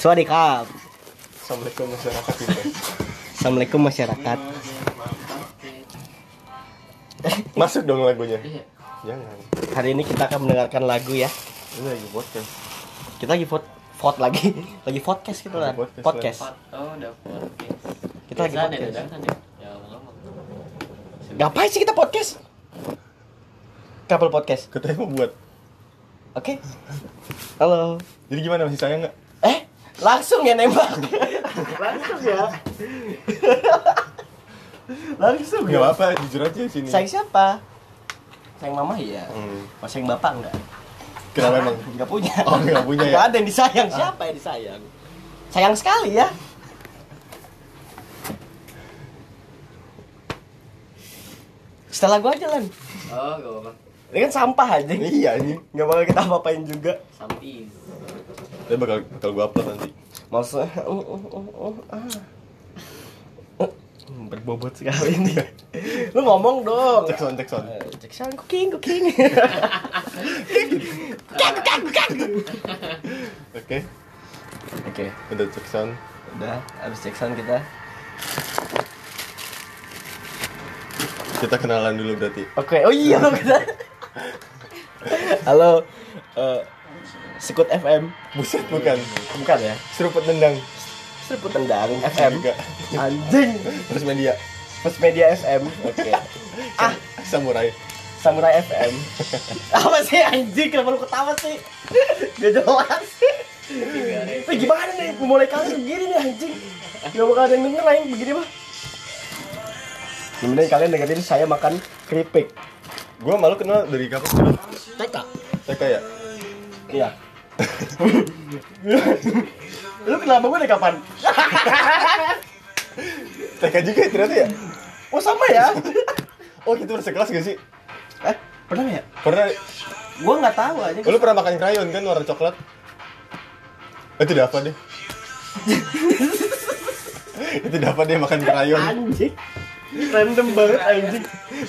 สวัสดีครับ Assalamualaikum masyarakat kita. Assalamualaikum masyarakat Masuk dong lagunya. Iya. Jangan. Hari ini kita akan mendengarkan lagu ya Ini lagi podcast. Kita lagi vote vote lagi Lagi podcast gitu lah Lagi podcast, Podcast Oh, udah podcast. Kita lagi Biasaan ya, podcast. dadakan ya. Ya, ngomong. Ngapain sih kita podcast? Couple podcast Katanya mau buat. Oke Halo Jadi gimana masih sayang nggak? Eh langsung ya nembak Langsung ya Langsung Gak ya apa-apa, jujur aja sini. Sayang siapa? Sayang mama iya Hmm. Mas sayang bapak enggak? Kenapa emang? Enggak punya Oh, nggak punya ya? Nggak ada yang disayang Siapa yang disayang? Sayang sekali ya Setelah gua aja lan Oh, gak apa-apa. Ini kan sampah aja Iya ini. Nggak bakal kita apa-apain juga Samping. Tapi bakal bakal gua upload nanti. Maksudnya uh, uh, uh, uh, ah. Uh, Berbobot sekali ini Lu ngomong dong Cek sound, cek sound. Eh, Cek sound cooking cooking Oke. Oke Udah cek sound. Udah habis cek sound kita Kita kenalan dulu berarti. Oke, oh iya kita. Halo, eh, Sekut FM, Buset bukan. bukan ya? Seruput tendang. Seruput tendang FM. Juga. Anjing, Terus media. First Media FM. Oke. Ah, samurai. Samurai FM. Apa sih anjing? Kenapa lu ketawa sih? Gak jelas. Eh gimana nih? Mulai kali begini nih anjing. Gak bakal ada yang denger yang begini mah. Kemudian kalian dengerin saya makan keripik. Gua malu kenal dari kapan? TK. TK ya? Iya. Lu kenapa gue dari kapan? TK juga ya ternyata ya? Oh sama ya? Oh gitu sekelas gak sih? Eh, pernah ya? Pernah Gue nggak tahu aja. Lu pernah makan krayon kan warna coklat? Itu udah apa deh? itu apa deh makan krayon? Anjing. Random banget anjing.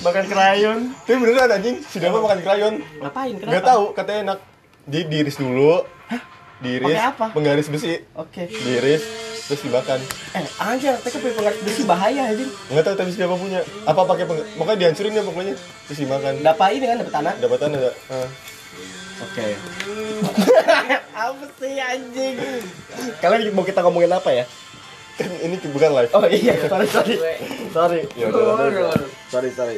Makan krayon. Tapi beneran anjing, si Dava makan krayon. Ngapain? Kenapa? Gak tahu, katanya enak. Di diiris dulu. Diiris. Pakai apa? Penggaris besi. Oke. Diiris terus dimakan. Eh, anjir, TK punya penggaris besi bahaya anjing. Enggak tahu tapi si Dava punya. Apa pakai peng... Makanya dihancurin ya pokoknya. Terus dimakan. Dapat ini kan dapat tanah. Dapatan ada. Ah. Oke. apa sih anjing? Kalian mau kita ngomongin apa ya? Kan ini bukan live. Oh iya, sorry sorry. Sorry. Ya udah, udah, udah. Sorry sorry.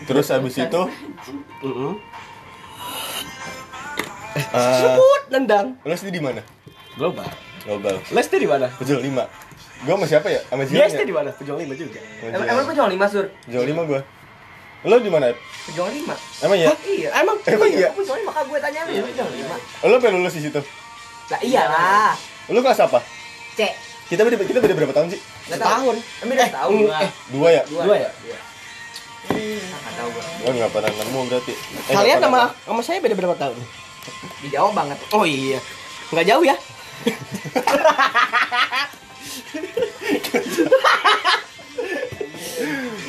Terus habis itu Heeh. eh Sebut nendang. lu SD di mana? Global. Global. Lesti di mana? Pejol 5. Gua sama siapa ya? Sama Jilang SD ya? di mana? Pejol lima juga. Emang, emang pejuang lima sur? Pejol 5 gua. Lu di mana? Pejuang lima. Emang ya? Hah, iya. Emang Emang iya? Pejuang lima maka gue tanya lu pejuang lima. Lu pengen lulus di situ? Lah iyalah. Lu kelas apa? Kita beda kita beda berapa tahun sih? Setahun. Emang udah tahu eh, gua. eh, Dua ya? Dua ya? Enggak tahu gua. Oh nggak pernah nemu berarti. Eh, Kalian sama sama saya beda berapa tahun? Di Jawa banget. Oh iya. Nggak jauh ya?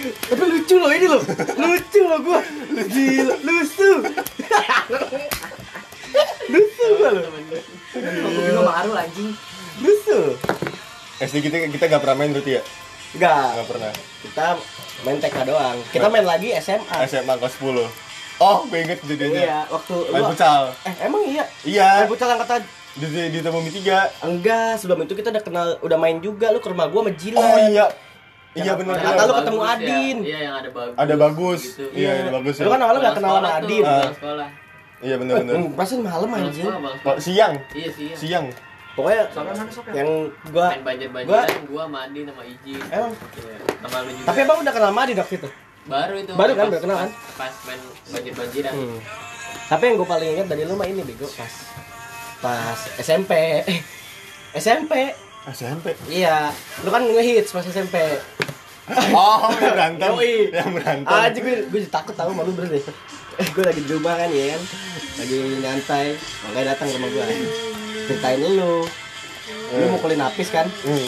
Tapi lucu loh ini loh. Lucu loh gua. Gila, lucu. lucu gua loh. Juga baru anjing. Lucu. SD kita kita nggak pernah main berarti ya? Enggak. Nggak pernah. Kita main TK doang. Kita main lagi SMA. SMA kelas 10. Oh, gue inget kejadiannya. Iya, waktu Main futsal. Eh, emang iya. Iya. Main futsal angkatan Di di, di Tebumi 3. Enggak, sebelum itu kita udah kenal, udah main juga. Lu ke rumah gua sama Jilan. Oh iya. Iya benar Kata lu ketemu Bagus ya. Adin. Iya, yang ada bagus. Ada bagus. Gitu. Iya, ada bagus ya. Lu kan awalnya nggak kenal sama tuh, Adin. Ah. sekolah. Iya benar benar. Hmm, Pasti malam Bang anjing. sekolah, bang Oh, siang. Iya iya. Siang. Pokoknya Sopnya mana sopnya? yang gua main banjir-banjiran gua sama Adi sama Ijin. Emang? Iya. Sama lu juga. Tapi emang udah kenal sama Adin waktu itu. baru itu. Baru kan, baru kenal kan? Pas main banjir-banjiran. Hmm. Tapi yang gue paling ingat dari lu mah ini bego pas pas SMP. SMP. SMP. Iya, lu kan ngehits pas SMP. Oh, yang berantem. Yoi. Yang berantem. Aja gue gue takut tahu malu bener deh. Eh, gue lagi di rumah kan ya kan. Lagi nyantai, makanya datang ke rumah gue. Ceritain lu. Lu Eh. mukulin napis kan? Hmm.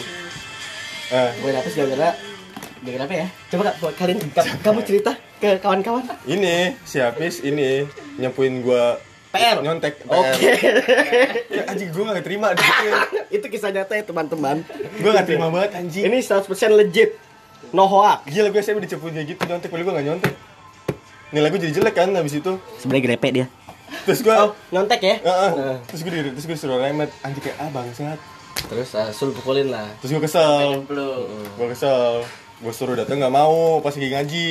Eh, Gue napis gara-gara gara-gara apa ya? Coba Kak, buat kalian ka- kamu cerita ke kawan-kawan. ini si Hafiz ini nyempuin gua PR. Nyontek. Oke. Ya, anjing gue gak terima. Itu kisah nyata ya teman-teman. Gue gak terima banget anjing. Ini 100% legit. No hoax. Gila gue SMP dicepunya gitu nyontek, padahal gue gak nyontek. Nilai gue jadi jelek kan habis itu. Sebenarnya grepe dia. Terus gue Oh, nyontek ya? Heeh. terus gue di- terus gue disuruh remet anjing kayak ah bangsat. Terus uh, sul pukulin lah. Terus gue kesel. Gue kesel. Gue suruh datang nggak mau pas lagi ngaji.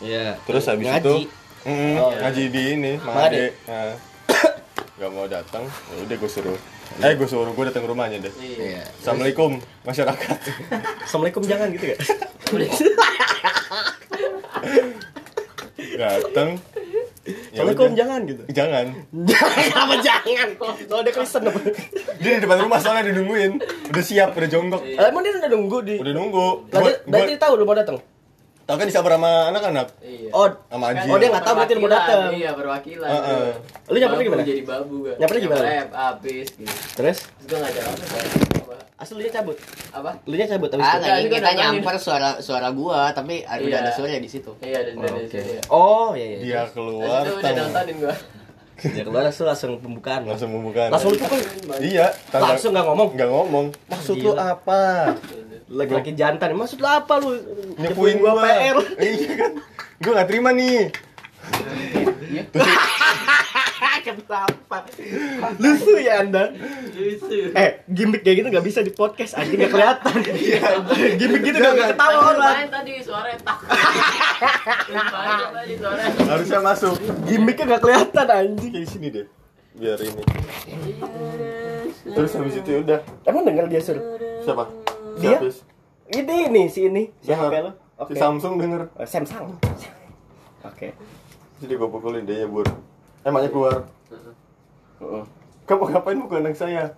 Iya. Terus habis Ngaji. itu mm, Oh, ngaji di ini. Made. Nah. Gak mau datang. Ya udah gue suruh. Eh gue suruh gue datang ke rumahnya deh. Iya. Iya. Assalamualaikum masyarakat. Assalamualaikum jangan gitu ya. datang. Ya udah. jangan gitu. Jangan. Jangan apa jangan? Kalau ada Kristen apa? Dia di depan rumah soalnya dinungguin. Udah siap, udah jonggok. Eh, Emang dia udah nunggu di Udah nunggu. Dia- berarti tahu lu mau datang. Tau kan disabar sama anak-anak. Iya. Oh, Sama Anji. Oh, dia nggak tahu berarti lu mau datang. Iya, perwakilan. Heeh. Lu nyampernya Babu gimana? Jadi babu gua. Nyampernya gimana? Nyamper, habis gitu. terus Terus gua apa? Apa? asli dia cabut. Apa? Lu nya cabut habis Ah. Enggak, kita nyamper suara suara gua, tapi ada Iya. udah ada suara di situ. Iya, dan Oh, dan Oke. iya. Oh, iya iya. Dia keluar itu udah nontonin gua. Dia keluar langsung langsung pembukaan. langsung membuka. Langsung lu pukul. Iya, tanda- Langsung nggak ngomong. nggak ngomong. Maksud lu apa? Lagi-lagi jantan. Maksud lu apa lu? Nyepuin gua gua PR. Iya kan. Gua nggak terima nih. Kenapa? Lucu ya Anda. Lucu. Eh, gimmick kayak gitu nggak bisa di podcast, anjing nggak kelihatan. gimmick gitu nggak orang. Main tadi suaranya tak. Harusnya masuk. Gimmicknya nggak kelihatan anjing. Kayak di sini deh. Biar ini. Terus habis itu ya udah. Emang denger dia sur? Siapa? Dia? Ini nih si ini. Si. HP lo. Si Oke. Samsung denger. Oh, Samsung. Oke. Jadi gua pukulin dia ya, Bur. Emangnya keluar. Heeh. Kamu ngapain mukul anak saya?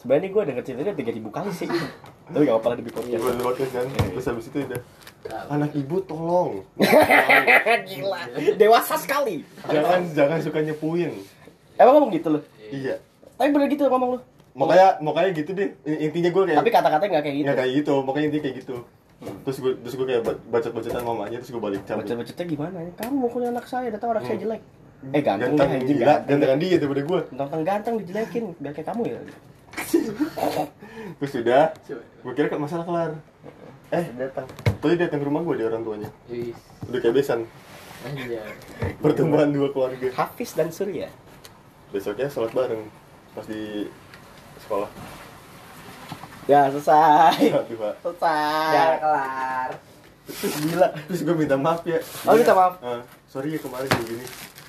Sebenarnya gue denger ceritanya tiga ribu kali sih. Tapi gak apa-apa lah di podcast. Gua di podcast kan. Terus habis itu udah. Anak ibu tolong. Gila. Dewasa sekali. jangan jangan suka nyepuin. Emang ngomong gitu loh. Iya. Tapi bener gitu ngomong lu. Makanya makanya gitu deh. Intinya gue kayak Tapi kata-katanya nggak kayak gitu. nggak kayak gitu. Makanya intinya kayak gitu. Terus gue terus gue kayak bacot-bacotan mamanya terus gue balik cabut. Bacot-bacotnya gimana ya? Kamu mukulin anak saya, datang anak saya jelek. Eh ganteng Ganteng anjing gila, ganteng. gantengan dia daripada gue. Ganteng ganteng dijelekin, biar kayak kamu ya. Terus udah, gue kira kan masalah kelar. Eh, datang. tadi datang ke rumah gue dia orang tuanya. Udah kayak besan. Pertemuan dua keluarga. Hafiz dan Surya. Besoknya sholat bareng pas di sekolah. Ya selesai. Pak. Selesai. Udah kelar. Gila. Terus gue minta maaf ya. Oh, minta maaf. Ah, sorry ya kemarin kayak gini.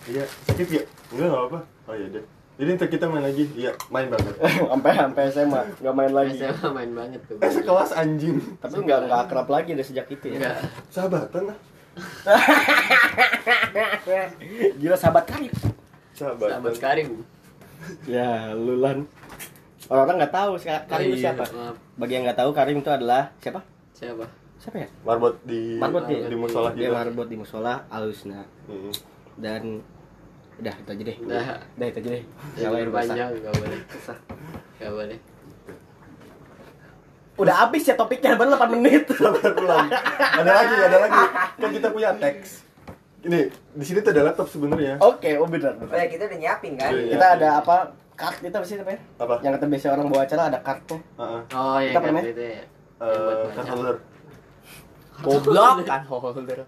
Iya, sakit ya? Enggak, enggak apa. Oh iya deh. Jadi ntar kita main lagi. Iya, main banget. sampai sampai SMA nggak main lagi. SMA main banget tuh. Eh, sekelas anjing. Tapi nggak nggak akrab lagi dari sejak itu ya. Enggak. Sahabatan lah. Gila sahabat karib. Sahabatan. Sahabat Karim. Ya, lulan. Orang-orang nggak tahu Karim itu Iya, siapa. maaf. Bagi yang nggak tahu Karim itu adalah siapa? Siapa? Siapa ya? Marbot di Marbot dia. di musola Dia marbot di musola Alusna Mm. dan udah itu aja deh. Udah. Udah itu aja deh. Jangan Nyalain basah. panjang enggak boleh. Enggak boleh. Udah habis ya topiknya baru 8 menit. Sabar belum. Ada lagi, ada lagi. Kan kita punya teks. Ini di sini tuh ada laptop sebenarnya. Oke, oh benar. Oh benar. ya kita udah nyiapin kan? Iya. Kita ada apa? Kart itu apa sih namanya? Apa? Yang kata biasa orang bawa acara ada kart tuh. Heeh. Oh iya Kita kan namanya? itu ya. Eh, card holder. Goblok kan holder.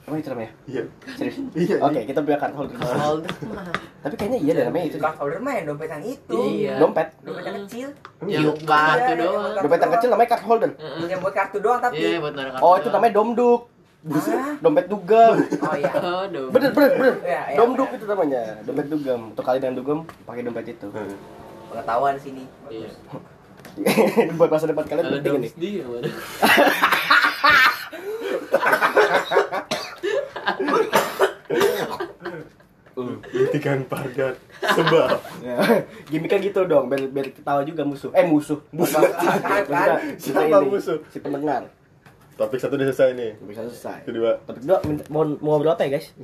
Apa itu namanya? Iya. Serius? Iya. Oke, kita punya card holder. Holder mah. Tapi kayaknya iya deh namanya itu. Card holder mah yang dompet yang itu. Iya. Dompet. Dompet yang kecil. Yang Iya, kartu iya, doang. Dompet yang kecil namanya card holder. Heeh. Yang buat kartu doang tapi. Iya, buat naruh kartu. Oh, itu namanya domduk. Buset, Ah. dompet dugem. Oh iya. Oh. Bener, bener, bener. Domduk bener. itu namanya. Dompet dugem. Untuk kalian yang dugem, pakai dompet itu. Heeh. Pengetahuan sini. Iya. Buat masa depan kalian penting nih. dia? Gantikan pagar. Sebab. Ya, Gimik kan gitu dong, biar, biar ketawa juga musuh. Eh musuh, musuh. Siapa ini, musuh? Si pendengar. Topik satu udah selesai nih. Bisa selesai. Kedua, Topik dua, mau mau ngobrol apa ya guys?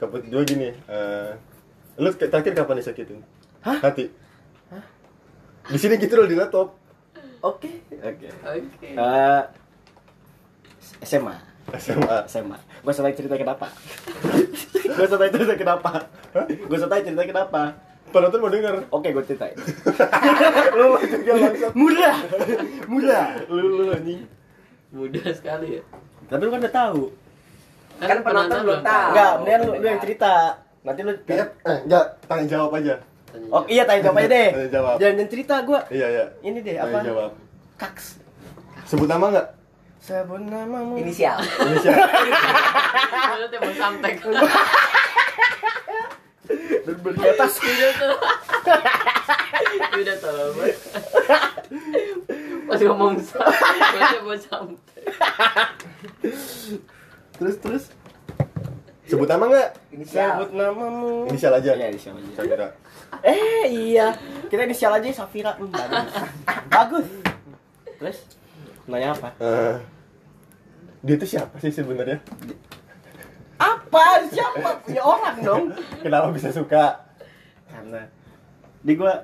topik dua gini. eh lu terakhir kapan disakitin? Hah? Hati. Di sini gitu loh di laptop. Oke, oke. Oke. Eh, SMA. SMA. SMA. Gue tahu cerita kenapa. Gue tahu cerita kenapa. Gue tahu cerita kenapa. Penonton mau denger. Oke, gue ceritain. Lu juga langsung. Murah, murah. Lu lu anjing. Mudah sekali ya. Tapi lu kan udah tahu. Kan penonton belum tahu. Enggak, mendingan lu, lu yang cerita. Nanti lu Piep, eh enggak, tanya jawab aja. Oh iya, tanya jawab aja deh. Tanya jawab. Jangan cerita gue. Iya, iya. Ini deh Tanya apa? jawab. Kaks. Sebut nama enggak? Sebut namamu. Inisial. Indonesia. Lu tuh mau samtek. Dan. Udah tuh. Udah tuh. Pas ngomong samtek, mau samtek. Terus terus. Sebut nama enggak? Inisial. Sebut namamu. Inisial aja. Iya, inisial aja. Safira. Eh, iya. Kita inisial aja Safira. Hmm, bagus. bagus. Terus nanya apa? Eh, dia itu siapa sih sebenarnya? Apa? Siapa? Punya orang dong. Kenapa bisa suka? Karena di gua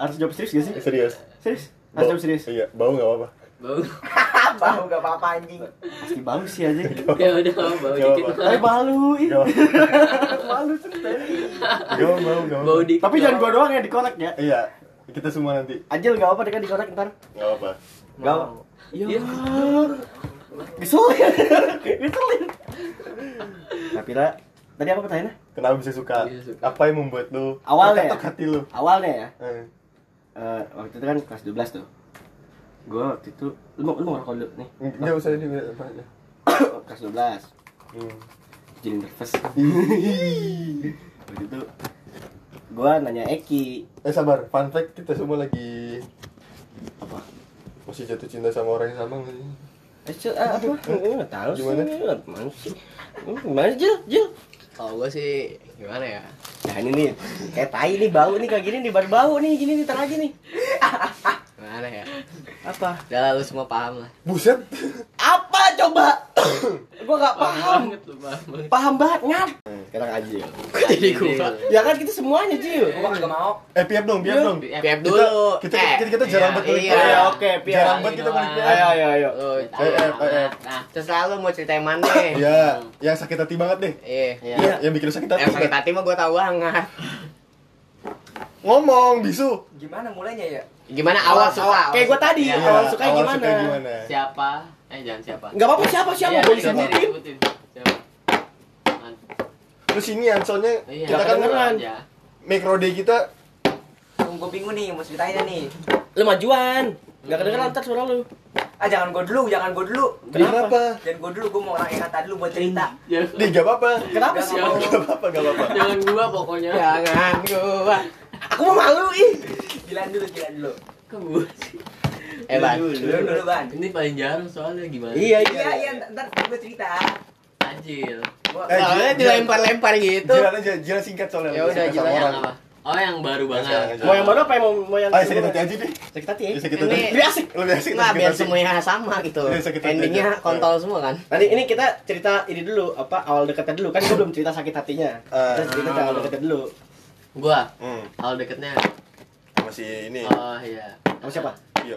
harus jawab serius gak sih? Serius. Serius? Jawab serius. Iya, bau enggak apa-apa. Bau. Bau gak apa-apa anjing. Pasti bau sih aja. Ya udah bau Gak dikit. apa-apa. Tapi malu, malu ceritanya. Enggak mau, enggak Bau dikit. Tapi jangan gua doang yang dikorek ya. Iya, kita semua nanti. Ajil gak apa-apa kan dikorek ntar. Enggak apa. Gak apa. Iya. Ngeselin. Ngeselin. Tapi Ra, tadi apa pertanyaannya? Kenapa bisa suka? Suka. Apa yang membuat lu Awalnya ya? hati lu? Awalnya ya, Eh, eh, waktu itu kan kelas 12 tuh. Gua waktu itu, lu mau, lu mau ngerokok dulu nih? Enggak usah ini kelas 12. Hmm. Jadi nervous. waktu itu gua nanya Eki Eh sabar, fun fact kita semua lagi apa masih jatuh cinta sama orang yang sama nggak sih? Eh, Cil, ah, apa? Nggak tahu sih. Gimana? Gimana sih? Hmm, Gimana sih, Jil? Jil? Kalau gua sih gimana ya? Nah ini nih, kayak tai nih bau nih kayak gini nih, baru bau nih, gini nih, ntar lagi nih. Gimana ya? Apa? Udah lah, lu semua paham lah. Buset. Apa coba? gua gak paham. banget lu paham banget. Paham banget, ngap. Sekarang aja. Kok jadi gua? Ya kan kita semuanya, Jil. Gua gak mau. Eh piap dong, piap Iya. dong. Piap dulu. Kita Eh, kita, kita jarang iya, banget balik iya. Iya, oke, piap. Jarang banget kita balik piap. Ayo, ayo, ayo. Oh, Eh, eh, eh, eh. Nah, terserah lu mau cerita yang mana. Iya, yang sakit hati banget deh. Iya. Iya. Yang bikin lu sakit hati. Yang sakit hati mah gua tahu banget. Ngomong, bisu. Gimana mulainya ya? Gimana awal suka? Kayak gua tadi, Iya. awal suka awal gimana? suka gimana? Siapa? Eh jangan siapa. Gak apa-apa siapa siapa Iya, boleh iya, disebutin. Terus ini An, soalnya Iya, kita kan kedengeran. aja. mikrode kita Tunggu bingung nih, mau ceritain nih. Lu majuan. Gak kedengeran ntar suara lu. Ah jangan gua dulu, jangan gua dulu. Kenapa? Jangan gua dulu, gua mau orang yang kata dulu buat cerita. Jangan, Nih, gak apa-apa. Kenapa sih? Gak apa-apa, gak apa-apa. jangan gua pokoknya. Jangan gua. Aku mau malu ih. Gilaan dulu, gilaan dulu. Sih. Eh, Ban. Dulu, Dulu dulu, Ban. Ini paling jarang soalnya gimana? Iya, Iya, iya, ntar gua cerita. Anjir. Gua Eh, Soalnya jilat- dilempar-lempar gitu. Jilat aja, jilat singkat soalnya. Ya udah jelas yang orang. apa? Oh yang baru banget. Mau yang baru apa yang mau mau yang Ayo sakit hati aja deh. Sakit hati ya? Sakit Ini- hati. Lebih asik. Lebih asik Nah, biar hati. semuanya sama gitu. Iya, Endingnya aja. kontol semua kan. Nanti ini kita cerita ini dulu apa awal deketnya dulu kan belum cerita sakit hatinya. Ah. Kita cerita awal deketnya dulu. Gua Hmm, awal deketnya. masih ini. Oh iya. Sama siapa? Iya.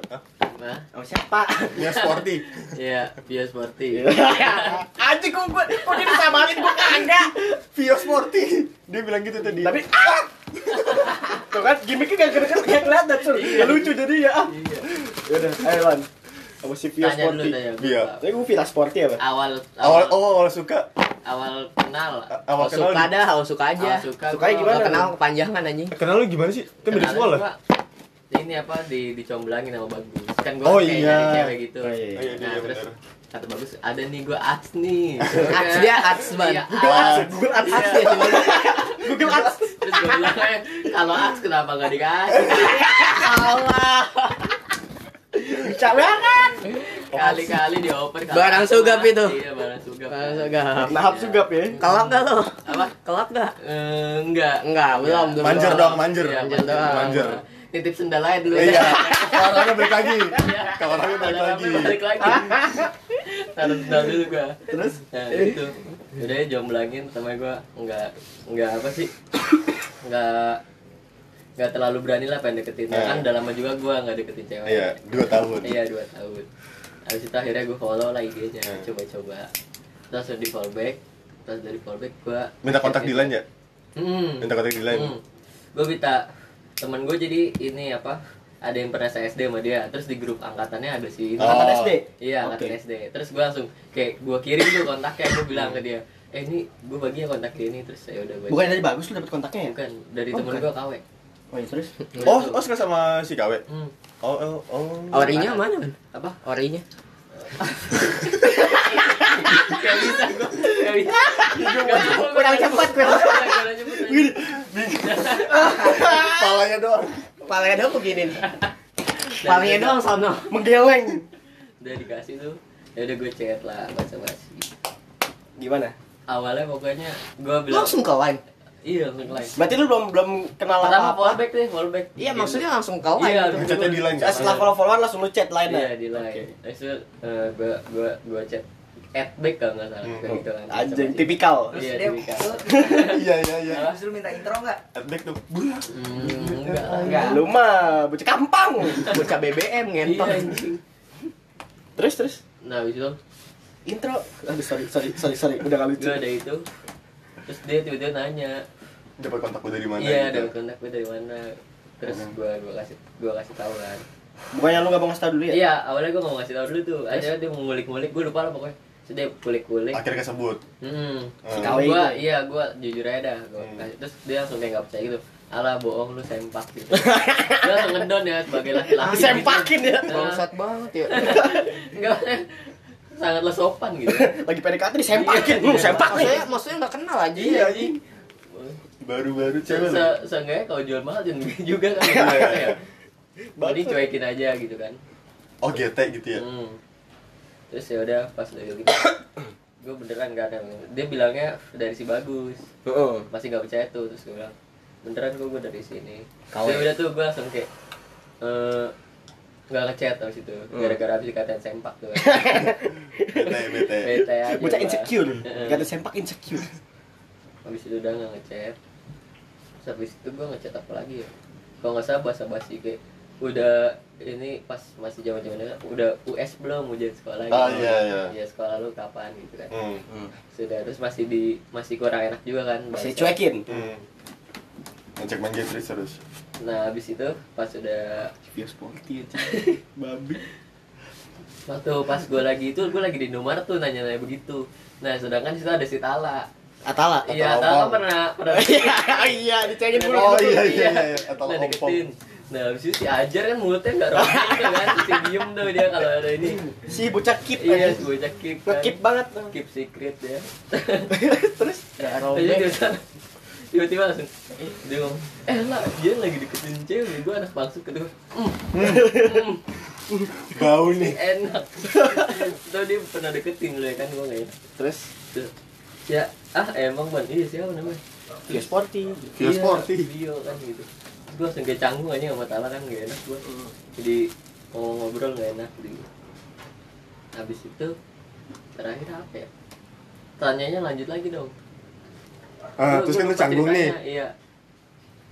Nah, Sama siapa? Dia sporty. iya, Via Sporty. Anjing kok gua kok dia disamain gua kagak. Vio sporty. Dia bilang gitu tadi. Tapi ah! Tuh kan gimmicknya gak kelihatan gak kelihatan sur. Gak lucu jadi ya. ah. Iya. Ya udah, ayo Wan. Sama si Vio Tanya dulu Sporty. gua. Iya. Tapi gua Vira Sporty apa? Awal awal oh awal suka. awal kenal. A- awal Awal kenal suka dah, awal suka aja. Awal suka. Sukanya gimana? Kenal kepanjangan anjing. Kenal lu gimana sih? Kan beda sekolah. Ini apa di dicomblangin sama bagus. Kan gua Oh, kayak iya. cewek gitu. Oh, iya. Oh, iya, Nah, iya, terus bener. kata bagus ada nih gua ats nih. Ats, dia ats, Ban. Iya, Google ats. Ads, Google Ads. Ats dia Google Ads. Terus gue bilang "Eh, kalau ats kenapa gak dikasih? Allah. Bisa banget. Kali-kali dioper. Barang sugap itu. Iya, barang sugap. Barang sugap. Nahap sugap ya. Kelak gak lo? Apa? Kelak gak? Eh, enggak. Enggak, belum, belum. Manjer dong, manjer. Iya, Manjer. Titip sendal aja dulu. Iya. Kalau orangnya balik lagi. Iya. Kalau orangnya balik lagi. balik lagi. Taruh sendal dulu gua. Terus Nah, itu. Udah ya jomblangin sama gua enggak enggak apa sih? Enggak enggak terlalu berani lah pengen deketin. Nah. Kan udah lama juga gua enggak deketin cewek. Iya, dua tahun. Iya, dua tahun. habis itu akhirnya gue follow lah IG-nya Hmm. coba-coba terus di follow back terus dari follow back gue Minta kontak di line ya? hmm. Minta kontak di line. Hmm. gue minta temen gue jadi ini apa ada yang pernah saya SD sama dia terus di grup angkatannya ada si ini Oh. Angkatan SD. iya angkatan Oke. SD terus gue langsung kayak gue kirim tuh kontaknya gue bilang ke dia eh ini gue bagi kontak dia ini terus ya udah gue Bukan dari bagus lu dapet kontaknya ya? bukan dari Oh, temen gue KW Oh iya terus? Oh, oh suka sama si Kawe? hmm. Oh, oh, oh. Orinya mana, Man? apa Orinya? Gak bisa gue Gak bisa Kurang cepat, kurang Palanya doang. Palanya doang begini. Palanya doang sono. Menggeleng. Udah dikasih tuh Ya udah gue chat lah Baca basi Gimana? Awalnya pokoknya Gue bilang Langsung ke line. Iya line Berarti lu belum belum kenal Pertama apa-apa. fallback deh fallback Iya, maksudnya langsung ke line. Iya, Ngechatnya di line. Eh, Setelah follow-followan langsung lu chat lain Iya ya? di line. Terus itu eh, gue gue gue chat Add back kalau nggak salah Hmm. kayak gitu kan Anjing tipikal. Iya, dia tipikal. Iya, iya, iya. terus lu minta intro enggak? Adback tuh. Bulah. Hmm, enggak Enggak. Lu mah bocah kampang. Bocah BBM Iya ngentot. anjing Terus terus Nah habis itu intro. Aduh sorry sorry sorry sorry udah gak lucu. gue ada itu Terus dia tiba-tiba nanya Dapat kontak gue dari mana? Iya gitu. ada kontak gue dari mana Terus Hmm. gue gue kasih gue kasih tahu kan Bukannya lu gak mau ngasih tau dulu ya? Iya awalnya gue mau ngasih tahu dulu tuh Akhirnya dia mau ngulik-ngulik gue lupa lah pokoknya Terus dia kulik-kulik Akhirnya kesebut. Hmm. Si gua itu. iya gua jujur aja dah gua Hmm. kasih. terus dia langsung kayak nggak percaya gitu alah bohong lu sempak gitu dia langsung ngedon ya sebagai laki-laki Sempakin ya. gitu. Bangsat banget ya. enggak sangat sopan gitu Lagi PDKT disempakin. Lu sempak nih. Maksudnya, maksudnya nggak kenal aja. iya anjing Baru-baru cewek. se seenggaknya kalau jual mahal jangan juga kan Iya, iya. ya jadi cuekin aja gitu kan Oh, GT gitu ya. Hmm. terus ya udah pas udah gitu gue beneran gak ada dia bilangnya dari si bagus Heeh. masih nggak percaya tuh terus gue bilang beneran gue gue dari sini Kawe. ya udah tuh gue langsung kayak eh, nggak ngechat habis itu gara-gara habis dikatain sempak tuh BT, BT. bete aja Bocah insecure. Gak sempak insecure. habis itu udah nggak ngechat terus habis itu gue ngechat apa lagi ya kalau nggak salah bahasa basi kayak udah ini pas masih zaman zamannya udah US belum ujian sekolah Ah, iya, iya. ya sekolah lu kapan gitu kan Hmm. sudah terus masih di masih kurang enak juga kan Masih bahasa. cuekin. Hmm. Ngecek main game terus terus. Nah habis itu pas udah Via sporty aja. Babi. waktu pas gue lagi itu gue lagi di Indomaret tuh nanya-nanya begitu nah sedangkan di situ ada si Tala Atala. iya Atala pernah pernah Iya, iya, dicengin dulu. Oh, dulu. iya, iya, iya. Atala nah deketin nah habis itu si Ajar kan mulutnya nggak rombong gitu kan si diem tuh dia kalau ada ini Si bocah keep iya aja. si bocah keep kan Nge-keep banget. keep secret ya Terus Gak Terus robek. Tiba-tiba tiba-tiba langsung dia ngomong eh lah dia lagi deketin cewek gue anak palsu kedua Bau nih. enak. Tuh dia pernah deketin lu ya kan gue nggak enak terus? Ya ah emang ban iya siapa namanya? Via sporty. Via Iya, sporty. video kan gitu. Gue langsung kayak canggung aja sama Tala kan gak enak gue jadi mau ngobrol gak enak gitu. Habis itu terakhir apa ya? Tanyanya lanjut lagi dong Ah, Gua- terus gua kan lu canggung nih. iya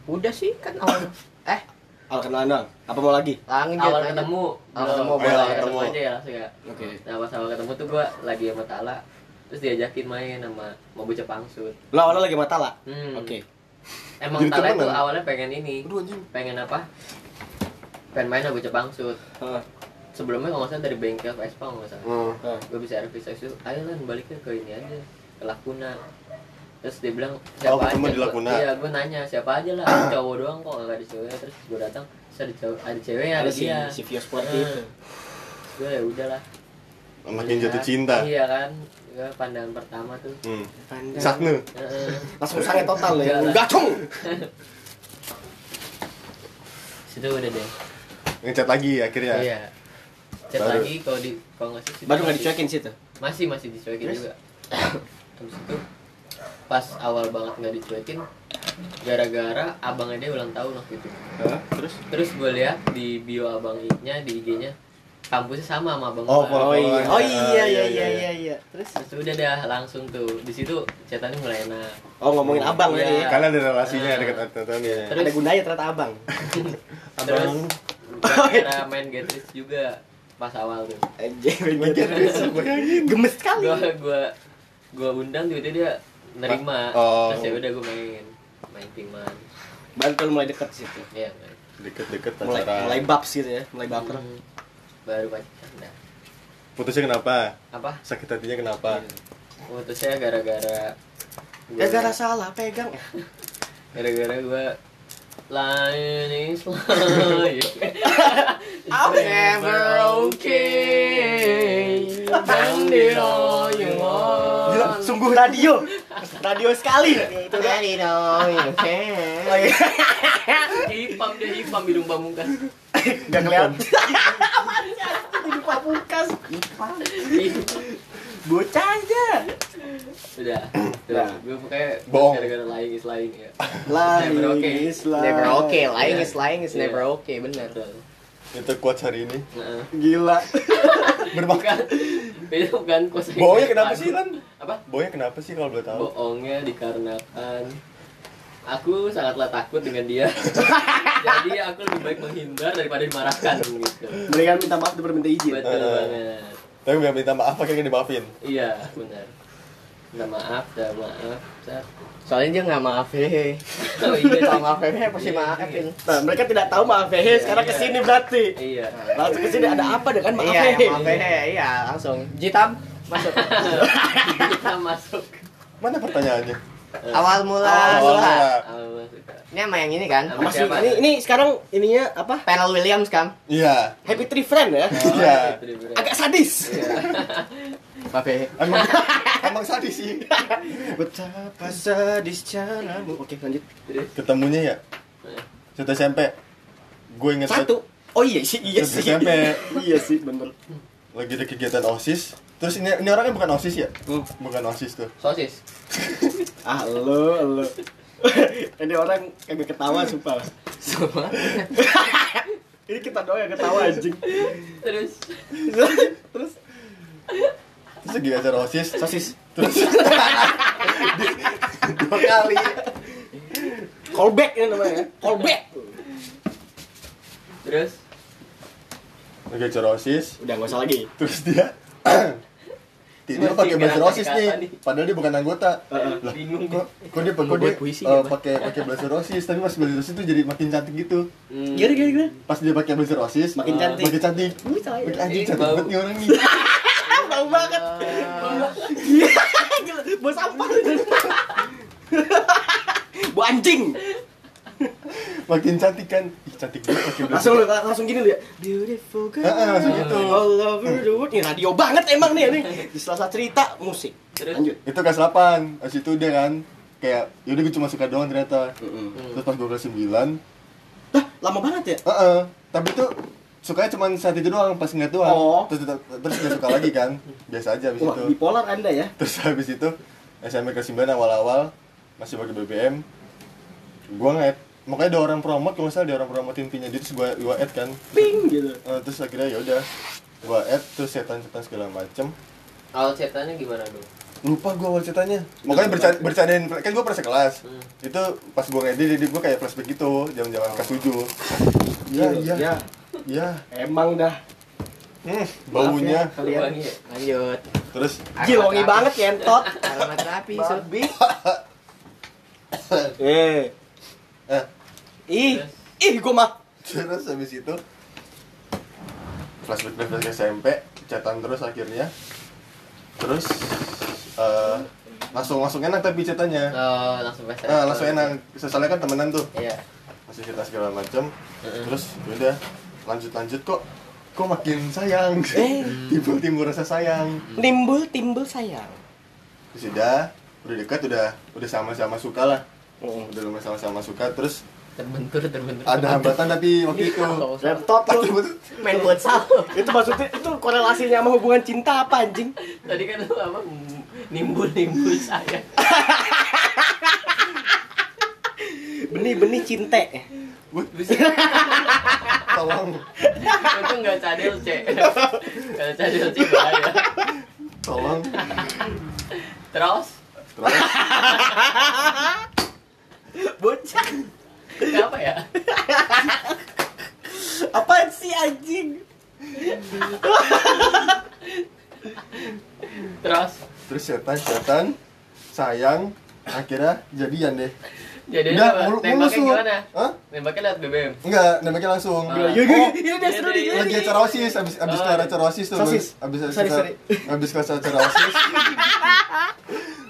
Udah sih kan awal. Eh, Al kenalan dong. Apa mau lagi? lanjut. awal ketemu Awal belum. ketemu, Awal boleh. ketemu Ketemu. aja ya langsung ya Oke. nah pas awal ketemu tuh gue lagi sama Tala terus diajakin main sama mau bocah pangsut Lo awalnya lagi mata lah. hmm. Oke. emang Jadi Tala itu awalnya pengen ini Aduh anjing. pengen apa pengen main sama bocah pangsut Heeh. sebelumnya kalau nggak salah dari bengkel Vespa kalau nggak salah Hmm. Heeh. gue bisa servis itu ayo lan baliknya ke ini aja ke Lakuna terus dia bilang Oh, ketemu di Gua- Lakuna. iya gue nanya siapa aja lah cowok doang kok gak ada ceweknya terus gue datang terus ada cowok ada ceweknya ada, Ada si dia si Via sporty Heeh. itu. gue ya udahlah Makin Iya. jatuh cinta. iya kan gue pandangan pertama tuh Hmm. Pandang. Sakne. Heeh. Langsung sange total ya. Gacung. situ udah deh Ngechat lagi akhirnya. iya chat Baru- lagi kalau di kalau nggak sih situ Baru nggak dicuekin situ. masih masih dicuekin Terus? juga habis itu pas awal banget nggak dicuekin gara-gara abangnya dia ulang tahun waktu itu Hah? Terus? terus gue lihat di bio abangnya di IG-nya kampusnya sama sama abang Oh. Oh iya. Oh iya iya Iya, iya iya, iya iya. Terus? terus udah dah langsung tuh di situ chatannya mulai enak Oh ngomongin abang Iya. tadi. Karena ada relasinya ada kata-katanya. Terus- Ada gunanya ternyata abang. terus gara-gara main Getrix juga pas awal tuh Anjing, gemes sekali. gua gua gua undang tiba-tiba dia nerima Oh. terus ya udah gua main main timan Baru kalau mulai deket situ. iya. Deket-deket Mulai pacaran. mulai babs gitu ya, mulai baper. Hmm. baru pacaran dah Putusnya kenapa? apa Sakit hatinya kenapa? putusnya gara-gara Gara-gara salah pegang. gara-gara gua lain is life I'm never okay Bang did all you Gila, want sungguh radio. Radio sekali. Itu udah. Daddy know you can. hipam dia hipam hidung pamungkas Gak kelihatan. Ini pamungkas. Bocah aja. udah tuh Nah. gue pokoknya Bohong. gara-gara lying is lying ya Lying Never okay. is lying. Never okay. Lying Iya. is lying is Iya. never okay. Bener. Betul. Itu quotes hari ini. Nah, Gila. bukan itu bukan kuasa Bohongnya kenapa sih, Lan? apa Boynya kenapa sih kalau boleh tahu? bohongnya dikarenakan aku sangatlah takut dengan dia jadi aku lebih baik menghindar daripada dimarahkan gitu Mendingan minta maaf daripada minta izin. betul banget Tapi biar minta maaf pakai dimaafin. iya benar minta maaf dah maaf. Soalnya dia nggak maaf hehe. oh iya sih. maaf hehe pasti maafin. Nah, mereka tidak tahu maaf hehe, sekarang Iya. ke sini berarti. iya Langsung ke sini ada apa dengan maaf Iya, hehe? maaf hehe. Iya, langsung. Jitam masuk. kita masuk Mana pertanyaannya? Eh, Awal mula Awal suka. mula. Ini sama yang ini kan? Sama Masih siapa? ini ini sekarang ininya apa? Panel Williams kan? Iya. Happy Tree Friend ya. Iya. Agak sadis. Iya. Maaf hehe. Emang emang sadis sih. Betapa sadis caramu. Oke, lanjut. Ketemunya ya satu SMP. Gue inget Satu. Oh iya sih, iya sih. SMP. iya sih, bener. lagi ada kegiatan OSIS. Terus ini ini orangnya bukan OSIS ya? Hmm. Bukan OSIS tuh. sosis Ah, lo, lo. Ini orang kagak ketawa sumpah. Semua. Ini kita doang yang ketawa anjing. terus Terus Terus lagi acara OSIS. sosis. Terus dua kali. Callback ini namanya. Callback. terus Lagi acara OSIS. Udah nggak usah lagi. Terus dia dia pakai belajar OSIS kata nih. Padahal dia bukan anggota. Heeh. Lah, bingung kok kok dia kok dia eh, Bang. pakai pakai belajar OSIS tapi pas belajar OSIS itu jadi makin cantik gitu. Hmm. Gimana gimana gimana? Pas dia pakai belajar OSIS Makin cantik. makin cantik. Makin anjing Ini cantik bau. banget nih orang nih. Bau banget. Bau sampah. Bau anjing. Makin cantik kan. Ih, cantik banget belajar. Langsung lu langsung gini lu ya. Beautiful girl. Heeh, langsung gitu. All over the world. Ini radio banget emang nih nih. Di sela cerita musik. Terus? Lanjut. Itu kelas 8. Habis itu dia kan kayak yaudah gue cuma suka doang ternyata. Hmm. Terus pas gue kelas 9, Dah, lama banget ya? Heeh, tapi tuh sukanya cuma saat itu doang, pas ngeliat doang. Oh. Terus terus gak suka lagi kan. Biasa aja habis Wah, itu. bipolar Anda ya. Terus habis itu SMP kelas 9 awal-awal masih pakai BBM. Gua nge makanya ada orang promote kalau salah ada orang promote intinya dia terus gua gua add kan. Ping gitu. Eh, terus akhirnya ya udah gua add terus setan-setan segala macem awal ceritanya gimana dong lupa gua awal ceritanya makanya bercanda bercandain kan gua pernah sekelas Hmm. itu pas gua ngedit jadi gua kayak flashback gitu zaman-zaman kelas 7 iya iya Ya, iya emang dah. hmm, baunya Kalian. Ya? Lanjut. terus Gila wangi banget kentot. Alamat rapi, Sud. Babi. Eh. Eh. Ih, Terus? ih gua mah. terus habis itu flashback flashback SMP chatan terus akhirnya. Terus eh langsung langsung enak tapi cetannya. Oh langsung pas ah, langsung enak. Soalnya kan temenan tuh. Iya. Masih cerita segala macam Heeh. terus yaudah lanjut lanjut kok. Kok makin sayang? Eh. timbul timbul rasa sayang. Nimbul timbul sayang. terus udah udah dekat udah udah sama-sama suka lah Udah lumayan sama-sama suka terus terbentur terbentur. ada hambatan tapi waktu itu. Laptop lu. Main futsal. itu maksudnya itu korelasinya sama hubungan cinta apa anjing? tadi kan lu apa nimbul nimbul saya. Benih-benih cinte. bisa. Tolong. Itu nggak cadel c kalau cadel c bahaya. Tolong. Terus? Terus Bocah. apa ya Apaan sih anjing? terus terus setan setan sayang akhirnya jadian deh jadi Udah, apa? mulu- nembaknya mulusuk. gimana Hah? nembaknya lewat BBM Enggak, nembaknya langsung. Ah. Oh, ini dia seru nih. lagi acara OSIS, abis, abis Oh, kelar iya. acara OSIS tuh Sosis. Abis, abis, Sorry, sorry. abis kelas acara OSIS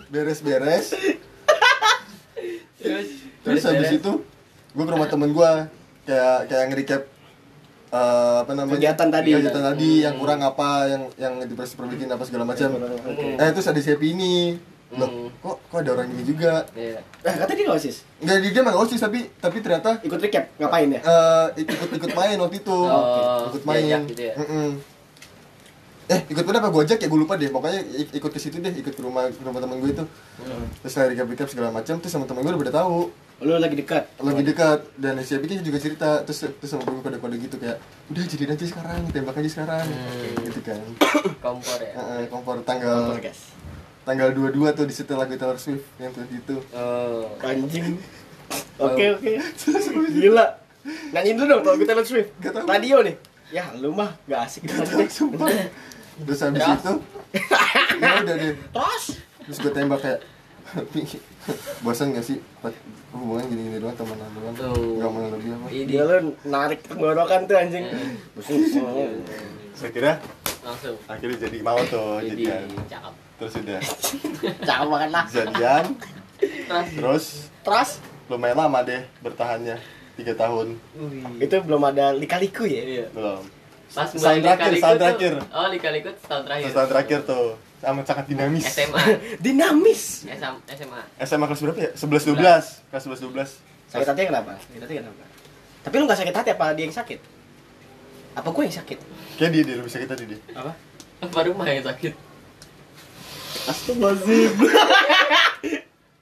Beres-beres terus Terus habis itu Gue ke rumah temen gue Kayak, kayak nge-recap eh, apa namanya Kegiatan tadi. kegiatan tadi yang kurang apa yang yang diperbikin apa segala macam Oke. eh terus ada si Happy ini loh Hmm. kok kok ada orang ini juga iya Nah, katanya dia nggak osis. nggak dia dia emang osis tapi tapi ternyata Ikut recap, ngapain ya? eh ikut ikut main waktu itu Oh, ikut main diajak gitu ya? Mm-mm. Eh ikut mana apa gue ajak ya gue lupa deh pokoknya ik- ikut ke situ deh ikut ke rumah ke rumah temen gue itu Hmm. terus saya recap recap segala macam terus sama temen gue udah pada tahu Lu lagi dekat. lagi dekat dan si Happy juga cerita terus terus sama gue kode kode gitu kayak udah jadiin aja sekarang tembak aja sekarang Hmm. gitu kan kompor ya Heeh, kompor tanggal Kompor, guys. tanggal 22 tuh di setel lagu Taylor Swift yang tuh itu oh Anjing. Oke, oke. Gila. Nyanyiin dulu dong kalau kita Taylor Swift. Gak tahu. Radio nih. Ya, lu mah gak asik gitu sumpah terus habis Terus? itu? Ya udah deh. Terus? terus gue tembak kayak bosan gak sih? Pat- hubungan gini-gini doang temenan doang. Tuh. gak mau lebih apa? Dia lu narik tenggorokan tuh anjing. Pusing. saya kira langsung. akhirnya jadi mau tuh jadi jadian cakep. Terus udah. Cakep banget lah. jadian. Terus? Terus? Lumayan lama deh bertahannya tiga tahun. Itu belum ada lika-liku ya? iya. Belum pas mulai terakhir, lika-liku setahun tuh- terakhir. oh lika-liku setahun terakhir terus tahun terakhir tuh amat sangat dinamis SMA Dinamis. SMA SMA SMA kelas berapa ya? 11 12 kelas 11 12 Sakit hati kenapa? Sakit hati kenapa? Tapi lu gak sakit hati apa dia yang sakit? Apa gue yang sakit? kayak dia dia lebih sakit tadi dia Apa? apa rumah yang sakit Astagfirullahaladzim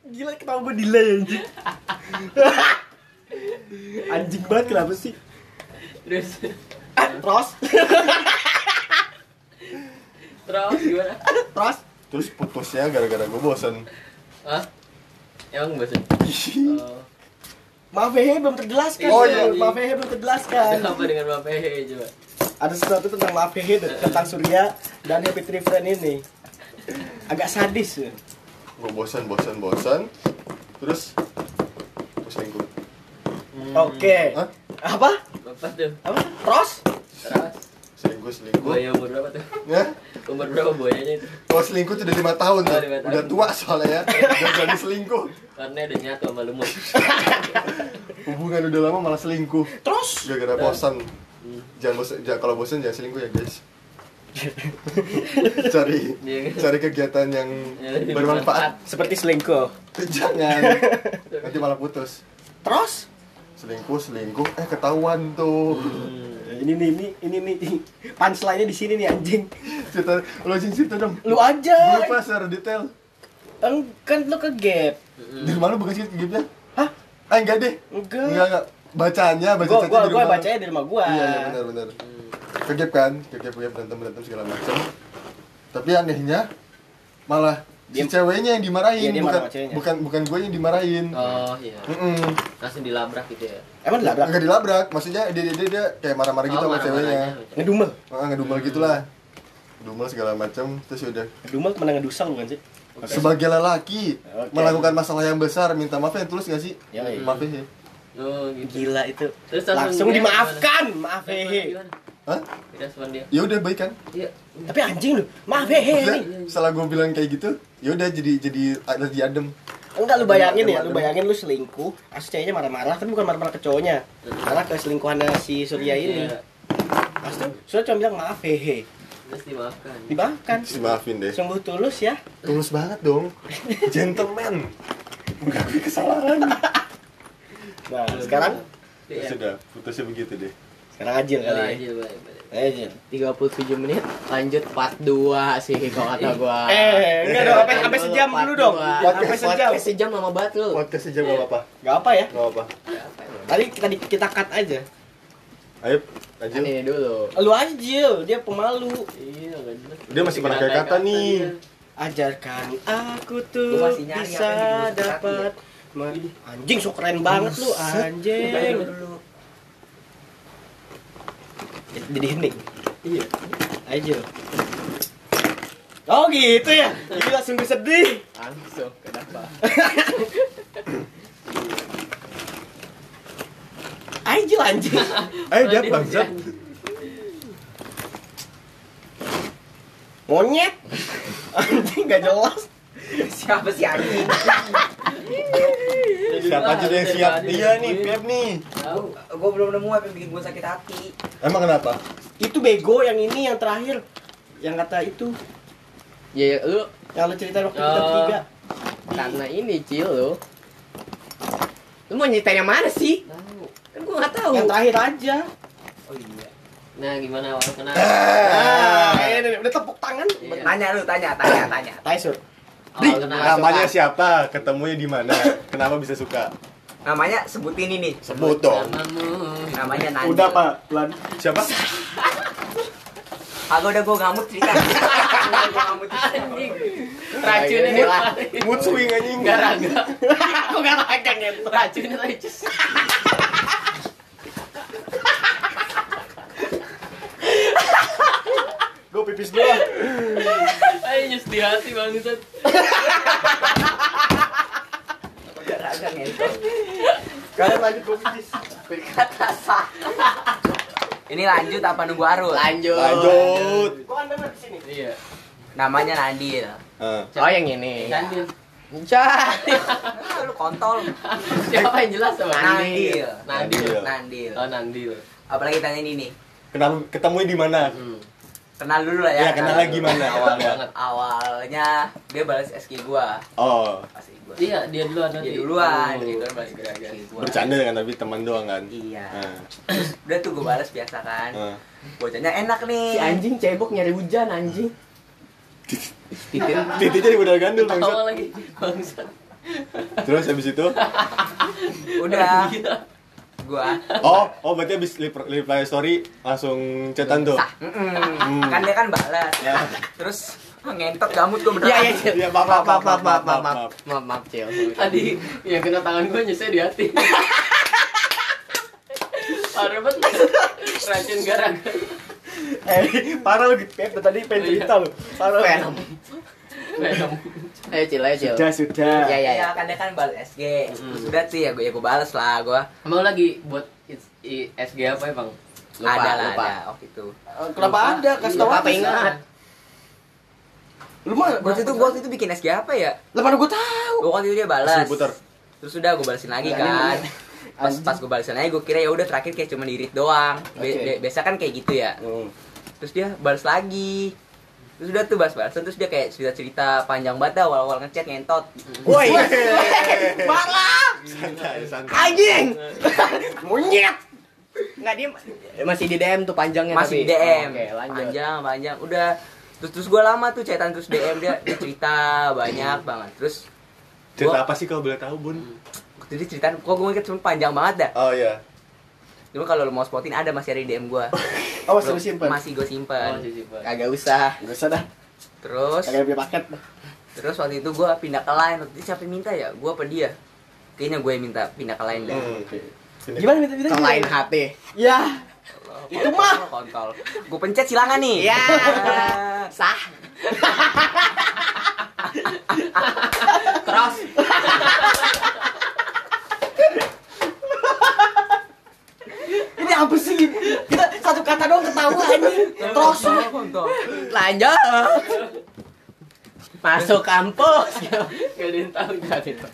Gila ketawa gue delay anjing Anjing banget kenapa sih? terus Terus? terus gimana Terus? terus putusnya gara-gara gue bosen Hah? emang bosan oh. Maaf Hehe belum terjelaskan Oh, ya. iya. Maaf Hehe belum terjelaskan ada apa dengan Bapak Hehe coba Ada sesuatu tentang Maaf Hehe Tentang Surya dan Happy Tree Friend ini Agak sadis ya gue bosen bosen bosen terus gue selingkuh Oke. Hah? Apa? Bapak tuh. Apa? Terus? terus selingkuh selingkuh. Buaya umur berapa tuh? Ya umur berapa buayanya itu? Kalau selingkuh tuh udah lima tahun tuh. Oh, udah tua soalnya ya. Udah jadi selingkuh. Karena udah nyatu sama lumut hubungan udah lama malah selingkuh. Terus? gara-gara bosan. Jangan bosan jangan kalau bosan jangan selingkuh ya guys. Cari Iya kan? cari kegiatan yang Ya, bermanfaat. Seperti selingkuh. Jangan. Nanti malah putus. Terus? Selingkuh selingkuh. Eh ketahuan tuh. Ini nih, ini, ini nih. Punchline-nya di sini nih anjing. Cerita lo sing cerita dong. Lu aja. Lupa secara detail. Eng- Kan lu ke gap. Di rumah lu bukan sih gimana Hah? ah enggak deh. Enggak. enggak enggak. Bacanya baca Gua, gua, di gua rumah. lu. bacanya di rumah gua. Iya iya benar benar. Kegep kan? Kegep kegep berantem berantem segala macam. Tapi anehnya malah Dia- si ceweknya yang dimarahin Iya, dia bukan marah bukan bukan gue yang dimarahin oh iya Mm-mm. langsung dilabrak gitu ya Emang dilabrak? Enggak dilabrak, maksudnya dia dia, dia, dia kayak marah-marah gitu Oh, sama ceweknya. aja. Ngedumel Ah, ngedumel gitulah. Ngedumel segala macam terus udah Ngedumel temen ngedusel bukan sih? sebagai lelaki Oke. melakukan masalah yang besar minta maaf yang tulus gak sih? Ya, iya. Maaf ya. oh gitu Gila itu Terus Langsung dia dimaafkan? Maaf hehe dia Ya udah baik kan? iya Tapi anjing lu Maaf hehe Maksudnya, nih setelah gue bilang kayak gitu, ya udah jadi jadi alergi adem. Enggak lu bayangin ya Adem, Lu bayangin lu selingkuh Asli ceweknya marah-marah Tapi bukan marah-marah ke cowoknya Karena ke selingkuhannya si Surya ini Iya. Pas itu Surya cuma bilang maaf hehe terus dimaafkan Dimaafkan Terus maafin deh. Sungguh tulus ya Tulus banget dong. Gentleman. Mengakui kesalahan. Nah sekarang Ya sudah, putusnya begitu deh. Sekarang ajil kali ya baik. Ajil 37 menit lanjut part 2 sih kalau kata gua. Eh enggak dong Sampai, sampai sejam dulu dong. Sampai sejam Podcast sejam lama banget lu. Podcast aja gak apa-apa. Gak apa ya Gak apa-apa. Tadi kita kita cut aja Ayo, Ajil. Ini dulu. Lu ajil Dia pemalu iya Dia masih pernah kayak kata nih. Ajarkan aku tuh bisa apa dapat Anjing so keren banget lu anjing Jadi hening Iya. Ayo. Oh gitu ya. Gila sungguh sedih. Langsung, kenapa? Ayo anjing. Ayo dia bangsat. Monyet. Anjing gak jelas. Siapa sih anjing? Siapa aja yang siap? Iya nih, Beb nih. Tahu. Gue belum nemu apa yang bikin gue sakit hati. Emang kenapa? Itu bego yang ini yang terakhir. Yang kata itu. Ya, lu Yang lo cerita waktu kita Oh. bertiga. karena ini cil lu. Lu mau nyeritain yang mana sih? Tahu. Kan gua nggak tahu. Yang terakhir aja. Oh iya. Nah, gimana awal kenal? Ah, ini udah tepuk tangan. Iya. Tanya lu, tanya, tanya, tanya. Taisur. Kenal. Namanya siapa? Ketemunya di mana? Kenapa bisa suka? Namanya sebutin ini. Sebut dong. Namamu. Namanya Nandi. Udah pak, pelan. Siapa? Agak udah gue ngamut cerita. Anjing. Racunnya nih. Mood swing anjing. Garaga. Aku gak makan gitu. Racunnya tadi Gue pipis dulu. Ayo nyus di hati bangsat. Ngentot. Kalian lanjut gue pipis. Berkata sah. Ini lanjut apa nunggu Arul? Lanjut. Lanjut. Gue kan denger di sini. Iya. Namanya Nandil. Ah. Oh yang ini. Candil. Cah. Ah, lu kontol. Siapa yang jelas sama? Nandil. Nandil. Nandil. Oh, Nandil. Apalagi tanya ini nih. Kenapa ketemunya di mana? Hmm. Kenal dulu lah ya. Ya, kenal lagi gimana Awal awalnya? banget. Awalnya dia balas SG gua. Oh, gua. Iya, dia duluan Dia duluan, Oh. dia duluan balas gua. bercanda kan tapi teman doang kan? Iya. Ah. Udah tuh gua balas biasa kan. Ah. Bocahnya enak nih. Si anjing cebok nyari hujan anjing. Titit. Titiknya di modal gandul Awal bangsat. lagi. Bangsat. Terus habis itu Udah. Gua. Oh, oh berarti habis lip- reply story langsung chatan tuh. Mm-mm. Kan dia kan balas. Ya. Terus ah, ngentot gambut gua beneran. Iya iya cil. Iya, maaf, maaf maaf, maaf maaf maaf, maaf maaf, maaf cil. Tadi yang kena tangan gue nyesel di hati. Parah banget. Racun garaga. Eh, parah lu gitu. Pep, tadi pengen cerita lu. Parah. Ayo cil ayo cil. Sudah, sudah. Ya ya ya. Iya kan dia kan balas SG. Terus udah sih ya gua ya gua balas lah gua. Emang lagi buat SG apa ya, Bang? Lupa, ada lah lupa. ada waktu itu. Eh, Kenapa ada? Kasih tau Lupa apa ingat? Lu mah Waktu itu gua waktu itu bikin SG apa ya? Lah mana gue tahu. Gua waktu itu dia balas. Terus udah gua balasin lagi kan. Pas pas gua balasin lagi gua kira ya udah terakhir kayak cuma dirit doang. Biasa kan kayak gitu ya. Hmm. Terus dia balas lagi. Terus udah tuh balas-balasan terus dia kayak cerita-cerita panjang banget dah awal-awal ngechat ngentot. Woi. Parah. Anjing. Monyet. Enggak dia masih di DM tuh panjangnya Masih tapi. di DM. Oke, lanjut. Panjang, panjang. Udah terus terus gua lama tuh chatan terus DM dia, dia cerita banyak banget. Terus Cerita Gua- apa sih kalau boleh tahu, Bun? jadi cerita kok gue inget cuma panjang banget dah. Oh iya. Cuma kalau lu mau spotin ada masih ada di DM gua. Oh, masih lu simpen. Masih gue Oh, simpen. Kagak usah. Gak usah dah. Terus Kagak punya paket. terus waktu itu gua pindah ke lain. Waktu itu siapa yang minta ya? Gua apa dia? Kayaknya gue yang minta pindah ke lain dah. Hmm. Sini. Gimana minta minta? Ke lain hati. Ya. Itu mah kontol. Gue pencet silangan nih. Ya. Sah. Terus apa sih? Kita satu kata doang ketawa anjing. Terus. Lanjut. Masuk kampus. Gak ada yang tahu. Gak ada yang tahu.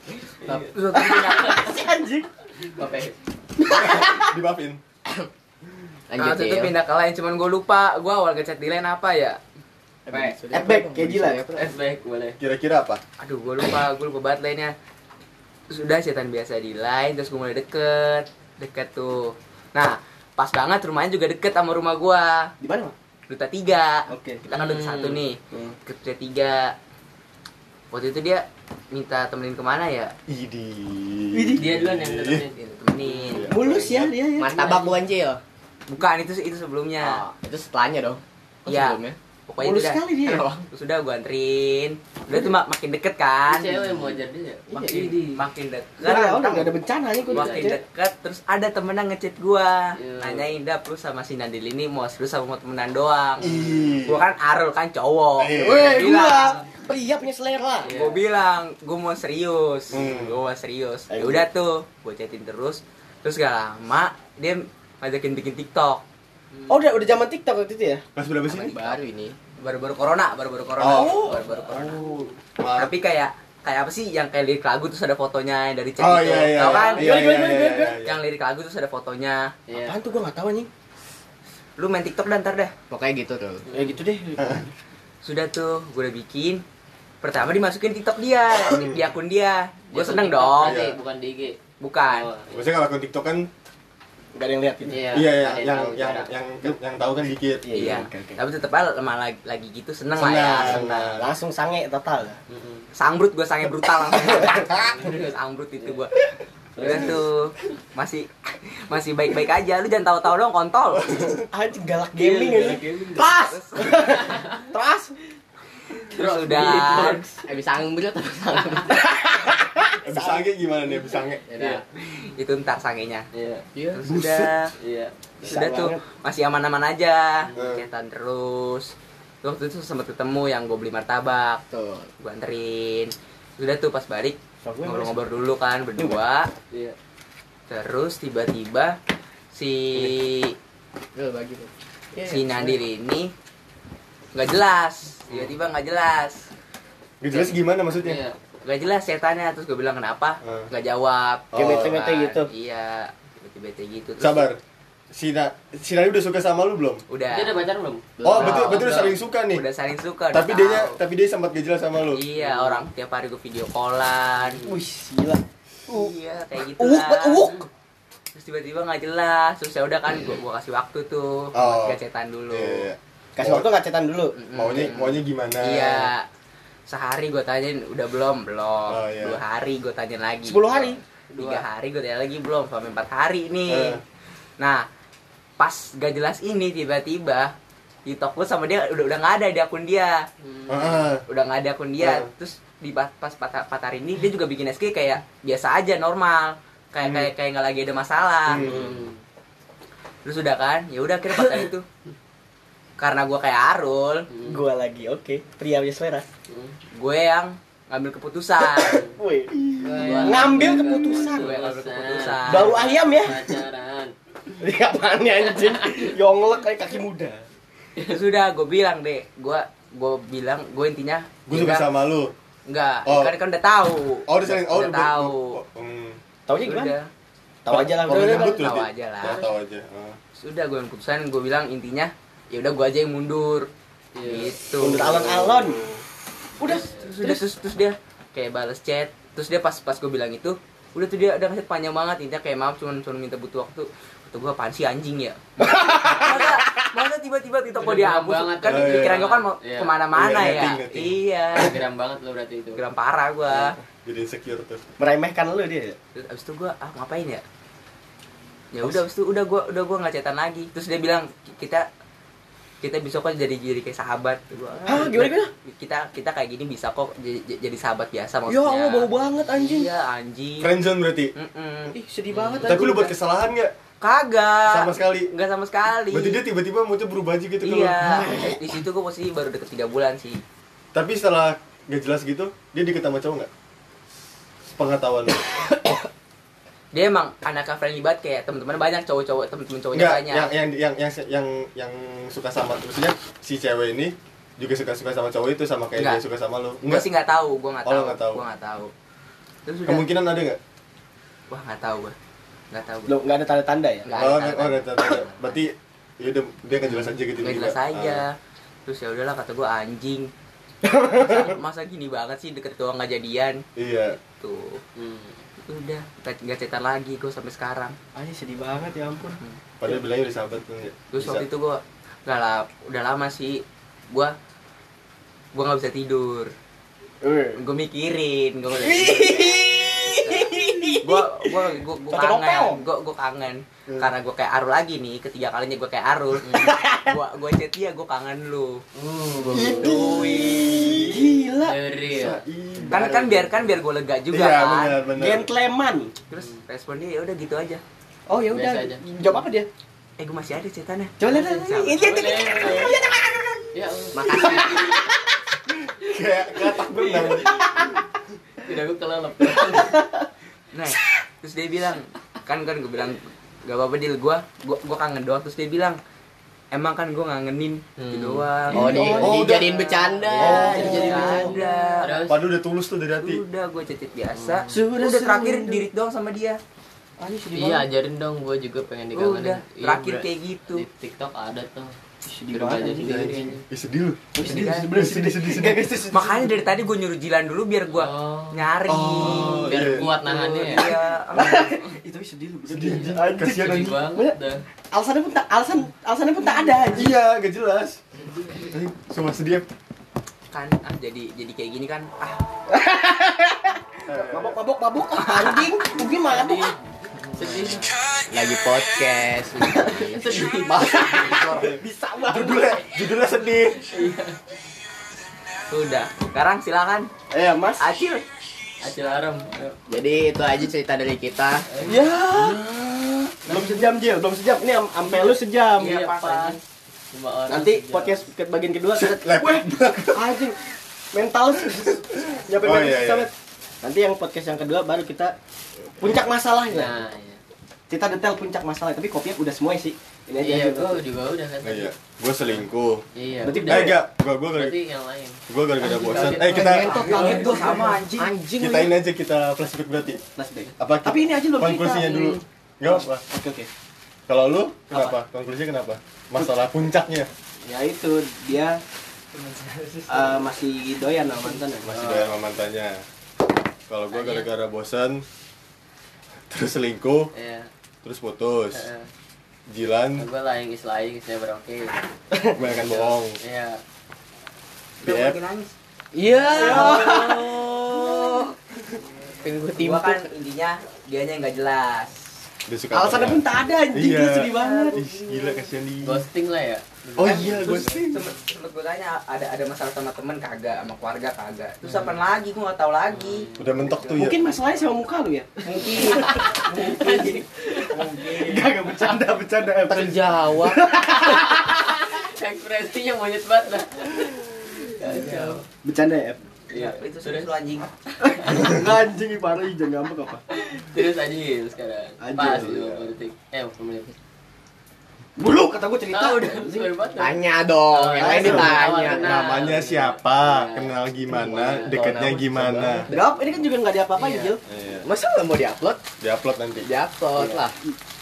Terus waktu itu pindah- Si anjing. Oke. Dimaafin. Lanjut waktu itu pindah ke lain. Cuman gue lupa. Gue awal ngechat di lain apa ya? Adback, kayak gila. Flashback boleh. Kira-kira apa? Aduh, gue lupa, gue lupa banget lainnya. Terus udah chatan biasa di line, terus gue mulai deket, deket tuh. Nah, pas banget rumahnya juga deket sama rumah gua. Di mana? Duta tiga. Oke. Kita kan duta Hmm. satu nih. Hmm. Ke Duta tiga. Waktu itu dia minta temenin ke mana ya? Idi. Widih. Dia duluan yang nemenin. Dia temenin. Iya. Mulus ya dia ya. Martabak bukan Cil. Bukan itu itu sebelumnya. Oh, itu setelahnya dong. Oh, Iya. sebelumnya. Pokoknya Mulus sekali dia. terus udah gue anterin udah tuh mak- makin deket kan cewek yang mau ajar dia ya? makin makin deket Enggak, udah enggak ada bencana nih gua. makin deket terus ada temenan ngechat gua Iya. nanyain dah lu sama si Nadil ini mau serius sama mau temenan doang Ih. gua kan Arul kan cowok Iya. Bilang pria punya selera. Iya. gue bilang gue mau serius Hmm. gue mau serius ya udah tuh gue chatin terus terus gak lama dia ngajakin bikin TikTok Oh, udah udah zaman TikTok waktu itu ya? Kelas berapa sih? Baru ini. baru-baru corona baru-baru corona Oh. baru-baru corona Oh. Tapi kayak kayak apa sih yang kayak lirik lagu terus ada fotonya yang dari chat Oh itu iya iya. kan Iya, Gimana, iya, iya, gimana, iya, iya. yang lirik lagu terus ada fotonya Iya. Apaan tuh gua enggak tahu anjing. lu main TikTok dan ntar deh Pokoknya gitu tuh. Ya gitu deh. sudah tuh gue udah bikin pertama dimasukin TikTok dia di, akun dia gue Dia seneng dong Iya. bukan di IG bukan Oh, Maksudnya kalau akun TikTok kan Enggak ada yang lihat gitu. iya iya iya ada yang tahu yang cara. yang yang tahu kan dikit. iya oke, oke. tapi tetep aja lama lagi, lagi gitu seneng, lah ya Senang. seneng Langsung sange total. Mm-mm. sangbrut gue sange brutal langsung sangbrut itu gue udah tuh masih masih baik-baik aja lu jangan tahu-tahu dong kontol Anjing galak gaming Iya, ya. Pas. Pas. terus udah Habis angbrut apa sangbrut? Abis sange gimana nih abis sange? Iya. itu ntar sangenya Iya. Iya. terus udah Iya. sudah tuh masih aman-aman aja Hmm. cetan terus waktu itu sempat ketemu yang gue beli martabak Tuh. gue anterin sudah tuh pas balik ngobrol-ngobrol dulu kan berdua Iya. terus tiba-tiba si si Nadir ini nggak jelas tiba-tiba nggak jelas Gak jelas gimana maksudnya? Iya. nggak jelas ceritanya terus gue bilang kenapa Hmm. nggak jawab Kayak Oh. bete-bete Kan, gitu. iya bete-bete gitu Terus Sabar. Si Na, si udah suka sama lu belum? udah Dia udah pacaran belum? Oh, betul betul udah saling suka nih. udah saling suka Tapi dia tahu. tapi dia sempat gak jelas sama lu. iya orang tiap hari gue video callan Wih, gila. iya kayak gitu Uuk, lah uuk. terus tiba-tiba nggak jelas terus ya udah kan gue gua kasih waktu tuh Oh. buat cetan dulu Iya, iya. Kasih waktu enggak cetan dulu. Maunya maunya gimana? iya sehari gue tanyain udah belum belum Oh, iya. dua hari gue tanyain lagi 10 hari. tiga hari gue tanya lagi belum sampai empat hari nih Eh. nah pas gak jelas ini tiba-tiba TikTok gue sama dia udah udah nggak ada di akun dia Heeh. udah nggak ada akun dia Hmm. terus di pas pas empat empat hari ini dia juga bikin SG kayak biasa aja normal kayak Hmm. kayak kayak nggak lagi ada masalah Hmm. terus udah kan ya udah akhirnya pas itu karena gue kayak Arul Gua lagi, oke. Pria punya selera. Hmm. gue yang ngambil keputusan Wih. Ngambil keputusan. gue yang ngambil keputusan Bau ayam ya. Pacaran. Ini apaan nih anjing? Yonglek kayak kaki muda. terus udah gue bilang deh gue gue bilang gue intinya Gue suka udah- sama lu. Enggak, Oh. kan kan udah tahu. Oh, udah saling oh udah udah- tahu. oh, hmm. Taunya gimana? Udah, Tahu aja lah. Tahu aja lah. Oh, tahu aja. Oh. Sudah gue yang keputusan gue bilang intinya ya udah gue aja yang mundur. Iya. Gitu. Mundur alon-alon. Udah. Terus, udah terus, terus dia kayak balas chat. Terus dia pas pas gue bilang itu, udah tuh dia udah ngasih panjang banget intinya kayak maaf cuman cuman minta butuh waktu. Kata gue apaan sih anjing ya? masa, masa tiba-tiba Udah geram dihapus banget kan ya. Oh, iya. pikiran gue kan mau Iya. ke mana-mana Iya, ya. netting. Iya. Geram banget lo berarti itu. Geram parah gue. Jadi insecure terus. Meremehkan lu dia. Terus abis itu gue ah ngapain ya? Ya udah abis itu udah gue udah gue nggak chatan lagi. Terus dia bilang kita kita bisa kok jadi jadi kayak sahabat. Gua, ah, Hah, gimana, gimana? Kita kita kayak gini bisa kok jadi, jadi sahabat biasa Ya maksudnya. Allah, bau banget anjing. Iya anjing. Friendzone berarti. Mm-mm. Ih, sedih banget Tapi lu buat kesalahan nggak? Kagak. Sama sekali. Nggak sama sekali. Berarti dia tiba-tiba moodnya berubah aja gitu. Iya. Di situ gue posisi baru deket tiga bulan sih. Tapi setelah gak jelas gitu, dia sama cowok nggak? Pengetahuan lu. Dia emang anaknya friendly banget kayak teman-teman banyak cowok-cowok teman-teman cowoknya Enggak, banyak. yang yang yang yang yang yang suka sama maksudnya si cewek ini juga suka suka sama cowok itu sama kayak Enggak. dia suka sama lu. Gue sih nggak tahu, gue nggak Oh, tahu, nggak tahu. gue nggak tahu. Terus udah, Kemungkinan ada nggak? wah nggak tahu gue, nggak tahu. Lu enggak ada tanda-tanda ya? Nggak Oh, ada, nggak- oh, nggak ada tanda. Berarti ya udah dia nggak jelas aja gitu. nggak juga. jelas aja. Ah. Terus ya udahlah kata gue anjing. masa, masa gini banget sih deket doang nggak jadian Iya. tuh Hmm. Udah nggak nggak cetan lagi gue sampai sekarang. Anjing sedih banget ya ampun. Padahal bilangnya udah sahabat tuh. nggak? terus Bisa. waktu itu gue nggak lah udah lama sih gue gue nggak bisa tidur. Gue mikirin gue udah gua gua gua, gua Kocok kangen gua gua kangen. Karena gua kayak Arul lagi nih ketiga kalinya gua kayak Arul. Gua gua chat dia gua kangen lu. Gila. Dari ya. Kan kan biar kan biar gua lega juga Iya, kan. Gentleman. terus respon dia ya udah gitu aja Oh ya udah. Jawab apa dia? eh gua masih ada cetannya Coba lihat. Ini dia. Ya, makasih Kayak katak berenang. tidak gue kelelep. nah terus dia bilang kan kan gue bilang gak apa-apa deal gue gue gue kangen doang terus dia bilang emang kan gue ngangenin gitu doang Oh, di, Oh, dijadiin udah. bercanda. Oh, dijadiin bercanda. Padahal udah tulus tuh dari hati. udah gue cecit biasa Sudah udah, terakhir dirit doang sama dia Aduh, Iya ajarin dong, gue juga pengen dikangenin. udah Iya, terakhir kayak gitu Di TikTok ada tuh. Sedih banget, sendiri. Ih, sedih lu. Sedih, kan? sedih, bener, sedih, sedih, sedih. makanya dari tadi gue nyuruh Jilan dulu biar gue Oh. nyari Oh, Biar iya. kuat nahannya ya. Iya. Itu sedih lu. Sedih anjing. Kasihan banget. Alasannya pun tak alasan alasannya pun tak ada. Iya, gak jelas. Cuma sedih. kan ah jadi jadi kayak gini kan ah Mabok mabok mabok anjing. Mungkin mabok. Sedih. Lagi podcast. Sedih. Bisa banget. Judulnya, judulnya sedih. udah sekarang silakan Eh, Mas. Acil Acil Aram. Jadi itu aja cerita dari kita. Ya. Belum sejam, Jil. Belum sejam. Ini am- ampe lu sejam. Iya, pas, Nanti sejam. podcast ke bagian kedua kita anjing mental nyampe Oh, iya, iya. Nanti yang podcast yang kedua baru kita puncak masalahnya Nah, iya. kita detail puncak masalah tapi kopinya udah semua sih ini aja Iya, dulu. gue juga udah kan. Nah, iya. Gue selingkuh. Iya. Berarti udah. Eh, enggak. Gue gue Berarti yang lain. gue gara-gara bosan. Eh, kita Ngentot, kaget gua. sama anjing anjing kita ini aja kita flashback berarti. flashback Apa? Tapi ini aja belum konklusinya dulu. Gak apa. oke oke Kalau lu kenapa? Konklusinya kenapa? Masalah puncaknya ya itu dia eh, masih doyan sama mantan ya masih doyan sama mantannya. Kalau gue gara-gara bosan terus selingkuh, Iya. terus putus. Heeh. Jilan, Gue lain is lain, saya beroke. kebanyakan bohong. Iya. Nangis Iya. Pengen gue gua timpuk. kan intinya dianya yang nggak jelas dia suka alasannya apa pun ya? tak ada anjing Iya. dia sedih banget Ih, gila kasihan dia. Ghosting lah ya. Oh Kan iya, terus ghosting. sempet, gue tanya ada ada masalah sama temen kagak sama keluarga kagak terus apa lagi gue nggak tahu lagi Udah mentok tuh ya. mungkin masalahnya sama muka lu ya mungkin mungkin mungkin Gak, gak bercanda, bercanda Terjawab. Ekspresinya monyet banget dah. Kacau. Bercanda ya, F? Iya, itu serius lu anjing anjing, parah, jangan ngambek apa terus aja Hil, sekarang. Aja, Pas iya. 20 detik. Eh, 20 menit. Bulu, kata gue cerita Ah, udah. Tanya dong. Yang lain ditanya. Namanya siapa? Iya. Kenal gimana? Iya. Deketnya gimana? Gap, ini kan juga nggak diapa-apain, Iya. Jil Iya. Masa nggak mau diupload? Diupload nanti. Diupload lah.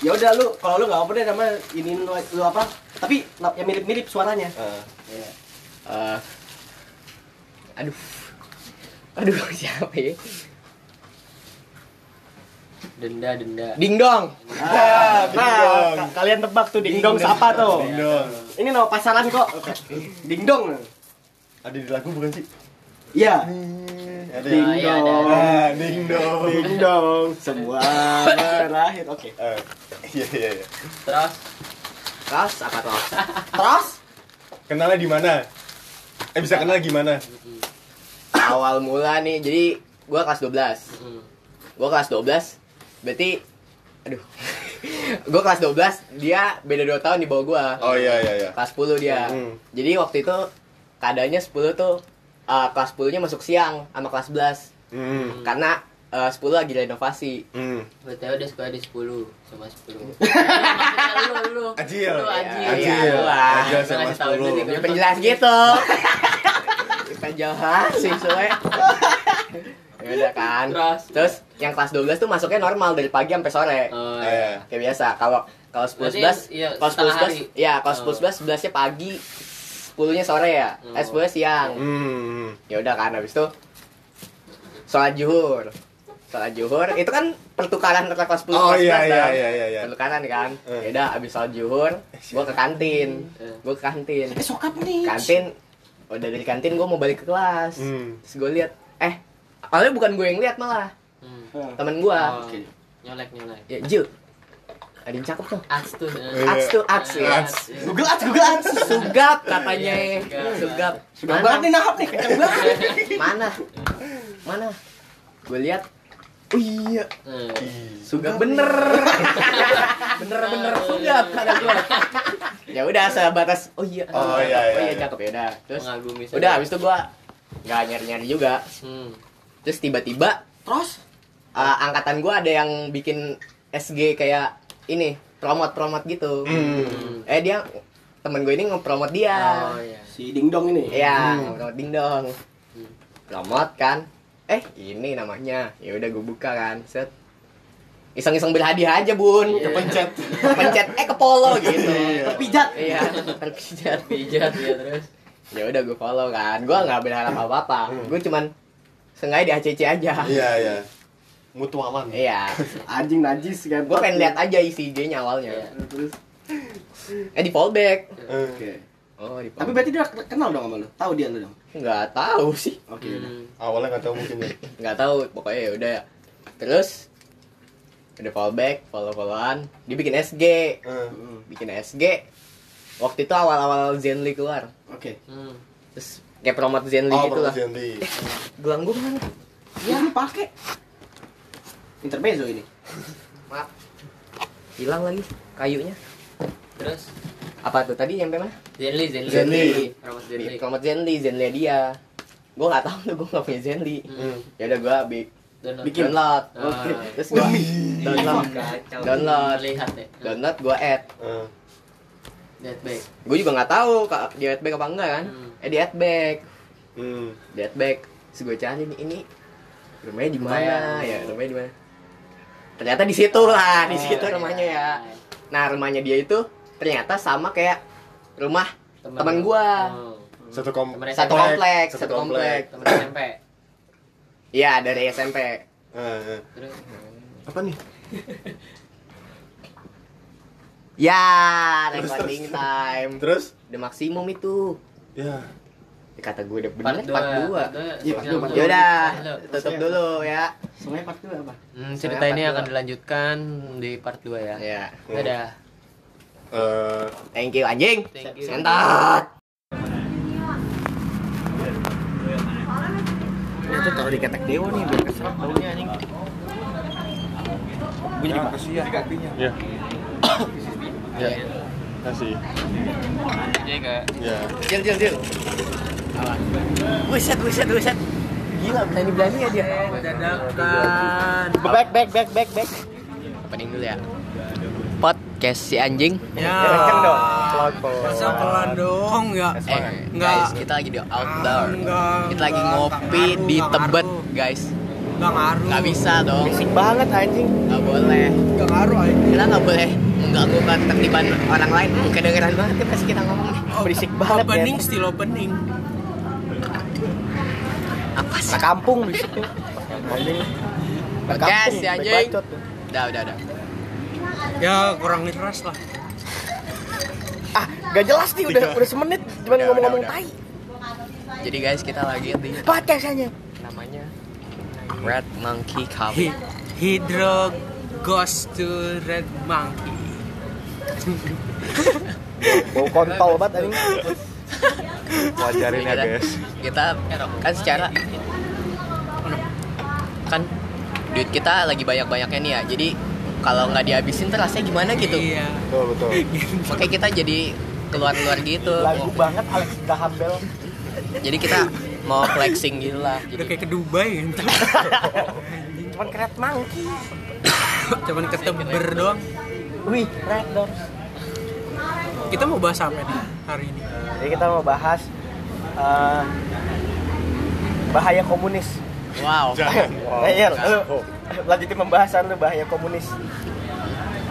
Ya udah lu, kalau lu nggak apa deh nama ini lu, lu apa? Tapi yang mirip-mirip suaranya. Iya. Eh, aduh. Aduh, siapa ya? Denda, denda. Ding dong. Ah, Ding nah, kalian tebak tuh dingdong siapa tuh? Ding dong. Ini nama pasaran kok. Dingdong. Ada di lagu bukan sih? Iya. Ada Ding ya? iya, ada, dong. Ah, ding dong. Dingdong. Semua berakhir. Oke. Iya iya iya. Terus Ras apa tuh? Terus Kenalnya di mana? Eh bisa kenal gimana? Awal mula nih, jadi gua kelas 12. mm, Gua kelas 12. Berarti aduh. gua kelas 12, dia beda 2 tahun di bawah gua. Oh iya iya iya. Kelas 10 dia. Hmm. Jadi waktu itu keadaannya 10 tuh eh, kelas 10-nya masuk siang sama kelas 11. Hmm. Karena eh, 10 lagi renovasi. Hmm. BTW udah sekolah di 10 sama 10. lu lu. Ajil. Lu Ajil. Ajil. Iya. Ajil Gua sama ngasih tahu dulu nih, 10. gua. Penjelas gitu. Penjelas sih soalnya. Ya udah kan. Terus? Terus yang kelas 12 tuh masuknya normal dari pagi sampai sore. Oh, Eh, Kayak biasa. Kalau kalau 10 11, iya, kalau 10 hari. 11, iya, kalau Oh. 10 11 11-nya pagi, 10-nya sore ya. Oh. Eh 10 siang. Hmm. Ya udah kan habis itu sholat zuhur. Sholat zuhur itu kan pertukaran antara kelas 10 Oh kelas iya 11 iya kan. iya iya iya. Pertukaran kan. Eh. Ya udah habis sholat zuhur, gua ke kantin. Eh. Gua ke kantin. eh sokap nih. Kantin udah dari kantin gua mau balik ke kelas. Hmm. Terus gue lihat, eh, awalnya bukan gue yang lihat malah. Hmm. temen gua Oh, nyolek nyolek ya Ju ada yang cakep tuh ats tuh Ats tuh Ats ya. Google ads, Google ads. Sugap katanya Iya, sugap. Sugap Sudah banget nih nahap nih, kenceng banget. Mana? Mana? Gue lihat. Oh iya, Eh, Sugap bener. Bener-bener Sugap kata gue. Ya udah sebatas oh iya. Oh, iya, iya, Oh iya iya. cakep ya udah. Terus mengagumi udah habis itu gua nggak nyari-nyari juga. hmm. Terus tiba-tiba Terus? uh, angkatan gua ada yang bikin SG kayak ini, promote-promote gitu. Hmm. Eh dia temen gue ini nge-promote dia. oh iya Si Dingdong ini. Iya, Hmm. promote dingdong. Promote kan. Eh, ini namanya. Ya udah gue buka kan. Set. Iseng-iseng beli hadiah aja, Bun. Iya. Kepencet. Kepencet eh ke polo gitu. Terpijat. Iya, terpijat. pijat ya terus Ya udah gue follow kan. Gue nggak berharap apa-apa. Gue cuman sengaja di ACC aja. Iya, iya. Mutu aman. Iya. Anjing najis kayak Gue pengen lihat aja isi IG-nya awalnya. Iya. Terus. Eh di fallback. Eh, Oke. Oh, di Tapi berarti dia kenal dong sama lu. Tahu dia lu dong. Nggak tahu sih. Oke, udah. Hmm. Awalnya nggak tahu mungkin ya. nggak tahu pokoknya ya udah terus udah fallback follow followan dia bikin SG Eh, bikin SG waktu itu awal awal Zenly keluar Oke. Hmm. terus kayak promote Zenly Oh, gitu lah Zenly. gelang gue mana Iya, lu pakai. Intermezzo ini. maaf hilang lagi kayunya terus apa tuh tadi nyampe mana Zenly Zenly Zenly. Promote Di Zenly promote Zenly Zenly dia gue nggak tahu tuh gue nggak punya Zenly Hmm. ya udah gue bi Download. Bikin. download Ah. Oke. terus gue download. Download. lihat ya download gue add Eh, That back gue juga nggak tahu kak di add back apa enggak kan Hmm. Eh di add back hmm. di terus gue cari nih ini rumahnya di mana ya rumahnya di mana ternyata di situ lah di Oh, situ iya. rumahnya ya nah rumahnya dia itu ternyata sama kayak rumah Temen teman lu. gua Oh. Satu kom Temen satu SMP. komplek Satu satu komplek. temen SMP iya dari SMP eh. terus Apa nih? ya recording terus. time Terus? udah maksimum itu Ya. kata gue udah part bener dua part dua Iya, part dua, part dua. yaudah Halo. tutup dulu ya Semuanya part 2 apa? Hmm, cerita ini akan dilanjutkan di part 2 ya. ya Dadah. Eh, thank you anjing Thank you. sentot Itu taruh di ketek dewa nih biar keserap baunya anjing. Gue jadi kasihan. ya. ya. Kasih. Iya kak. Ya. Jil, jil, jil. Buset, buset, buset. Gila, berani-berani ya dia. Dadakan. Back, back, back, back, back. Opening dulu ya. Podcast si anjing. Ya. Kenceng dong. Pelan-pelan. Masa pelan dong ya. Eh, Enggak. guys, kita lagi di outdoor. Enggak, Kita lagi ngopi di ngaruh, Tebet, guys. Enggak ngaruh. Gak bisa dong. Berisik banget anjing. Gak boleh. Enggak ngaruh aja. Kita gak boleh mengganggu ketertiban orang lain. Hmm, kedengeran banget ya pas kita ngomong nih. Berisik banget Opening ya. still opening. Apa sih? Nah, kampung berisik tuh. Anjing. Nah, kampung, si anjing. Udah, udah, udah. Ya kurang keras lah. Ah, gak jelas nih udah udah semenit cuman Udah, ngomong-ngomong tai. Jadi guys, kita lagi di Podcast aja. namanya Red Monkey Coffee. Hy- Hydro goes to red monkey. Bau kontol banget anjing. Wajarin ya, Kita- guys. Kita kan secara kan duit kita lagi banyak-banyaknya nih ya. Jadi kalau nggak dihabisin tuh rasanya gimana gitu. Iya. Betul, betul. Makanya kita jadi keluar-keluar gitu. Lagu banget Alex Graham Bell. Jadi kita mau flexing gitu lah. Udah Jadi kayak ke Dubai gitu. Cuman keret monkey. Cuman keteber doang. Wih, red doors. Kita mau bahas apa nih hari ini? Jadi kita mau bahas eh, bahaya komunis. wow. Jangan. Nah, iya, lu lanjutin pembahasan lu bahaya komunis.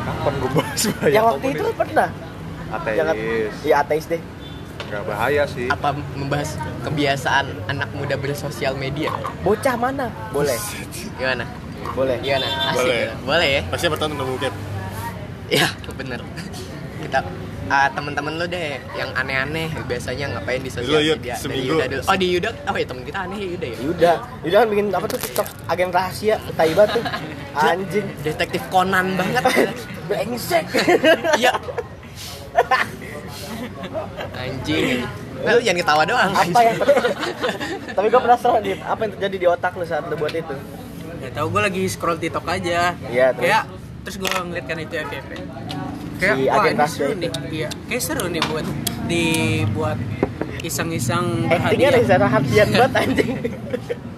Kapan gue bahas bahaya Yang waktu itu pernah. Jangan, Ateis. iya ateis deh. Nggak bahaya sih. Apa membahas kebiasaan anak muda bersosial media? Bocah mana? Boleh, Gimana? boleh. Gimana? Asik. Boleh. ya? Boleh ya? Pasti pertama nemu cap. Ya, bener. kita ah, temen-temen lu deh yang aneh-aneh biasanya ngapain di sosial media? Dari seminggu. Yuda dulu. oh di Yuda? Oh ya temen kita aneh ya Yuda ya? Yuda. Yuda kan bikin apa tuh TikTok? Agen rahasia Taiba tuh. Anjing. Detektif Conan banget. Brengsek. Iya. Anjing. Nah, lu jangan ketawa doang apa yang tapi gue penasaran Dit, apa yang terjadi di otak lu saat lu buat itu? Gak tau gue lagi scroll TikTok aja. Iya, terus? Kayak terus gue ngeliat kan itu FYP. Kayak Si wah ini seru nih. Iya, kayak seru nih buat dibuat iseng-iseng actingnya. Reza Rahardian banget anjing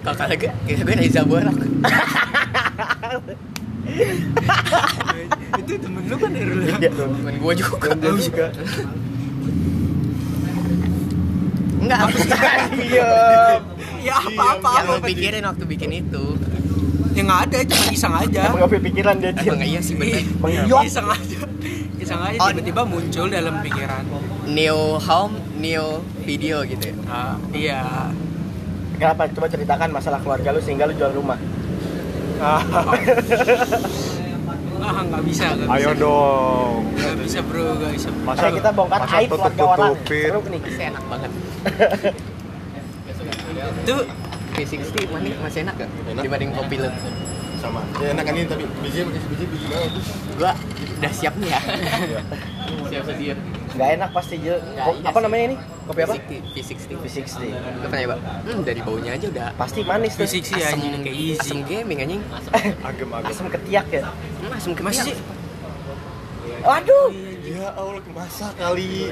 kalau kata gue kayak gue Reza Borak itu temen lu kan dari lu. Iya, tuh. temen gue juga Dia juga enggak iya Ya apa-apa. yang lu pikirin waktu bikin itu Ya nggak ada, cuma iseng aja. emang gak pikiran dia emang Cil iya sih bener Mengiot. Iseng aja. Iseng aja Oh. tiba-tiba muncul dalam pikiran. new home new video gitu ya Ah, iya. kenapa coba ceritakan masalah keluarga lu sehingga lu jual rumah Ah, nggak bisa, nggak bisa. Ayo dong. Nggak bisa bro, nggak bisa. Masa kita bongkar masa aib keluarga orang? Seru nih enak banget Itu V60 mana masih enak gak? Enak. Dibanding kopi lu sama ya enak kan ini tapi biji pakai biji biji banget Gua udah siap nih ya Siap sedia Gak enak pasti Nggak, Ko- iya Apa sih. namanya ini? Kopi apa? V60 V60 Lu pernah coba? Hmm dari baunya aja udah Pasti manis tuh fisik sih asem, anjing kayak easy. asem gaming anjing Agem-agem. Asam ketiak ya Hmm, asem ketiak Masih sih? Waduh ya Allah masa kali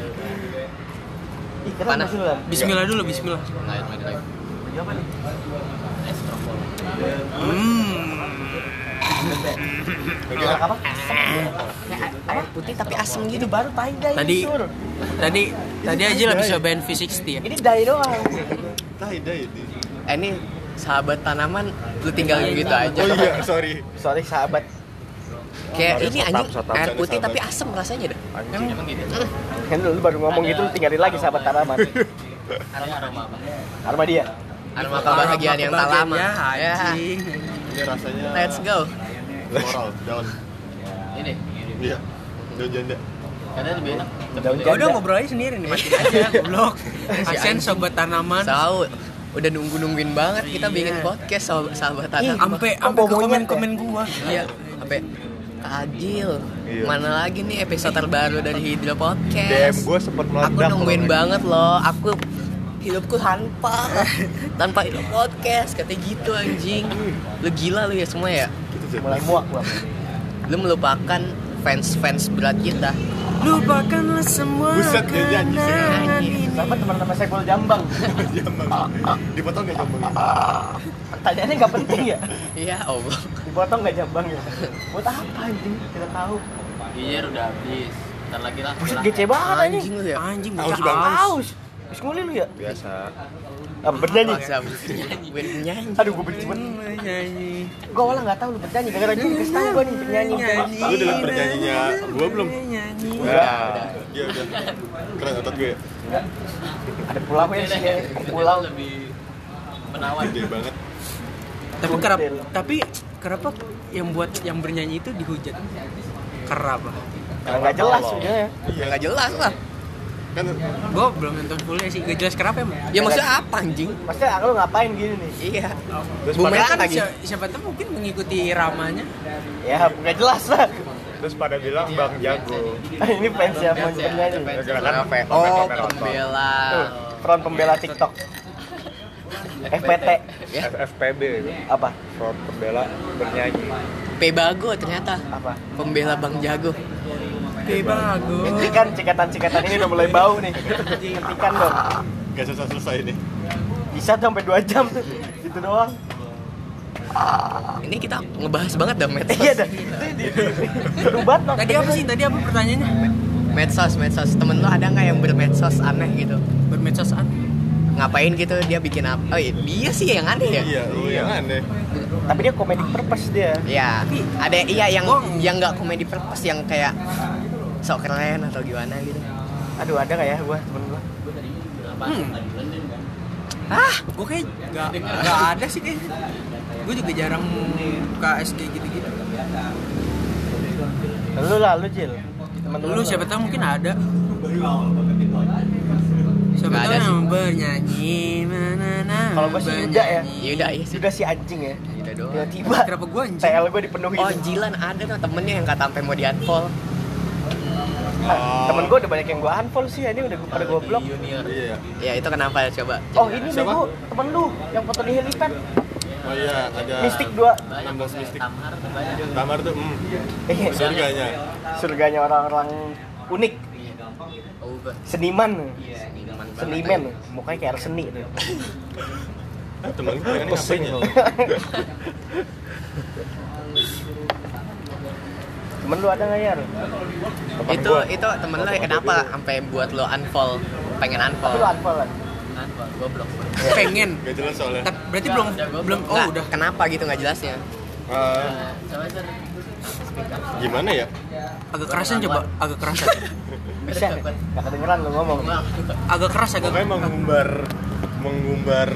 Ih Panas. masih. Bismillah dulu, Bismillah. Lanjut, Ini apa nih? Hmm. Enak apa? Air putih tapi asem gitu baru tai dai Tadi Sur. tadi tadi aja lah bisa band V60 ya. Ini dai doang tai dai Eh ini sahabat tanaman lu tinggal gitu aja oh iya sorry Sorry sahabat Kayak ini anjing air putih tapi asem rasanya dah Anjing. Emang gitu Kan lu baru ngomong gitu lu tinggalin lagi sahabat tanaman aroma aroma apa Arma dia Aroma kebahagiaan yang tak lama Ya, Ya anjing. ini rasanya Let's go moral daun ini iya daun janda katanya lebih enak Daun Ya udah janda. ngobrol aja sendiri nih matiin aja goblok. Kasian anjing. sobat tanaman. Tahu udah nunggu-nungguin banget kita Iya. bikin podcast sahabat, sahabat Ih, tanaman Sampai sampai ke bau monyet komen-komen gua. Iya, sampai Adil. Iya. Mana lagi nih episode terbaru dari Hidro DM Podcast? gue sempet meledak. Aku nungguin banget loh. Aku hidupku hampa tanpa Hidro Podcast. Katanya gitu anjing. Lu gila lu ya semua ya. itu sih Mulai muak gua Lu melupakan fans-fans berat kita. Lupakanlah semua Buset, dia nyanyi sih. kenangan ini. Sama teman-teman saya bola jambang jambang dipotong nggak jambangnya Pertanyaannya gak penting ya Iya, Allah. Dipotong gak jambang ya Buat apa anjing? Kita tahu Biar udah habis ntar lagi lah Buset gece banget anjing Anjing lu ya. Anjing Haus bocah banget. Haus Habis nguli lu ya? Biasa. Apa bernyanyi? Bernyanyi. Aduh gue benci banget nyanyi. Gue awalnya gak tau lu bernyanyi Gara-gara gini kasih tau gue nih bernyanyi lu dengar penyanyinya gua belum Nyanyi. Udah. iya udah keren otot gue ya Ada pulau ya sih ya Pulau lebih menawan gede banget Tapi kenapa tapi kenapa yang buat yang bernyanyi itu dihujat? Kenapa? Karena gak jelas udah ya Ya nggak jelas lah. Kan Gue belum nonton fullnya sih, gak jelas kenapa emang. Ya maksudnya apa anjing? Maksudnya lu ngapain gini nih? Iya. Terus Bumerang pada, Kan lagi. si- siapa tahu mungkin mengikuti ramanya. Ya gak jelas lah terus pada bilang Bang Jago. Ini fans ya fans bernyanyi Gara-gara kan Oh, pembela. Tuh, Front pembela TikTok FPT Ya, FFPB itu. Apa? Front pembela bernyanyi. Pebago ternyata. Apa? Pembela Bang Jago. Oke, bagus. Hentikan cikatan-cikatan ini udah mulai bau nih Hentikan dong gak selesai selesai nih Bisa tuh sampai 2 jam tuh Gitu doang Ini kita ngebahas banget dah medsos. Iya dah Itu Seru banget Tadi apa sih? Tadi apa pertanyaannya? Medsos, medsos. Temen lu ada nggak yang bermedsos aneh gitu? Bermedsos an. Ngapain gitu dia bikin apa? Oh iya, dia sih yang aneh ya. iya lu yang aneh Tapi dia comedic purpose dia Iya. Ada iya yang yang nggak komedi purpose yang kayak sok keren atau gimana gitu. Aduh ada gak ya gua temen gua Hmm. Ah, Gue kayak gak, gak ada sih kayaknya. Gue juga jarang buka SG gitu-gitu. Lu lah lu Jil teman-teman Lu siapa tahu mungkin ada. Siapa tahu yang bernyanyi mana nah. Kalau gua sih Yuda ya. Yuda iya sih Sudah si anjing ya. Yuda doang Tiba-tiba Kenapa gua anjing? TL gue dipenuhi. Oh Jilan ada tuh temennya yang kata sampai mau di unfollow Ah, Temen gue udah banyak yang gue unfollow sih, ini udah pada gue blok. junior Iya. Ya itu kenapa coba Oh ini nih bu, temen lu yang foto di helipad, Oh iya, ada Mistik 2 banyak 16 mistik. tamar tuh banyak Tamar tuh, hmm. Eh, Surganya. surganya orang-orang unik, oh bukan seniman, Seniman banget. seniman, mukanya kayak air seni tuh. Temen gue yang ngapain ya? Temen lu ada nggak ya? Itu itu temen lo kenapa sampai buat lo unfollow pengen Tapi lu unfollow unfollow kan? kan gua blok Pengen. Gak jelas soalnya. Tapi berarti belum belum oh Nggak, udah. kenapa gitu nggak jelasnya aja gimana ya? Agak kerasan coba, agak kerasan. Bisa, nggak kedengeran lu ngomong. Agak keras agak. Pokoknya mengumbar mengumbar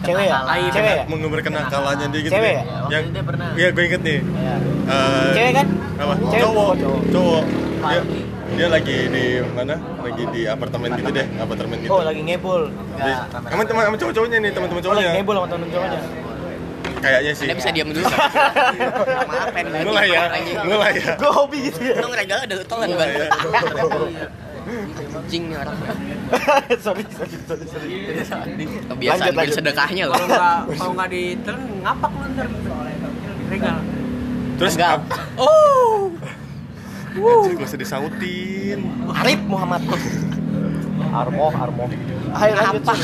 Cewek ya? Cewek ya? mengumbar kenakalannya dia gitu. Cewek ya? Ya, Yang dia pernah. Iya, gue inget nih. Iya. Eh, Cewek kan? apa? Cewek Cowok. cowok? Cowok. Dia, dia lagi di mana? Lagi di apartemen gitu deh, apartemen gitu. Oh lagi ngebul. Di- Sama teman sama cowok-cowoknya nih, teman-teman Oh lagi cowoknya. ngebul sama temen cowoknya. Kayaknya sih. anda bisa diam dulu nggak? maaf pen Mulai ya. Mulai ya. Gue hobi gitu ya. Lu ngeregal ada tolan Mulai ban ya. Anjing nih orang sorry, sorry, sorry, sorry. Kebiasaan Lanjut, lanjut. bersedekahnya loh Kalau nggak kalau nggak ngapak lu ntar. Regal. Terus Enggak. ap- Oh Anjir, gak usah disautin. Arif Muhammad. Armo, Armo. Ayo lanjut. Apa?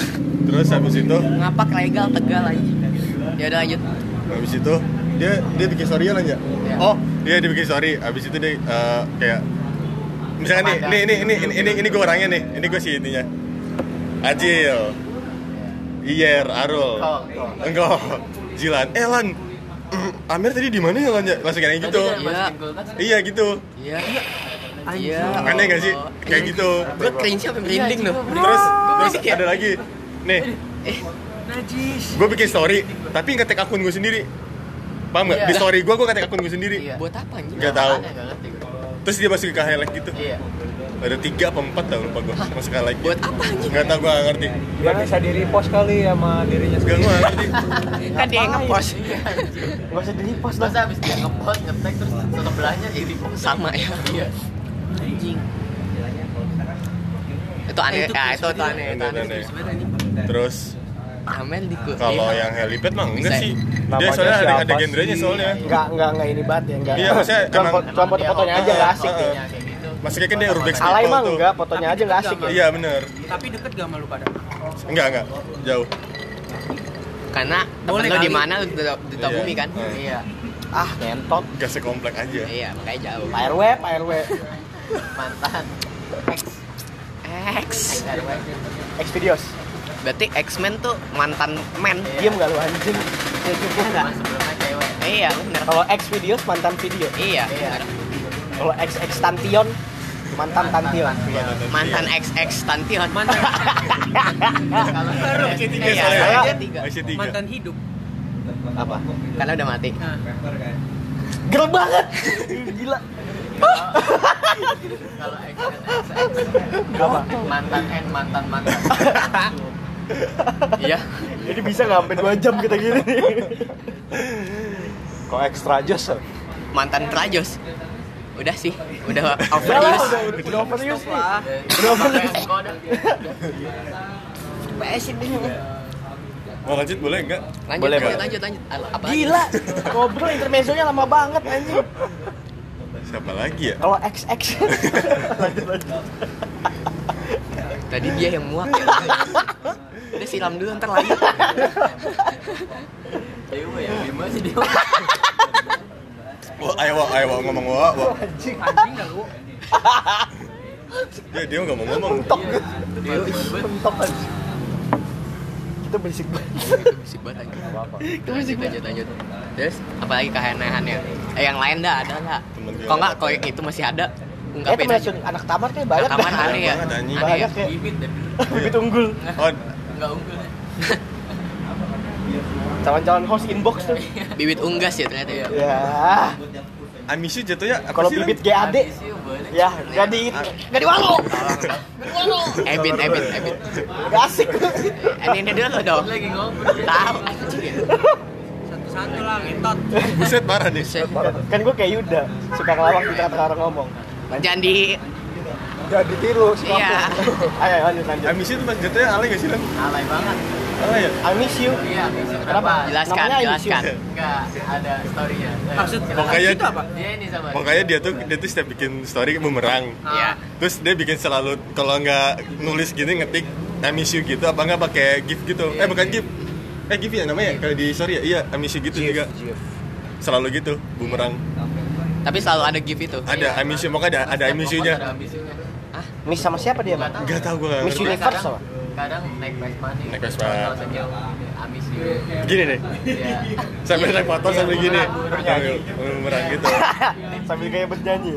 Terus habis itu, Ngapak legal tegal aja Ya udah lanjut habis itu dia dia bikin story ya ya? Oh, dia dia bikin story. Habis itu dia eh, kayak misalkan nih, ini ini ini ini ini, ini gue orangnya nih. Ini gue sih intinya. Ajil. Iyer, Arul. Enggak. Jilan. Eh Lan. mm, Amir tadi di mana ya Lan ya? Langsung kayak gitu. Iya. Iya gitu. Iya Iya Aneh gak sih? Kayak gitu. Gue cringe sampai merinding loh Terus terus kayak- ada lagi. Nih, Najis. gue bikin story tapi ngetek akun gue sendiri paham nggak Iya. di story gue gue ngetek akun gue sendiri Iya. Buat apa anjing? nggak tahu terus dia masukin ke highlight gitu iya ada tiga apa empat tau lupa gue masuk ke highlight Buat apa anjing? nggak tahu gue nggak ngerti Biar bisa di repost kali sama dirinya gak sendiri. gue nggak ngerti Kan dia yang ngepost Gak usah di repost lah. Masa habis dia ngepost ngetek terus sebelahnya jadi post Sama ya iya Anjing. Itu aneh Eh, itu Ya itu itu banget. aneh itu Itu aneh aneh. Sebenarnya anjing. terus Amel di kalau yang helipad mah enggak Bisa. sih dia Namanya soalnya ada, ada genrenya soalnya Enggak, enggak, enggak ini banget ya, enggak. Iya, maksudnya cuma, emang- cuma foto-fotonya aja enggak asik Ah, ya. ah. kayak gitu maksudnya kan dia Alay people mah tuh enggak, fotonya aja enggak asik ya. iya bener Tapi deket gak sama lu pada? enggak enggak jauh Karena temen Boleh lo di mana lu di Duta Iya. Bumi kan? Ah. iya Ah, ngentot. gak sekomplek aja Iya, makanya jauh. Pak RW, Pak RW. mantan X. RW X videos. Berarti X-Men tuh mantan men. Diam enggak lu anjing? Ya cukup sebelumnya cewek Iya, bener. Kalau X videos mantan video. Iya. Iya. Kalau X X Tantion mantan Tantion. Mantan XX Tantion. Mantan kalau masih tiga Iya, soalnya saya- tiga. masih tiga mantan hidup. Apa? Karena udah mati. Nah, Gerem banget. Gila. kalau X Apa? mantan N mantan mantan Iya. Ini bisa nggak sampai 2 jam kita gini. Kok ekstra jos? Mantan Trajos. Udah sih, udah Udah lah, overuse. udah, udah overuse nih. udah Udah overuse. PS ini. mau lanjut boleh enggak Lanjut, Boleh, lanjut, lanjut, lanjut. Apa lagi? Gila. Ngobrol intermezzonya lama banget anjing. siapa lagi ya Kalau XX. lanjut lanjut. Tadi dia yang muak ya. Udah siram dulu ntar lanjut. Dewa ya Bima sih Dewa Wah, ayo, Wak, ayo, Wak, ngomong, Wak, Wak. Anjing. anjing gak lu? Dia, dia nggak mau ngomong. Mentok. Mentok anjing. Kita berisik banget. Itu Bisik banget anjing. Itu bisik lanjut, lanjut. Terus apalagi keanehannya? Eh yang lain dah ada lah. Kok enggak ada. kalau yang itu masih ada? Eh Ungkapin temen aja. anak tamar kayak banyak Taman dah. aneh ya. Banget. Aneh ya. Banyak kayak Bibit bibit unggul. Oh, Enggak unggul ya Calon-calon host inbox tuh. Bibit unggas ya ternyata ya. Ya. I miss you jatuhnya apa Kalau bibit GAD, Ya, gak di gak di walu. Ebit, ebit, ebit. Gak asik. Ini ini dulu dong. lagi ngobrol Tahu anjing. Satu-satu lah, ngetot. Buset parah nih. Kan gue kayak Yuda, suka ngelawak di kata orang ngomong. Jangan di Jadi tiru si iya. Ayo lanjut lanjut. Ambisi itu mas jatuhnya alay gak sih lan? alay banget Alay ya? I miss you. iya Kenapa? Jelaskan, Namanya I miss you. jelaskan. enggak ada storynya Eh, Maksud Makanya itu apa? dia ini sama makanya dia tuh dia tuh setiap bikin story bumerang. Iya. Terus dia bikin selalu kalau nggak nulis gini ngetik I miss you gitu apa nggak pakai gif gitu. Eh bukan gif. Eh gif ya namanya kalau di story ya. Iya, I miss you gitu juga. Selalu gitu, bumerang. Tapi selalu ada gift itu. Ada I miss you, makanya ada ada I miss you-nya. ada ambisinya Miss sama siapa dia, Bang? Enggak tahu gua. Miss. Universe apa? kadang naik Vespa nih Naik Vespa. Kalau saya amis you Gini nih. Iya. Sambil naik motor sambil gini. Bumerang gitu. Sambil kayak bernyanyi.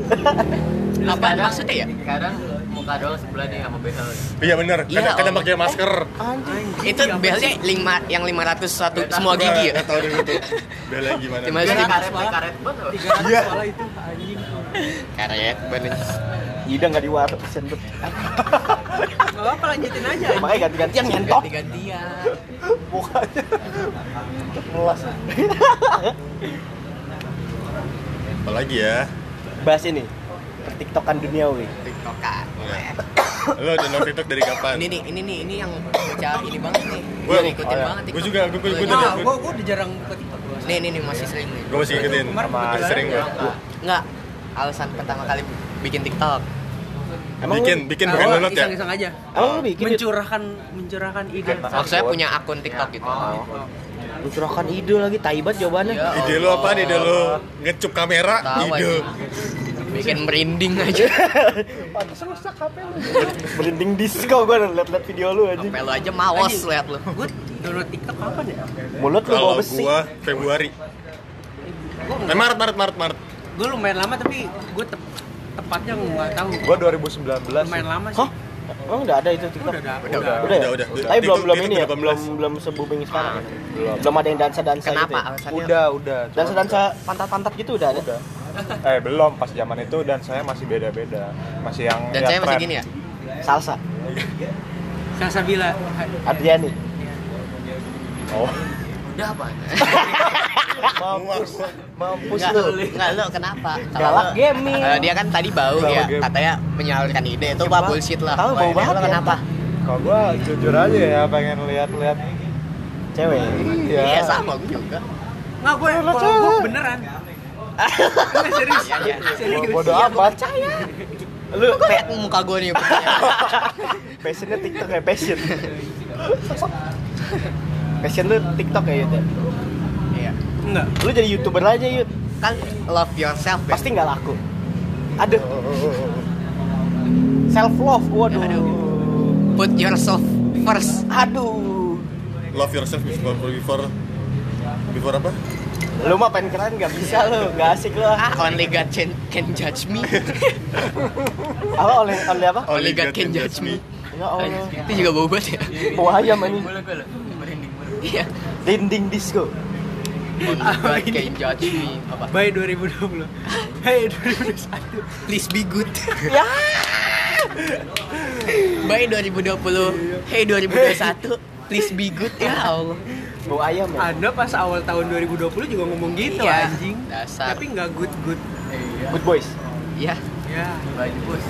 Apa maksudnya ya? kadang muka doang sebelah nih sama behel Iya benar. Iya, Kadang kadang Allah. pakai masker. Itu biasanya lima yang 501 semua gigi ya. Nggak tahu deh itu. Bela gimana? Cuma Jadi karet karet banget loh. Iya. itu anjing. Karet bener. Yuda nggak di warung bet. Gak apa lanjutin aja. anjing. Makanya ganti-gantian nyentok. Ganti-gantian. Mukanya. Melas. Apalagi ya? Bahas ini. Pertiktokan duniawi. TikTokan. Lo udah nonton TikTok dari kapan? Ini nih, ini nih, ini yang bocah ini banget nih. Gua- Gue ngikutin oh ya. banget Gue juga, gue gue gue Nah, gue gua gua udah jarang ke TikTok gua. Nih, nih, nih masih sering nih. gue masih ngikutin. Masih sering gue. Enggak, alasan pertama kali bikin TikTok. Emang Bikin, lu- bikin Nah, bukan gua download ya? Iseng-iseng aja. Emang lu bikin? Mencurahkan mencurahkan ide. Maksudnya punya akun TikTok gitu. Lu curahkan ide lagi taibat jawabannya. Ya Ide lo apa? Ide lo ngecup kamera? Tahu Ide. aja. Bikin merinding aja. Pantesan rusak HP lu. Merinding disco gua liat-liat video lu aja. Lu aja mawas lihat lu. Gue download TikTok kapan ya? Mulut lu Kalau bau besi. gua Februari. Eh Maret, Maret, Maret, Maret. Gue lumayan lama tapi gue tep tepatnya nggak tahu. Gua 2019 lumayan lama sih. Hah? Emang udah ada itu TikTok? Udah, udah, Udah, Udah, udah. ya? Udah, udah. Tapi belum belum ini ya, 18. belum belum se-booming sekarang. ya? Belum. Belum ada yang dansa-dansa gitu. Kenapa ya? Udah, udah. Cuma- Dansa-dansa pantat-pantat gitu udah ada. Udah. Eh, belum pas zaman itu dan saya masih beda-beda. Masih yang Dan yang saya masih gini ya. Salsa. Salsabila. Adriani. Oh. udah apa Mampus. Mampus lu. enggak lu kenapa? Galak lu- gaming. Eh, dia kan tadi bau Galak ya, katanya menyalurkan ide itu mah bullshit lah. Tahu, bau banget lu ya. kenapa? Kalau gua jujur aja ya pengen lihat-lihat Cewek. Iya. Iya sama gue juga. Nggak gue kalau gue beneran. Nggak, serius. Iya, iya. Serius. Bodoh Iya, amat. Lu Lihat muka gue nih. passionnya TikTok ya passion. Passion lu TikTok ya Yud ya? Iya. Enggak. Lu jadi youtuber aja Yud. Kan love yourself ya. Pasti nggak laku. Aduh. Self love, waduh. Aduh. Put yourself first. Aduh. Love yourself before before before apa? Lu mah pengen keren nggak bisa lu, nggak asik lu. Ah, only God can, can judge me. Apa oleh oleh apa? Only God can judge me. Ya Allah. Itu juga bau banget ya. Bau ayam ini. boleh gue merinding merinding Iya. Dinding disco. Can judge me. Apa? Bye 2020. Hey 2021. Please be good. Ya. Bye 2020. Hey 2021. Please be good. Ya Allah. Bau ayam ya. Anda pas awal tahun 2020 juga ngomong gitu Iya, anjing. dasar. Tapi nggak good good. Good boys. Iya. Ya. baju bos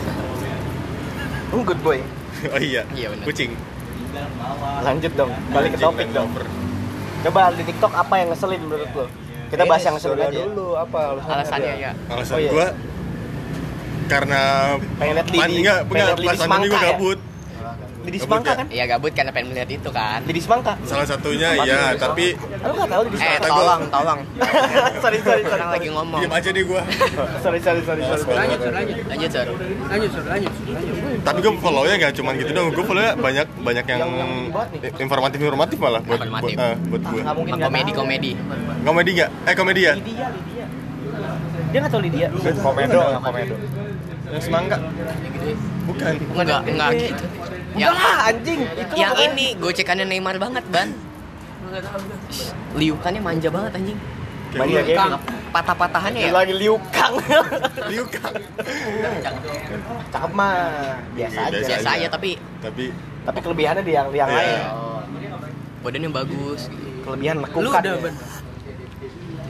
Hmm, good boy. Oh iya. Iya, benar. Kucing. Lanjut dong, balik ke topik dong. Coba di TikTok apa yang ngeselin menurut lo? Kita bahas yang ngeselin aja. ya. dulu apa alasannya? Alasannya ya. Alasan Oh, iya. gua karena Pengen pan, Lidi. enggak, Pengen enggak, liat Lidi gua ya? Gabut semangka ya? kan? Iya gabut karena pengen melihat itu kan. Lidi semangka. Salah satunya iya, tapi Lu nggak tahu Lidi Eh semangka? tolong tolong. sorry sorry sorry. Orang lagi ngomong. diam aja deh gua. Sorry sorry sorry sorry. Lanjut, lanjut. Lanjut Sur. Lanjut, Sur, lanjut. Tapi gua follow-nya enggak cuma gitu dong. Gua follow-nya banyak banyak yang informatif-informatif malah buat buat, eh, buat gua. Nggak mungkin nggak Komedi tahu. komedi. Komedi enggak? Eh komedi ya? Lydia Lydia. Dia nggak tahu Lydia. Komedo, komedo. Yang semangka. Bukan. Enggak enggak gitu. Yang lah anjing. Itu yang pokoknya- ini gocekannya Neymar banget ban. Liukannya manja banget anjing. Kayak ya, ular. game. Patah-patahannya ya. Lagi liukang. Liu Kang. Cakep mah biasa Iya, aja. Biasa aja tapi Tapi Tapi kelebihannya di yang yang Iya. lain. badannya bagus. Kelebihan lekukan. Lu udah ya.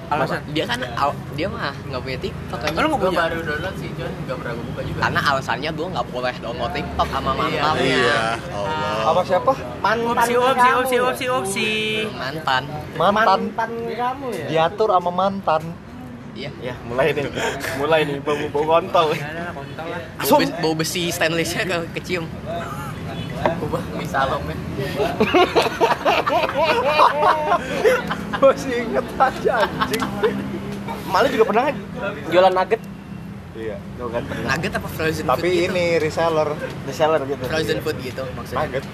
Alasan. Dia kan al- dia mah nggak punya TikTok kan. Lu nggak punya? baru download sih, cuman gak pernah gue buka juga. Karena alasannya gue nggak boleh download TikTok sama mantannya. iya, Allah. Apa siapa? Mantan Opsi, opsi, opsi, ya? opsi, opsi. Mantan. Mantan. Mantan kamu ya? Diatur sama mantan. Iya. Ya, mulai nih. Mulai nih bau bau kontol. Ya ada kontol lah. Bau, bes- bau besi stainlessnya ke kecium. Ubah mie salom ya. Masih inget aja anjing. Malu juga pernah kan jualan nugget. Iya. Kan pernah. Nugget apa frozen food Tapi gitu? ini reseller Reseller gitu. Frozen food gitu maksudnya. nugget.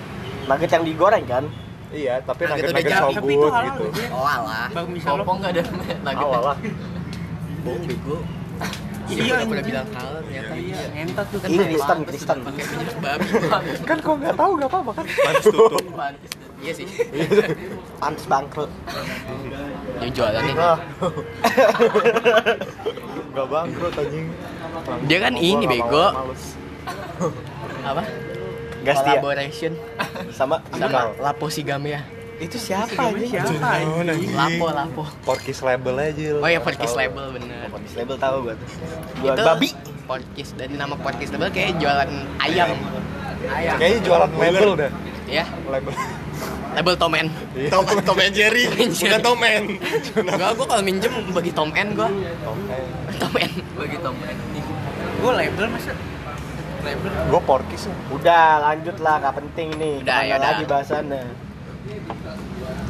Nugget yang digoreng kan? Iya, tapi Nugget nugget nugget so jadi. Tapi itu good halal gitu. gitu. Oh alah. Bang misal Kopong gak ada nugget. Awal lah. Bohong bego. Iya, Iya, udah pernah anjing. bilang halal ternyata. Iya, ngentot tuh kan. Ini Kristen, Kristen. Pakai minyak babi. Kan kok nggak tahu nggak apa-apa kan? Pantes tutup. Iya sih. Pantes bangkrut. Yang jualannya. Nah. Nggak bangkrut anjing. Dia kan ini bego. Apa? Gas dia Collaboration sama sama Lapo Sigamea. itu siapa ini? Siapa? Lapo, Lapo. Porkis label aja. Oh ya podcast label bener. Podcast label tahu gua tuh. Itu babi. Podcast dan nama podcast label kayak jualan ayam. Ayam. Kayaknya jualan label dah. Ya, Label. Label Tom N. Tom, Tom and Jerry, bukan Tom and. Enggak, gua kalau minjem bagi Tom N gua. Oke. Tom N. Bagi Tom Gue label masa. Label. Gue porkis. Udah lanjut lah, gak penting nih. Udah, ya udah. lagi bahasannya.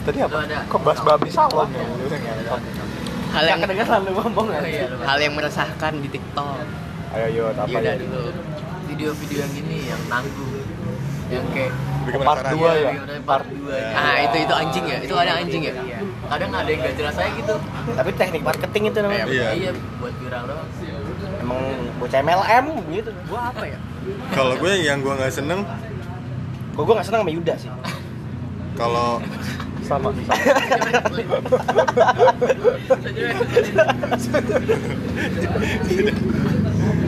Tadi apa? Kok bahas babi salah ya? Hal Gak yang kedengeran lu ngomong Oh iya, hal yang meresahkan di TikTok. Ayo yo, apa Ya ya? dulu. video-video yang ini yang nanggung. Yang kayak Bikin Part penasaran. dua ya? Iya, udah part 2 aja. Ah, itu itu anjing ya. Itu ada anjing ya. Iya. Kadang ada yang gak jelas aja gitu. Tapi teknik marketing itu namanya. Iya. Iya, buat viral doang. Emang bocah MLM gitu. Gue apa ya? Kalau gue yang gue nggak seneng, Kok gua gak seneng sama Yuda sih. kalau Sama.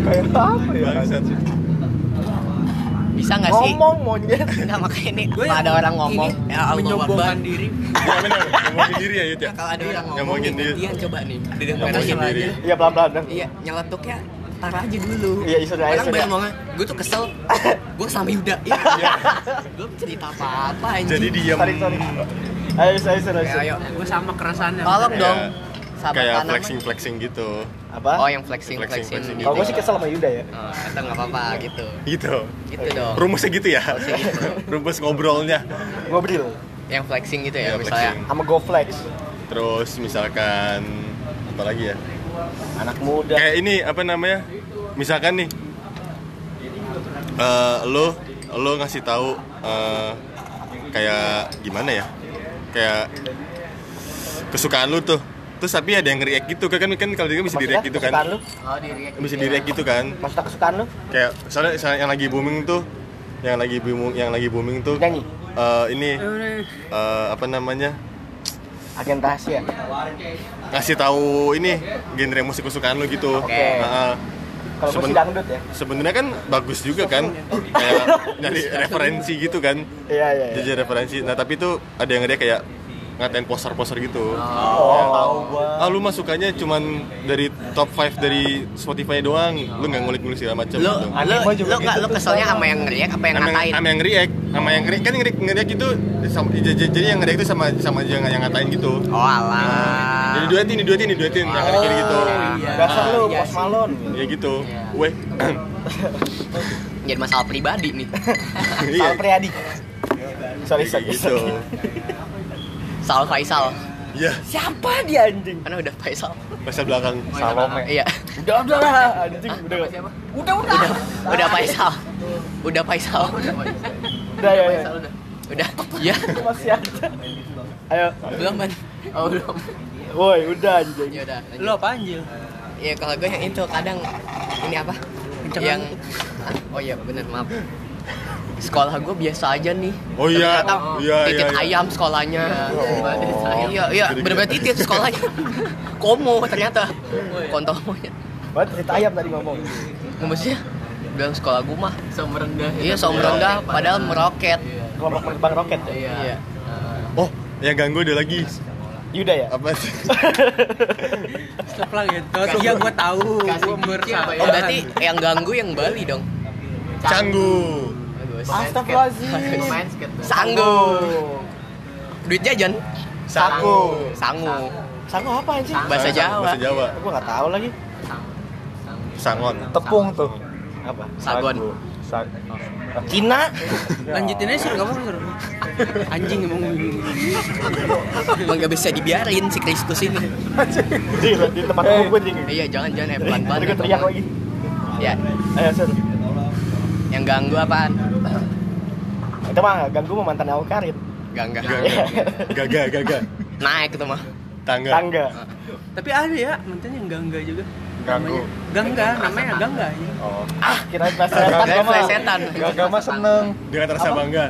Kayak apa ya? bangsat. Bisa nggak sih? Ngomong monyet. Enggak makanya ini Gue kalau ada orang ngomong ini ya Allah menyombongkan diri. Ya bener, ngomongin diri ya Yud ya. Kalau ada orang ngomong diri. gantian coba nih. Didengar Ngomongin aja. diri. Iya pelan-pelan. dong. Iya, nyeletuknya tar aja dulu. Iya, isu dah, Orang isu banyak dah. ngomong, gue tuh kesel. gue sama Yuda. Iya. gue cerita apa-apa anjing. Jadi diam. Sorry, sorry. Ayo. Kayak, ayo, Gue sama kerasannya. tolong dong. Kayak flexing flexing gitu. Apa? Oh, yang flexing Flexing, flexing. flexing. gitu. Kalau gue sih kesel sama Yuda ya. Oh, itu nggak apa-apa gitu. Gitu. Gitu dong. Rumusnya gitu ya. Gitu. Rumus ngobrolnya. Ngobrol Yang flexing gitu ya, Iya, misalnya. sama GoFlex. Terus misalkan apa lagi ya? Anak muda. Kayak ini apa namanya? Misalkan nih eh lo lo ngasih tahu eh, kayak gimana ya? Kayak kesukaan lu tuh. Terus tapi ada yang nge-react gitu kan kan kalau dia bisa Maksudnya, di-react gitu kesukaan kan. lu? Oh, di react. Bisa di-react gitu kan. Maksudnya kesukaan lu? Kayak soalnya soalnya yang lagi booming tuh yang lagi booming yang lagi booming tuh Nyanyi. eh, ini eh, apa namanya? Agen rahasia. ngasih tahu ini genre musik kesukaan lu gitu. Oke. Nah, Kalau Seben- sih dangdut ya. sebenarnya kan bagus juga kan kayak nyari referensi gitu kan Iya, iya. iya. jadi referensi nah tapi tuh ada yang dia kayak ngatain poster-poster gitu Oh, tahu gua. ah lu mah sukanya cuman dari top 5 dari Spotify doang lu nggak ngulik-ngulik segala macam Lo, gitu. lo, nggak gitu. lo keselnya sama yang ngeriak apa yang sama yang, ngatain? sama yang react sama yang react kan react, nge-react itu sama, jadi, jadi yang react itu sama sama yang, yang ngatain gitu Oh alah. jadi duetin duetin duetin yang kayak gitu iya. Dasar lu, Iya pos sih. malon. ya gitu Iya. weh Jadi masalah pribadi nih. iya Sal Priadi. Sorry, sorry, gitu sorry. Sal Faisal. iya Siapa dia anjing? Mana udah Faisal? masa belakang Salome. Iya. Udah, udah lah, anjing. Udah, Apa siapa? udah, udah. Udah, udah Faisal. Udah Faisal. Udah, ya, ya. Faisal udah. Udah. Iya. Masih ada. Ayo, Belum, Ban. Oh, belum. woi, udah anjing. Ya udah. Lo apa anjir? Iya, kalau gue yang itu kadang ini apa? Yang Ah, Oh iya, bener maaf. Sekolah gue biasa aja nih Oh iya. Ternyata Iya, iya, titip iya. ayam sekolahnya Saya iya iya bener-bener titip sekolahnya komo ternyata kontol monyet Buat cerita ayam tadi ngomong. maksudnya bilang sekolah gue mah so merendah iya so merendah padahal meroket Kelompok penerbang roket ya. iya iya Oh, yang ganggu ada lagi. Yuda ya? Apa sih? Stop lah gitu. Iya gua tahu. Kasih ya? oh berarti yang ganggu yang Bali dong Canggu. Bagus Astagfirullahaladzim. main skate dong. sanggu duit jajan Saku. sangu Sangu apa anjing? bahasa Jawa Bahasa Jawa. Gua nggak tahu lagi. Sangon. Tepung tuh. Apa? sagon Sa- Cina. Lanjutin aja suruh kamu suruh. Anjing emang. emang gak bisa dibiarin si Kristus ini Di, di tempat umum gue tinggi. iya jangan jangan eh pelan-pelan gue teriak lagi. ya Ayo, Sur. Yang ganggu apaan Itu mah ganggu mau mantan aku karin. gangga Gaga. Gaga, gaga. naik itu mah Tangga. Tangga. Tapi ada ya mantan yang gangga juga. Ganggu. Gangga namanya gangga. ya. Oh. Ah, kira plesetan Gangga Dari gua mah. plesetan Gak mah seneng. Dengan rasa bangga.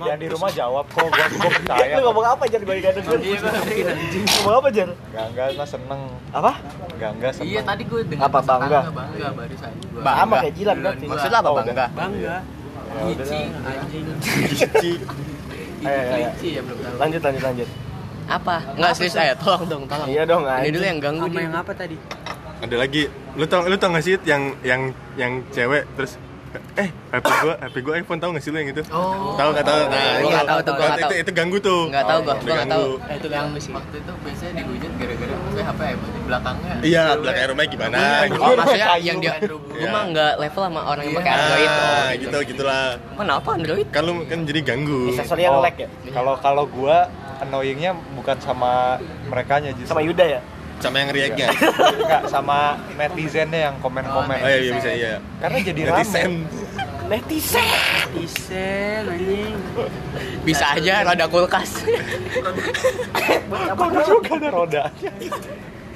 Yang di rumah jawab kok, gua gua percaya. Lu ngomong apa. Iya, gua ngerti, anjing. Ngomong apa Jar? Gangga mah seneng. Apa? Gangga seneng. Iya tadi gue dengar Apa, bangga? bangga barusan. Gua. Bangga. Sama kayak Jilan berarti. maksud lo apa Oh, bangga Bangga. Ya udah Gici, dah. anjing. Cici. Ayo, ayo, ayo. Gici ya belum tahu. Lanjut, lanjut, lanjut. apa nggak serius ayo tolong dong tolong Iya dong, ini anjing. dulu yang ganggu Sama nih yang apa tadi? Ada lagi. Lu tau lu tau gak sih yang yang yang cewek terus eh HP gua HP gua iPhone tau gak sih lu yang itu? Oh. Tahu gak tahu? Nah, Gua nggak tahu tuh, gua nggak itu, tahu. itu ganggu tuh. nggak tahu gua Itu gua nggak tahu ganggu. Eh, itu yang waktu itu biasanya dihujat gara-gara saya HP ya, di belakangnya. Iya, belakang rumahnya gimana gitu. oh maksudnya yang dia gua mah nggak level sama orang yang Iya. pakai Android oh Nah, gitu gitulah. kenapa Android Kan lu kan jadi ganggu. Aksesori yang Oh, lag ya? Kalau kalau gua annoyingnya bukan sama merekanya justru. Sama Yuda ya? Sama yang react-nya. Enggak, sama netizennya yang komen-komen. Oh iya, iya bisa iya. Karena jadi Netizen. rame. Netizen. Isen anjing. bisa aja rada kulkas Kok juga ada rodanya?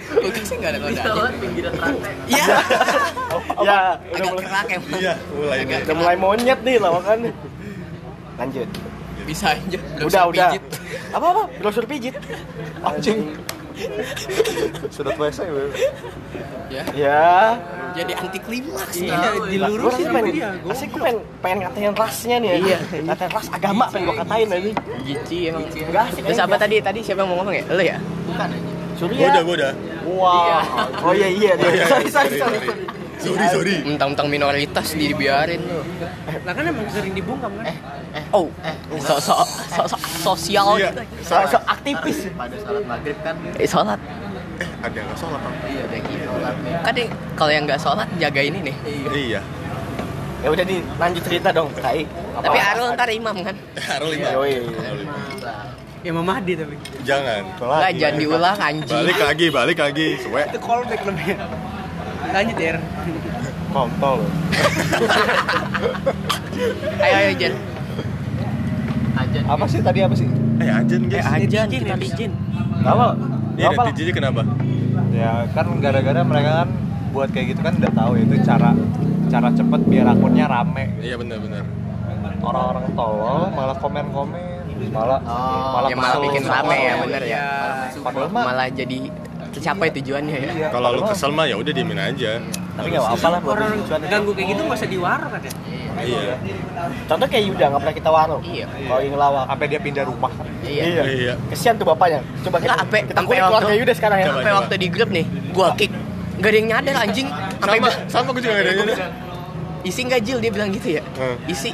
kulkasnya nggak ada Bisa kodanya banget pinggiran rantai. iya Ya, udah agak mulai, kerak emang Iya, mulai udah mulai monyet nih lawakannya. Lanjut. bisa aja Udah, udah. pijit. Apa apa? Brosur pijit. Anjing. Sedot WC gue. ya. Ya. jadi anti klimaks Iya, Gue dilurusin pengen, dia. asli gue pengen, pengen ngatain rasnya nih Iya. Ngatain ras agama pengen gue katain aja. Gici emang. Enggak asik terus apa tadi? Tadi siapa yang mau ngomong ya? Lo ya? Bukan anjing. Surya Gua udah, gua udah. Wah Oh iya iya. Oh, iya, Sorry sorry. sorry, sorry sorry. Sorry, mentang-mentang minoritas dibiarin lo Lah kan emang sering dibungkam kan? oh sok-sok sok-sok sosial Iya. gitu So, so aktivis Pada salat maghrib kan. eh sholat Eh, ada yang nggak sholat Bang? Iya, kayak gitu. Sholat nih. kan nih, kalau yang nggak sholat jaga ini nih Iya. Ya udah di lanjut cerita dong Tai tapi Arul ntar imam kan Harus lima. Yoi. Harus lima. Ya Mamahdi tapi. Jangan. nggak jangan diulang anjing Balik lagi, balik lagi. Suwe. Itu callback lebih. Lanjut ya. Kontol ayo ayo Jen Ajan. Apa sih tadi apa sih? Eh, ajan eh guys. ajan Izin, kita izin. Apa? Iya, Apa? netizennya kenapa? Ya kan gara-gara mereka kan buat kayak gitu kan udah tahu itu cara cara cepet biar akunnya rame. Iya benar-benar. Orang-orang tolol malah komen-komen, malah malah ya malah bikin rame ya bener ya Padahal mah malah jadi tercapai tujuannya ya. Iya, Kalau lu kesel mah ya udah diemin aja. Tapi gak apa-apa lah buat Orang ganggu kayak gitu nggak usah diwaro kan ya? Iya. Contoh kayak Yuda gak pernah kita waro iya. Kalau yang ngelawak sampai dia pindah rumah. Kan. iya. Iya. Kesian tuh bapaknya. Coba kita, Nggak, ampe- kita keluarga Yuda sekarang ya. sampai waktu di grup nih gua kick. Gak ada yang nyadar anjing. Sampai Sama, sama gue juga nggak ada yang nyadar. isi nggak Jil? Dia bilang gitu ya. Hmm. isi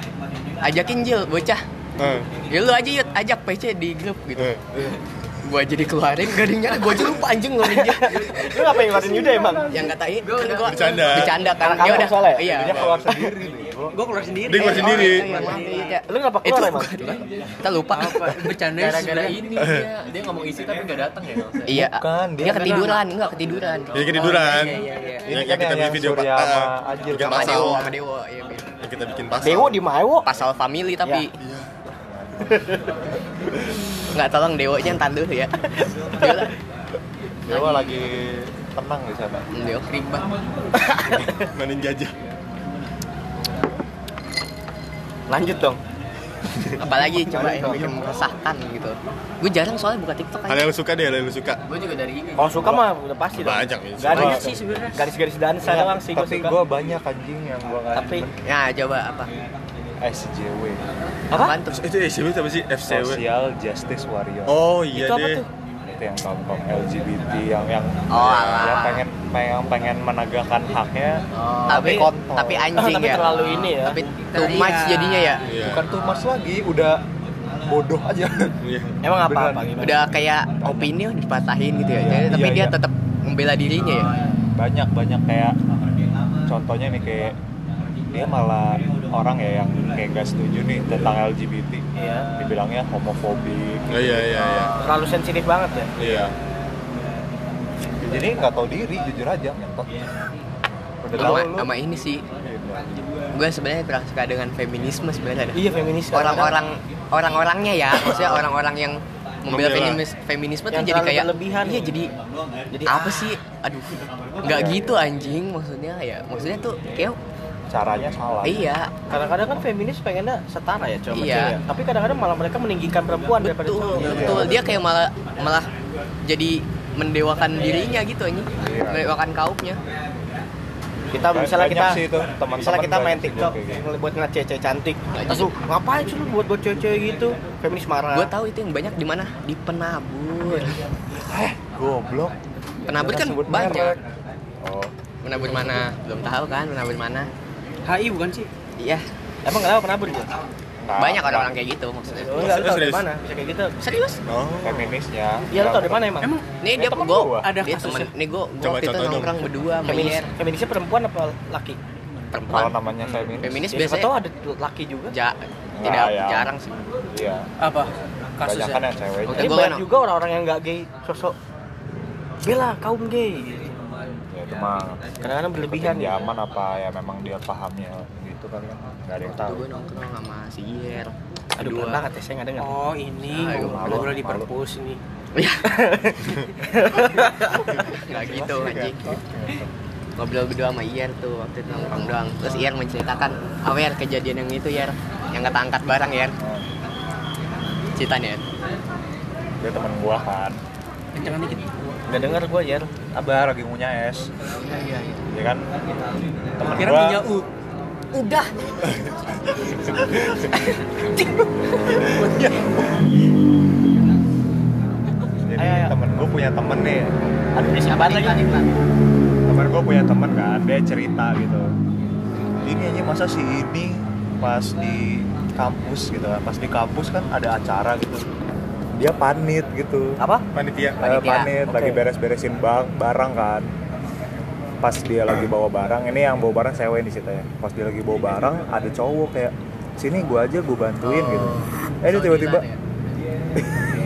ajakin Jil bocah. Eh, ya lu aja yuk ajak PC di grup gitu. Eh. Gak ada yang nyadar gua aja lupa anjing ngeluarin dia Lu ngapain ngeluarin Yuda emang? yang katain kan gua Bercanda. bercanda kan Anak-anak ya udah soalnya? iya Dia keluar sendiri. Gue keluar sendiri. Dia keluar Eh, sendiri. oh, iya, iya, iya. Lu kenapa itu keluar emang? kita lupa Bercanda Gara-gara ini dia, dia ngomong isi tapi nggak datang ya. iya dia dia ketiduran enggak ketiduran Jadi ketiduran. iya, iya, Yang, kita bikin video yang Surya pa- sama Ajil pasal. Dewo sama Dewo iya, iya. Yang kita bikin pasal. Dewo di Maewo pasal family tapi Iya. Nggak tolong Dewonya ntar dulu ya Dewa lah. Dewa lagi tenang di sana Leo riba. Mainin jajah. Lanjut dong. Apalagi coba yang bikin meresahkan gitu. Gue jarang soalnya buka TikTok aja. yang lu suka deh, hal yang lu suka. Gue juga dari ini. Kalau suka mah udah pasti dong. Banyak ya. Gak ada Banyak sih sebenarnya. Garis-garis dansa doang sih gue tapi gue banyak anjing yang gue Tapi Ya coba apa? SJW apa? Apaan tuh? Itu SCW apa sih? FCW. Social Justice Warrior Oh iya Itu apa deh. tuh? itu yang kaum kaum LGBT yang yang Oh, yang alah. pengen pengen pengen menegakkan haknya tapi kontol. tapi anjing Tapi ya. terlalu ini ya. Tapi too much jadinya ya. Iya. bukan tuh mas lagi udah bodoh aja Iya. Emang apa apa gimana? Udah kayak opini dipatahin gitu ya. Jadi, tapi Iya, dia iya. tetap membela dirinya ya. banyak banyak kayak contohnya nih kayak dia malah orang ya yang kayak gak setuju nih tentang LGBT Iya. dibilangnya homofobik Oh iya iya iya. Terlalu sensitif banget ya. Iya. jadi nggak tahu diri jujur aja ngentot udah tahu Sama, lu sama ini sih. Gue sebenarnya kurang suka dengan feminisme sebenarnya. Iya feminis. Orang-orang orang-orangnya ya, maksudnya orang-orang yang membela feminis, feminisme tuh Yang jadi terlalu kayak berlebihan. Iya jadi Jadi apa sih? Aduh, nggak gitu anjing maksudnya ya. Maksudnya tuh kayak caranya salah iya Kadang-kadang kan feminis pengennya setara ya cowok Iya. cewek. ya. Tapi kadang-kadang malah mereka meninggikan perempuan daripada betul cowok. betul dia kayak malah malah jadi mendewakan dirinya gitu anjing Iya. mendewakan kaumnya Kita Banyak misalnya kita sih itu, teman-teman misalnya kita main TikTok gitu. buat ngeliat cewek cantik. Banyak Terus ngapain sih lu buat buat cewek-cewek gitu? Feminis marah. gue tahu itu yang banyak di mana di penabur goblok penabur kan banyak merek. oh penabur mana belum tahu kan penabur mana HI bukan sih? iya Emang kenapa penabur dia? banyak orang-orang kayak gitu maksudnya Oh, enggak, lu tau dari mana? Bisa kayak gitu. serius Oh. feminisnya Iya, lu tau dari mana emang? nih Ini dia gua. ada dia kasusnya. temen nih gue Coba waktu itu nongkrong berdua Feminis, feminisnya perempuan apa laki? perempuan kalau namanya feminis feminis Ya, siapa biasanya tahu ada laki juga. ja, tidak ya. jarang sih iya Apa? banyak kan yang Oke, Ini gua banyak juga orang-orang yang nggak gay sosok bela kaum gay. Ya itu mah Kadang-kadang berlebihan ya. zaman apa ya memang dia pahamnya gitu kan kan nggak ada yang tahu gue nongkrong sama si Yer Aduh, pelan banget ya, saya nggak dengar. Oh ini ngobrol di perpus ini. Iya. Nggak gitu anjing. Ngobrol berdua sama Iyer tuh waktu itu nongkrong doang. Terus Iyer menceritakan, apa Yer kejadian yang itu Yer, yang kata angkat barang Yer. Nah, Ceritanya Yer. dia teman gua kan Kencangan dikit. Nggak dengar gue ya. Abah lagi ngunyah es Iya iya iya. ya kan temen Kira gua punya U. Udah. jadi Ayo, ayo. temen gua punya temen nih Aduh, di siapa lagi? temen gua punya temen kan dia cerita gitu ini aja masa si ini pas di kampus gitu kan pas di kampus kan ada acara gitu dia panit gitu Apa? Panitia. Eh, Panitia, panit oke. lagi beres-beresin bang barang kan pas dia lagi bawa barang ini yang bawa barang cewek di situ ya pas dia lagi bawa barang ada cowok kayak sini gua aja gua bantuin gitu eh dia tiba-tiba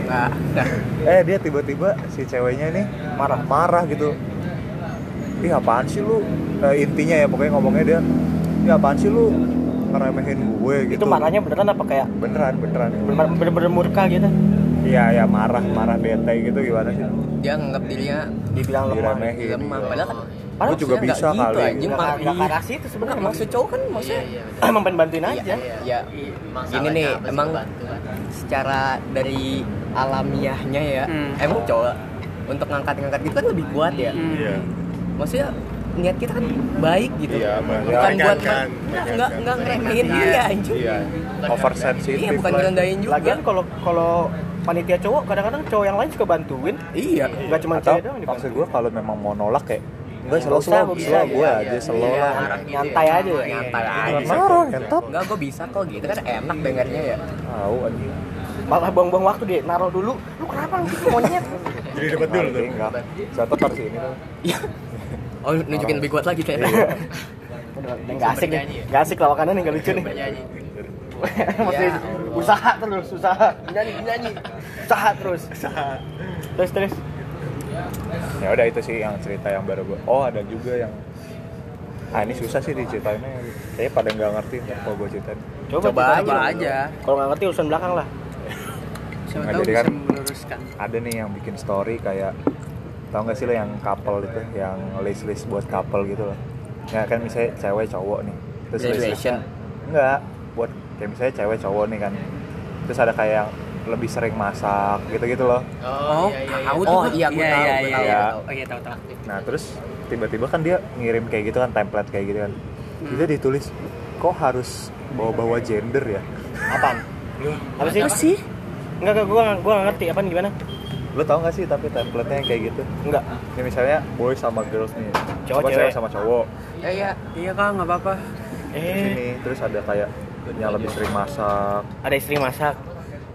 Nah, dah. eh dia tiba-tiba si ceweknya nih marah marah gitu ih apaan sih lu Eh, intinya ya pokoknya ngomongnya dia ih apaan sih lu ngeremehin gue gitu Itu marahnya beneran apa kayak beneran beneran bener- bener-bener murka gitu? Iya ya marah marah bete gitu gimana sih Dia nganggap dirinya Dibilang lemah. diremehin lemah. Padahal kan Gua juga maksudnya bisa gitu, kali. anjing. Nggak Mak- nggak ke arah situ sebenarnya. Maksud cowok kan maksudnya Emang pengen bantuin aja. ya Iya, gini nih emang secara dari alamiahnya ya Hmm. emang cowok untuk ngangkat-ngangkat gitu kan lebih kuat ya Hmm. Iya. maksudnya niat kita kan baik gitu Iya, bukan buat kan, nggak nggak nggak ngeremehin dia anjing iya oversensitif iya bukan ngerendahin juga Lagian kalau kalau panitia cowok kadang-kadang cowok yang lain suka bantuin. iya. Enggak cuma atau cewek doang maksud gue kalau memang mau nolak kayak enggak Nggak selalu selalu nggak bisa, gue iya, aja iya, selalu iya. lah. Nyantai aja. Ya. nyantai aja. Marah entot enggak gue bisa kok gitu. Kan enak dengarnya ya. Tahu anjing. Malah buang-buang waktu dia naruh dulu. Lu kenapa gitu monyet? Jadi dapat dulu tuh. Enggak. Satu taruh sini tuh. Oh nunjukin lebih kuat lagi kayaknya. Udah enggak asik nih. Enggak asik lawakannya nih enggak lucu nih. Mesti Ya. usaha terus, usaha. Nyanyi, nyanyi. Usaha terus. Terus terus. ya udah itu sih yang cerita yang baru gue oh ada juga yang ah ini susah sih diceritain kayaknya pada nggak ngerti ntar kalau gue ceritain Coba, coba aja aja Kalau nggak ngerti urusan belakang lah. Siapa Nah, tahu jadi bisa kan- meluruskan. ada nih yang bikin story kayak tau gak sih lo yang couple itu yang list list buat couple gitu loh ya kan misalnya cewek cowok nih terus list Graduation. enggak buat kayak misalnya cewek cowok nih kan terus ada kayak yang lebih sering masak gitu gitu loh Oh. Oh, iya, iya, iya, tahu, iya. tahu. Oh iya tahu tahu. nah terus tiba-tiba kan dia ngirim kayak gitu kan template kayak gitu kan itu ditulis kok harus bawa-bawa gender ya Apaan? Apa sih? Apa sih? Enggak, enggak, gua nggak- gua nggak ngerti apaan gimana? lo tau gak sih tapi template-nya yang kayak gitu Enggak. ini misalnya boy sama girls nih Cowok, cewek. sama cowok Ya iya. Iya kak nggak apa-apa. Eh, sini terus ada kayak yang lebih sering masak ada istri masak.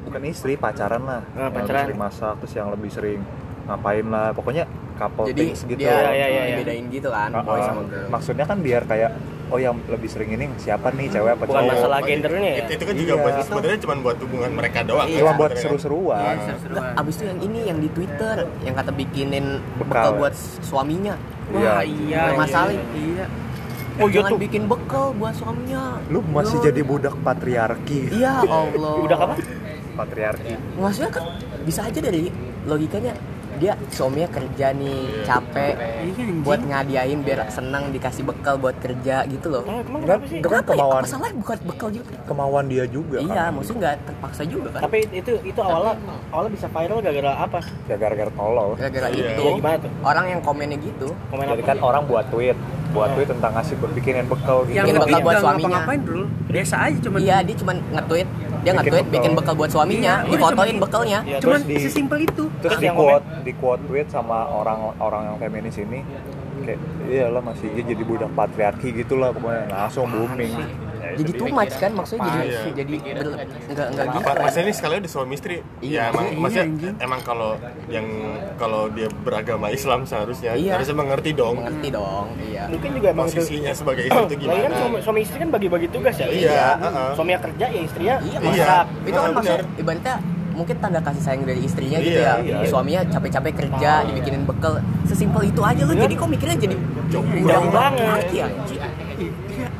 bukan istri pacaran lah Ah, yang pacaran. lebih sering masak terus yang lebih sering ngapain lah pokoknya couple Jadi things gitu Ya, ya, ya, ya. dibedain gitu kan, Ah, boy ah. sama girl. maksudnya kan biar kayak oh yang lebih sering ini siapa nih cewek apa Bukan cowok masalah gendernya ya. itu, kan juga Iya. buat sebenarnya cuma buat hubungan mereka doang Iya, cuma buat sebenarnya. seru-seruan Lah, abis itu yang ini yang di Twitter yang kata bikinin Bekal. bekal, buat suaminya. Iya. Wah iya. Masalah. Iya. Oh, iya Jangan tuh. bikin bekal buat suaminya. lu masih Yo. jadi budak patriarki Iya Allah. Udah apa? patriarki Maksudnya kan bisa aja dari logikanya dia suaminya kerja nih capek Iya anjing. buat ngadiain biar senang dikasih bekal buat kerja gitu loh. Oh, emang Enggak, kenapa sih? itu kan Kenapa ya? kemauan Masalahnya bukan bekal juga. kemauan dia juga Iya, kan. maksudnya nggak terpaksa juga kan. Tapi itu itu awalnya awalnya bisa viral gara-gara apa? ya gara-gara tolol Gara-gara Iya. itu Iya, gimana tuh? orang yang komennya gitu Komen jadi apa? kan orang buat tweet buat tweet tentang ngasih bikinin bekal gitu Yang Bikin bekal buat suaminya. ngapa-ngapain dulu. Biasa aja cuman. iya dia cuma nge-tweet dia nge-tweet bikin bekal buat suaminya Iya, difotoin cuman- bekalnya Iya, Cuman di- sesimpel itu. terus di yang quote di quote tweet sama orang orang yang feminis ini kayak iyalah masih iya jadi budak patriarki gitulah pokoknya langsung booming jadi too much kan maksudnya jadi Iya. jadi ber- enggak enggak gitu Apa, kan maksudnya ini sekalian di suami istri Iya. ya emang Iya, maksudnya anjing. emang kalau yang kalau dia beragama Islam seharusnya Iya. harusnya mengerti dong mengerti dong iya Mungkin juga emang itu. posisinya sebagai istri itu Lagi kan gimana suami, suami istri kan bagi-bagi tugas ya. Iya, heeh. Suaminya kerja ya istrinya iya Iya. masak itu kan maksudnya ibaratnya mungkin tanda kasih sayang dari istrinya gitu Iya, ya iya. suaminya capek-capek kerja dibikinin bekal sesimpel itu aja lu jadi kok mikirnya jadi Jauh banget. Iya,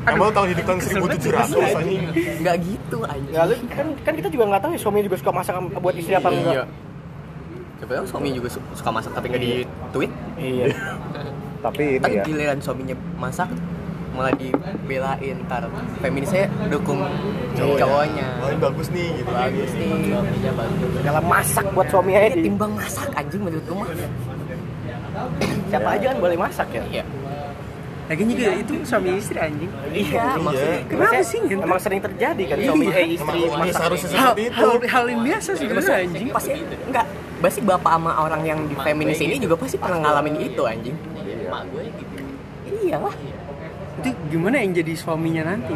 anjing. kamu tahu hidup tahun 1700 anjing nggak gitu anjing Ya, lu kan kan kita juga nggak tahu ya suami juga suka masak buat istri apa enggak. Iya. Siapa tahu suami juga su- suka masak tapi nggak di tweet. Iya. tapi ini Tapi ya giliran suaminya masak malah dibelain ntar feminisnya dukung cowoknya. Wah, ini bagus nih gitu Bagus nih. suaminya bagus Dalam masak buat suami aja Iya, di timbang masak anjing menurut lu mah. siapa aja kan boleh masak ya. Iya. Lagi juga itu suami istri anjing. Iya, maksudnya Kenapa Maksudnya sih gitu? Emang sering terjadi kan suami eh emang istri ini masak. Hal, seperti itu hal, hal yang biasa sih sebenarnya anjing. pasti enggak pasti bapak sama orang yang di feminis ini juga pasti pernah ngalamin itu anjing. gue gitu Iyalah. Itu gimana yang jadi suaminya nanti?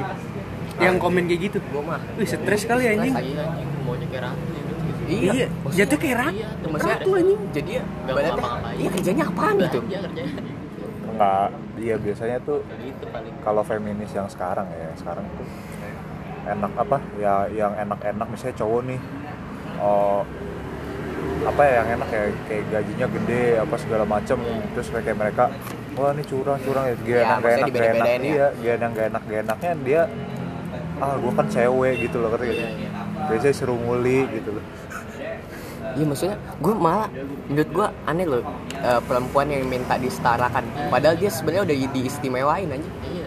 Yang komen kayak gitu. Gua mah. Wih, stres kali anjing. iya anjing maunya kayak ratu gitu Iya, jatuh kayak rat. Iya, Maksudnya Ratu anjing. jadi ya ngapa-ngapain. iya kerjanya apaan gitu? Kerjanya nggak iya biasanya tuh kalau feminis yang sekarang ya sekarang tuh enak apa ya yang enak-enak misalnya cowok nih oh apa ya yang enak ya kayak gajinya gede apa segala macem terus kayak mereka wah ini curang curang ya gak Ya, enak gak enak gak enak ya. iya gak enak gak enak gak enaknya dia ah gua kan cewek gitu loh gak sih? biasanya suruh nguli gitu loh Iya maksudnya gue malah menurut gue aneh loh eh, perempuan yang minta disetarakan. Padahal dia sebenarnya udah di- diistimewain aja iya.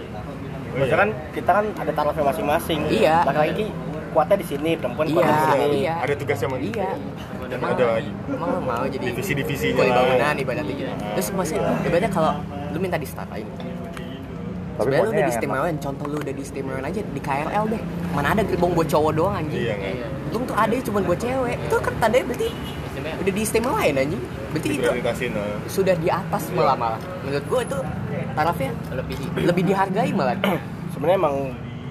Maksudnya kan kita kan ada tarafnya masing-masing. Iya. Laki-laki kuatnya di sini, perempuan kuatnya di iya sini. iya. Ada tugasnya emang iya. Emang ada emang lo mau jadi divisi-divisinya. kuli lah. bangunan ibaratnya. Gitu terus maksudnya ibaratnya kalau lu minta disetarain tapi lu udah diistimewain contoh lu udah diistimewain aja di KRL deh. Mana ada gerbong buat cowok doang anjing. Iya nggak Untung tuh ada cuma buat cewek. Itu kan tandanya berarti udah diistimewain anjing. Berarti itu nah. sudah di atas malah malah. Menurut gua itu tarafnya lebih lebih dihargai malah. Sebenarnya emang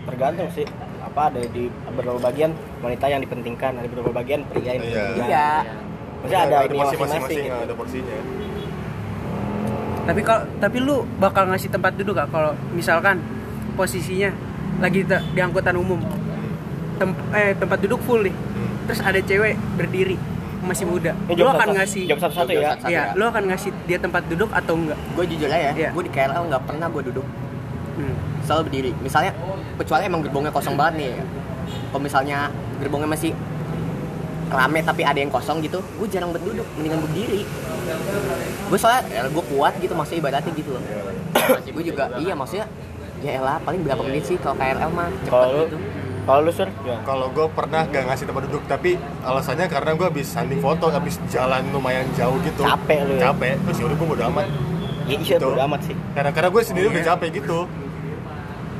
tergantung sih apa ada di beberapa bagian wanita yang dipentingkan, ada beberapa bagian pria yang Iya. dipentingkan. iya. Maksudnya ada, ini porsi masing-masing. masing-masing gitu. ada porsinya Tapi kalau tapi lu bakal ngasih tempat duduk gak kalau misalkan posisinya lagi di, di angkutan umum. Tem- eh tempat duduk full nih. Terus ada cewek berdiri masih muda. Ini Lu akan satu- ngasih jawab satu-satu ya. Satu-satu Iya, ya. lu akan ngasih dia tempat duduk atau enggak? gue jujur aja ya Iya. gue di KRL nggak pernah gue duduk Hmm. selalu berdiri misalnya kecuali emang gerbongnya kosong banget nih kalau misalnya gerbongnya masih rame tapi ada yang kosong gitu gue jarang berduduk mendingan berdiri gue soalnya gue kuat gitu maksudnya ibaratnya gitu loh gue juga iya maksudnya ya elah paling berapa menit sih kalau KRL mah cepet Kalau lu? gitu Kalau lu sur? Ya. Kalau gue pernah gak ngasih tempat duduk, tapi alasannya karena gue habis hunting foto, habis jalan lumayan jauh gitu. Capek lu ya? Capek, terus yaudah gue bodo amat. Ya, iya, Gitu. bodo amat sih. Karena karena gue sendiri udah capek gitu.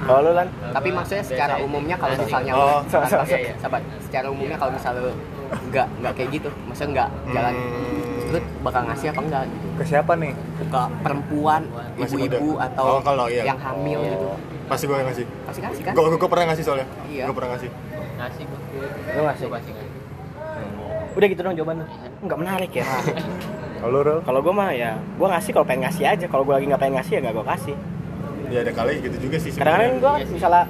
Kalau lu lan? tapi maksudnya secara umumnya kalau misalnya Oh, sabar, iya, iya, sabar. secara umumnya kalau misalnya lu nggak nggak kayak gitu maksudnya nggak jalan Hmm. lu bakal ngasih apa enggak gitu Ke siapa nih? ke perempuan Masih ibu-ibu atau Oh, kalau iya. yang hamil gitu Pasti gue yang ngasih. pasti kasih kan Gue gue pernah ngasih soalnya. Iya. Gue pernah ngasih. ngasih gua Lu ngasih? Ngasih Udah gitu dong jawaban lu. Enggak menarik ya. Kalau Rul? Kalau gua mah ya, gua ngasih kalau pengen ngasih aja. Kalau gua lagi nggak pengen ngasih ya nggak gua kasih. Ya ada kali gitu juga sih. Kadang-kadang sih. misalnya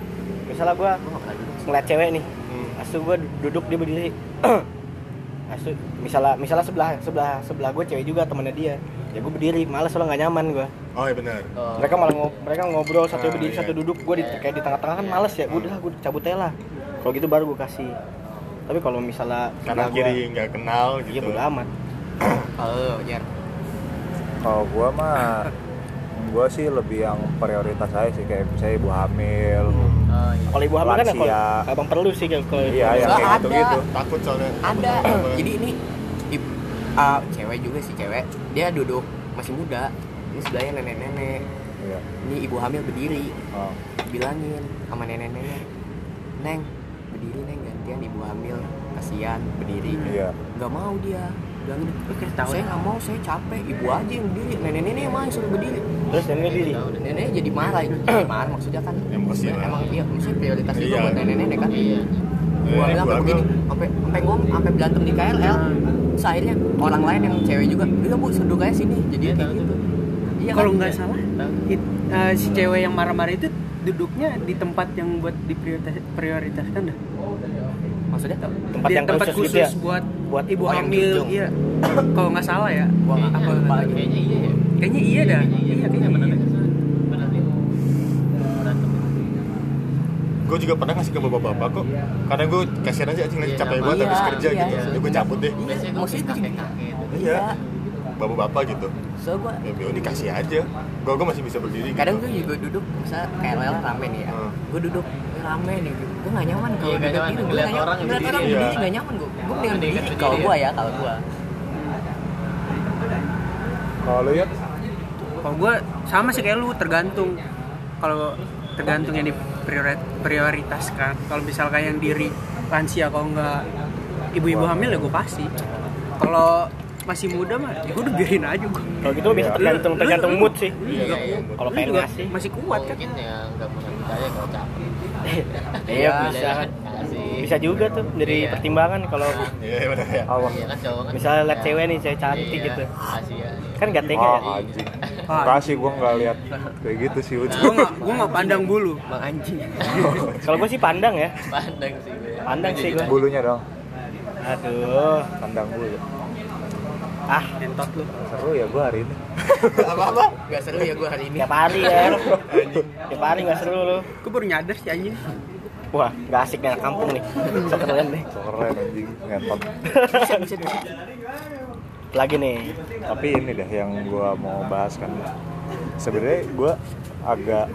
misalnya nggak gitu. ngeliat cewek nih, Hmm. Asu gua duduk dia berdiri. asu misalnya misalnya sebelah sebelah sebelah gua cewek juga temennya dia. Ya gua berdiri, males soalnya nggak nyaman gua. Oh iya benar. Oh, Mereka malah ngob mereka ngobrol satu Ah, berdiri iya. satu duduk gua di kayak di tengah-tengah kan males ya. Udah gua cabut aja lah. Kalau gitu baru gua kasih. Tapi kalau misalnya gua- kiri nggak kenal Iya gitu. bodo amat. kalau Jar Kalau gua mah gua sih lebih yang prioritas aja sih kayak misalnya ibu hamil. oh iya Kalau ibu hamil kan ya kalau abang perlu sih kalau Iya, yang kayak ada. gitu-gitu. Takut soalnya. ada jadi ini ibu ah, cewek juga sih cewek dia duduk masih muda ini sebelahnya nenek-nenek Iya. ini ibu hamil berdiri Oh. bilangin sama nenek-nenek neng berdiri neng gantian ibu hamil kasihan berdiri Iya. nggak mau dia bilangin saya nggak mau saya capek. Ibu aja yang berdiri. Nenek-nenek yang main suruh berdiri. Terus ini diri. nenek jadi marah jadi marah maksudnya kan Emosi emang iya maksudnya prioritas juga Iya. buat nenek-nenek kan. Iya. Gua Eh, bilang sampai begini sampai sampai gua sampai berantem di KRL terus akhirnya orang lain yang cewek juga udah bu duduk aja sini. Jadi kayak gitu. iya kalau kan? nggak salah eh, si cewek yang marah-marah itu duduknya di tempat yang buat diprioritas prioritaskan dah maksudnya tuh Tempat yang tempat khusus khusus, gitu ya? buat Buat ibu hamil iya kalau nggak salah ya gua nggak lagi kayaknya iya ya kayaknya iya dah Kayaknya iya kayaknya bener iya. Gue juga pernah ngasih ke bapak-bapak kok. Karena gue kasihan aja anjing lagi Iya, capek banget habis Iya, kerja iya. gitu. Jadi gue cabut deh. biasanya kayak gitu Iya. Bapak-bapak gitu. so gua Ya Bio dikasih aja. Gue gue masih bisa berdiri gitu. kadang gue juga duduk misalnya KRL rame nih ya Hmm. gue duduk "Eh, rame nih gue nggak nyaman kalau Iya, duduk nyaman. gitu. Gue orang nyaman. ngeliat berdiri, orang iya. berdiri nggak nyaman gue gue mendingan berdiri. kalau gue ya kalau gue Kalau lu ya kalau gue sama sih kayak lu tergantung. Kalau tergantung yang diprioritaskan kalau misal kayak yang diri lansia kalau nggak ibu-ibu hamil ya gue kasih kalau masih muda mah ya gue udah biarin aja gue Kalau gitu bisa Iya. tergantung tergantung mood sih. iya iya Kalau Lu pengen masih kuat kan? Mungkin ya nggak punya budaya kalau capek Iya bisa. kasih Bisa juga tuh dari Iya. pertimbangan kalau Iya benar ya. Allah. iya kan cowok kan misalnya liat Iya. cewek nih cewek cantik Iya, gitu. kasih ya Kan gak tega ya. Wah, anjing. Kasih gua nggak lihat kayak gitu sih udah. gue nggak gue nggak pandang bulu bang anjing Kalau gue sih pandang ya. pandang sih gue Pandang sih gue. Bulunya dong. Aduh. Pandang bulu. Ah, entot lu Seru ya gua hari ini. Apa-apa? gak seru ya gue hari ini tiap hari ya. Tiap hari gak seru lu. gue baru nyadar sih anjing Wah, gak asik nih kampung nih. So keren. So keren anjing ngentot. Lagi nih. Tapi ini deh yang gua mau bahas kan. Sebenarnya gua agak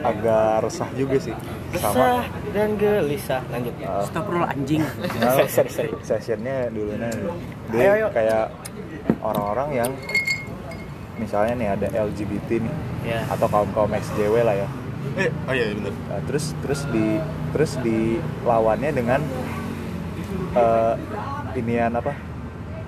agak resah juga sih Resah sama dan gelisah. Lanjut. uh, Astagfirullah anjing Nah, Sorry, sorry. sessionnya dulu nih dia Ayo, ayo. kayak orang-orang yang misalnya nih ada LGBT nih Ya. atau kaum kaum XJW lah ya Eh, oh iya benar. Nah, terus terus di terus dilawannya dengan eh inian apa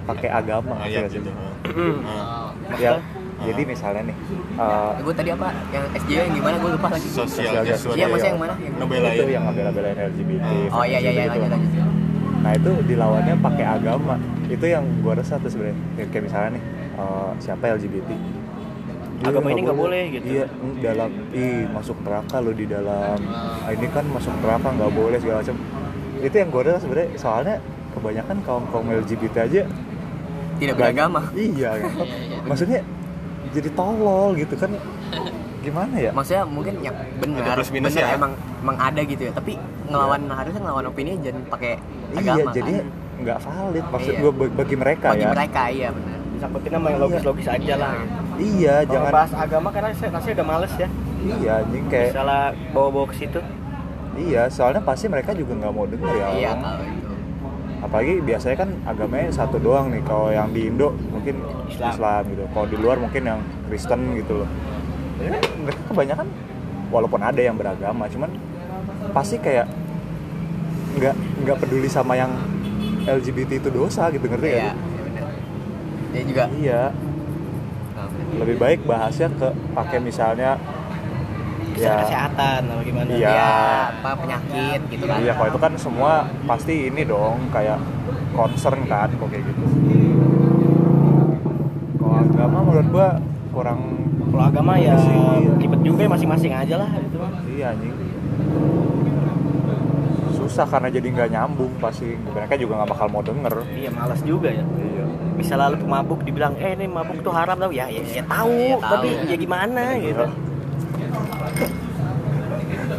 pakai agama Ayat ngerti gitu. nggak sih? oh ya jadi misalnya nih eh, gue tadi apa yang SJ yang gimana gue lupa lagi Sosial Sosial justice iya maksudnya ya. yang mana Yang- Ngebelain. itu yang ngebela-belain LGBT oh iya iya iya gitu. lanjut lanjut Nah itu dilawannya pakai agama. Itu yang gua resah tuh sebenarnya. Kayak, kayak misalnya nih eh, siapa LGBT. Dia Agama ini nggak boleh gitu. Iya, mm, dalam ih masuk neraka lo di dalam. Ah, ini kan masuk neraka nggak boleh segala macam. Itu yang gua resah sebenarnya. Soalnya kebanyakan kaum kaum LGBT aja tidak beragama Iya, kan. Maksudnya jadi tolol gitu kan. Gimana ya? maksudnya mungkin ya benar Ada plus minus ya. emang emang ada gitu ya tapi ngelawan harusnya ngelawan opini jangan pakai Iya, agama jadi kan? nggak valid maksud Iya. gue bagi mereka bagi ya mereka iya benar Disangkutin sama yang logis-logis aja lah. iya Kalau jangan bahas agama karena saya rasanya udah males ya. iya anjing kayak Misalnya bawa-bawa ke situ. iya soalnya pasti mereka juga nggak mau denger ya iya orang. kalau itu apalagi biasanya kan agamanya satu doang nih kalau yang di Indo mungkin Islam. Islam, gitu kalau di luar mungkin yang Kristen gitu loh Jadi kan mereka kebanyakan walaupun ada yang beragama cuman pasti kayak nggak nggak peduli sama yang LGBT itu dosa gitu ngerti iya ya iya dia juga. Iya. Lebih baik bahasnya ke pakai misalnya ya kesehatan atau gimana. Iya. iya apa penyakit gitu kan. Iya kalau itu kan semua pasti ini dong kayak concern kan kok kayak gitu. Kalau agama menurut gua kurang Kalau agama ya Sih. ribet juga ya masing-masing aja lah itu mah. iya anjing susah karena jadi nggak nyambung pasti mereka juga nggak bakal mau denger Iya malas juga ya. iya Misalnya lu pemabuk dibilang, eh ini mabuk tuh haram tau ya, ya, ya tahu, Iya, tahu. tapi ya gimana gitu.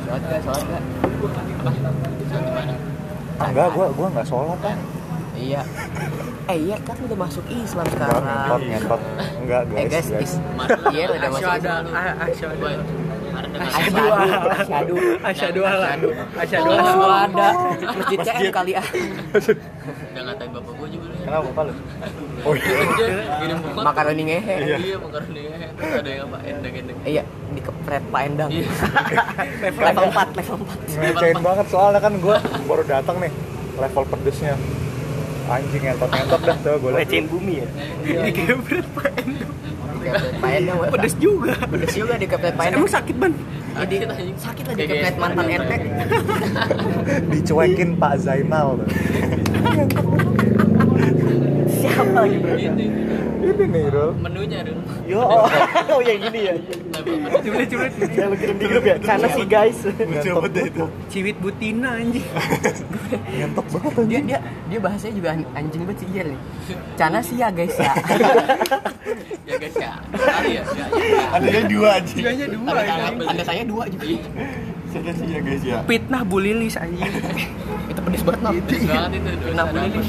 sholat gak sholat gak enggak gua gua nggak sholat kan iya. Eh iya kan udah masuk Islam sekarang. Ngentot ngentot enggak eh guys, guys guys. is- iya udah masuk Islam. asyhadu asyhadu asyhadu asyhadu alla asyhadu alla asyhadu ada. Masjid CM kali ah. Udah ngatain bapak gue juga. Kenapa apa lu? oh iya. Kirim buku makaroni ngehe iya makaroni terus ada yang apa? Endang endang. Iya dikepret Pak Endang. Iya. level 4 level 4 ngecewain banget soalnya kan gua baru datang nih level pedesnya anjing ngentot ngentot dah tuh gue Recehin bumi ya? Pak Endo. Dikepret Pak Endang Pak. pedes juga. Pedes juga dikepret Pak Endang emang sakit ban? Jadi sakit lah dikepret mantan RT dicuekin Pak Zainal tuh. Siapa lagi bro? ini ini nih Rul menunya dong Yo, oh, oh yang gini ya. ciblet ciblet Yang lu kirim di grup ya? Sana sih guys. ngentot deh itu. Ciwit butina anjing. Ngentot banget dia anjing. dia dia bahasanya juga an- anjing banget sih iya nih. Cana sih ya guys ya. Ya guys ya. Ya ya ya adanya dua aja dua anda saya dua juga sih ya guys ya. Fitnah Bu Lilis anjing. Itu pedes banget Terus banget itu dua Kenapa sadar. Lilis?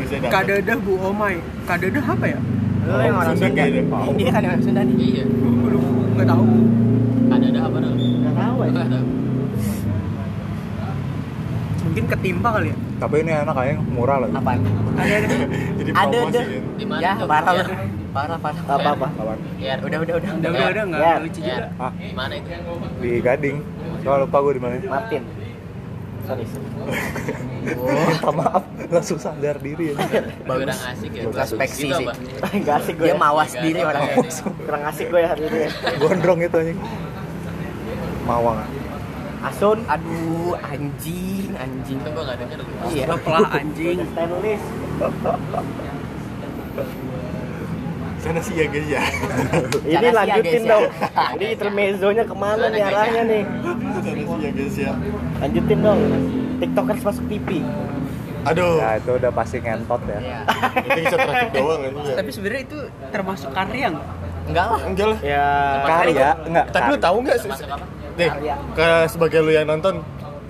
Datang. kadadah Bu Omai. Kadadah apa ya? Lu yang orang Sunda. Dia kan yang orang Sunda nih. Iya. Aduh, nggak tahu. Ada ada apa dong Gak tahu ya. nggak tahu. Mungkin ketimpa kali ya? Tapi ini enak kayaknya murah lagi. Apaan? Ada ada. Jadi ada kan Di mana ya parah Ya. lu parah parah. Apa apa? Apaan? ya udah udah udah. Udah udah udah nggak Ya. lucu juga. Ah. di mana itu? Di Gading. Soal lupa gue di mana. Martin. Sorry. minta maaf langsung sadar diri ya kurang asik ya Introspeksi Gitu sih. apa? Gak asik gue dia ya. mawas Nggak diri orangnya. Kurang asik gue ya hari ini ya. gondrong itu anjing mawang Asun. aduh anjing anjing itu gua nggak denger iya pelah anjing Stainless. sana sih ya guys ya Ini lanjutin guys, ya. dong. Ini intermezzonya ke mana nih arahnya nih? sana sih ya guys ya Lanjutin dong. Tiktokers masuk TV. aduh. Ya itu udah pasti ngentot ya. Iya. itu bisa traffic doang kan ya tapi sebenarnya itu termasuk karya nggak? Enggak lah. Enggak lah. Ya. karya enggak. Tapi lu tahu nggak sih? Nih ke sebagai lu yang nonton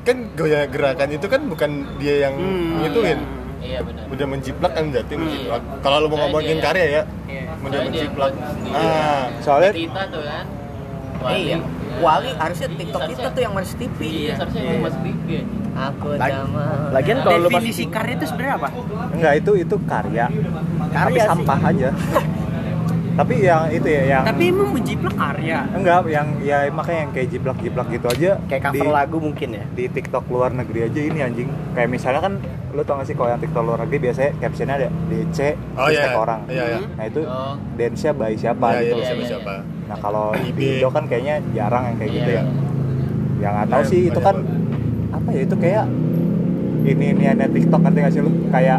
kan goyang gerakan itu kan bukan dia yang Hmm, ngituin iya benar. Udah menjiplak kan berarti menjiplak kalau lu mau Soalnya ngomongin dia- karya ya Iya. udah menjiplak ah. Soalnya kita tuh kan. Iya Wali. Harusnya TikTok kita tuh yang masuk TV iya seharusnya yang masuk TV aja aku sama Lagian kalau lu definisi karya itu sebenarnya apa? Enggak itu itu karya. Tapi Karya sampah aja tapi yang itu ya yang tapi emang menjiplak karya enggak yang ya makanya yang kayak jiplak jiplak gitu aja kayak cover di, lagu mungkin ya. di TikTok luar negeri aja ini anjing kayak misalnya kan lu tau gak sih kalau yang TikTok luar negeri biasanya captionnya ada DC Oh, iya. tag orang Iya, iya. nah itu Oh. dance-nya by siapa Iya, gitu iya, iya, siapa iya. siapa nah kalau di Indo kan kayaknya jarang yang kayak gitu Iya. ya yang nggak tahu Iya, sih itu kan apa ya itu kayak ini ini ada TikTok ngerti gak sih lu kayak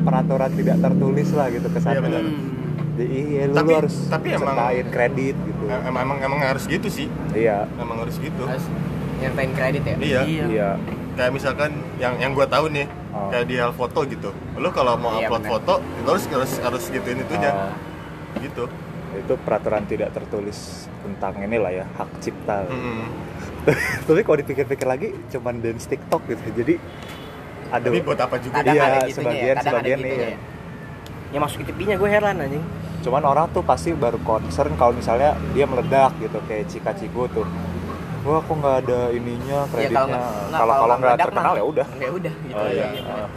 peraturan tidak tertulis lah gitu kesannya Iya, iya lu, Tapi- lu harus tapi emang- kredit gitu Em- emang emang emang harus gitu sih iya emang harus gitu harus nyertain kredit ya iya Iya. iya kayak misalkan yang yang gua tahu nih Oh. kayak di hal foto gitu lu kalau mau Iya, upload benar. foto itu harus harus harus gituin itunya Oh, gitu itu peraturan tidak tertulis tentang inilah ya hak cipta Mm-mm. tapi kalau dipikir-pikir lagi cuman dance TikTok gitu jadi aduh Tapi buat apa juga? Kadang Iya, ada gitunya sebagian- ya, kadang ada sebagian gitunya iya. ya. Ya masuk TV-nya gue heran anjing. cuman orang tuh pasti baru concern kalau misalnya dia meledak gitu kayak Cika Cigo tuh wah kok nggak ada ininya Ya, kreditnya nggak- kalau kalau nggak terkenal ya udah Ya udah gitu. oh aja. Ah.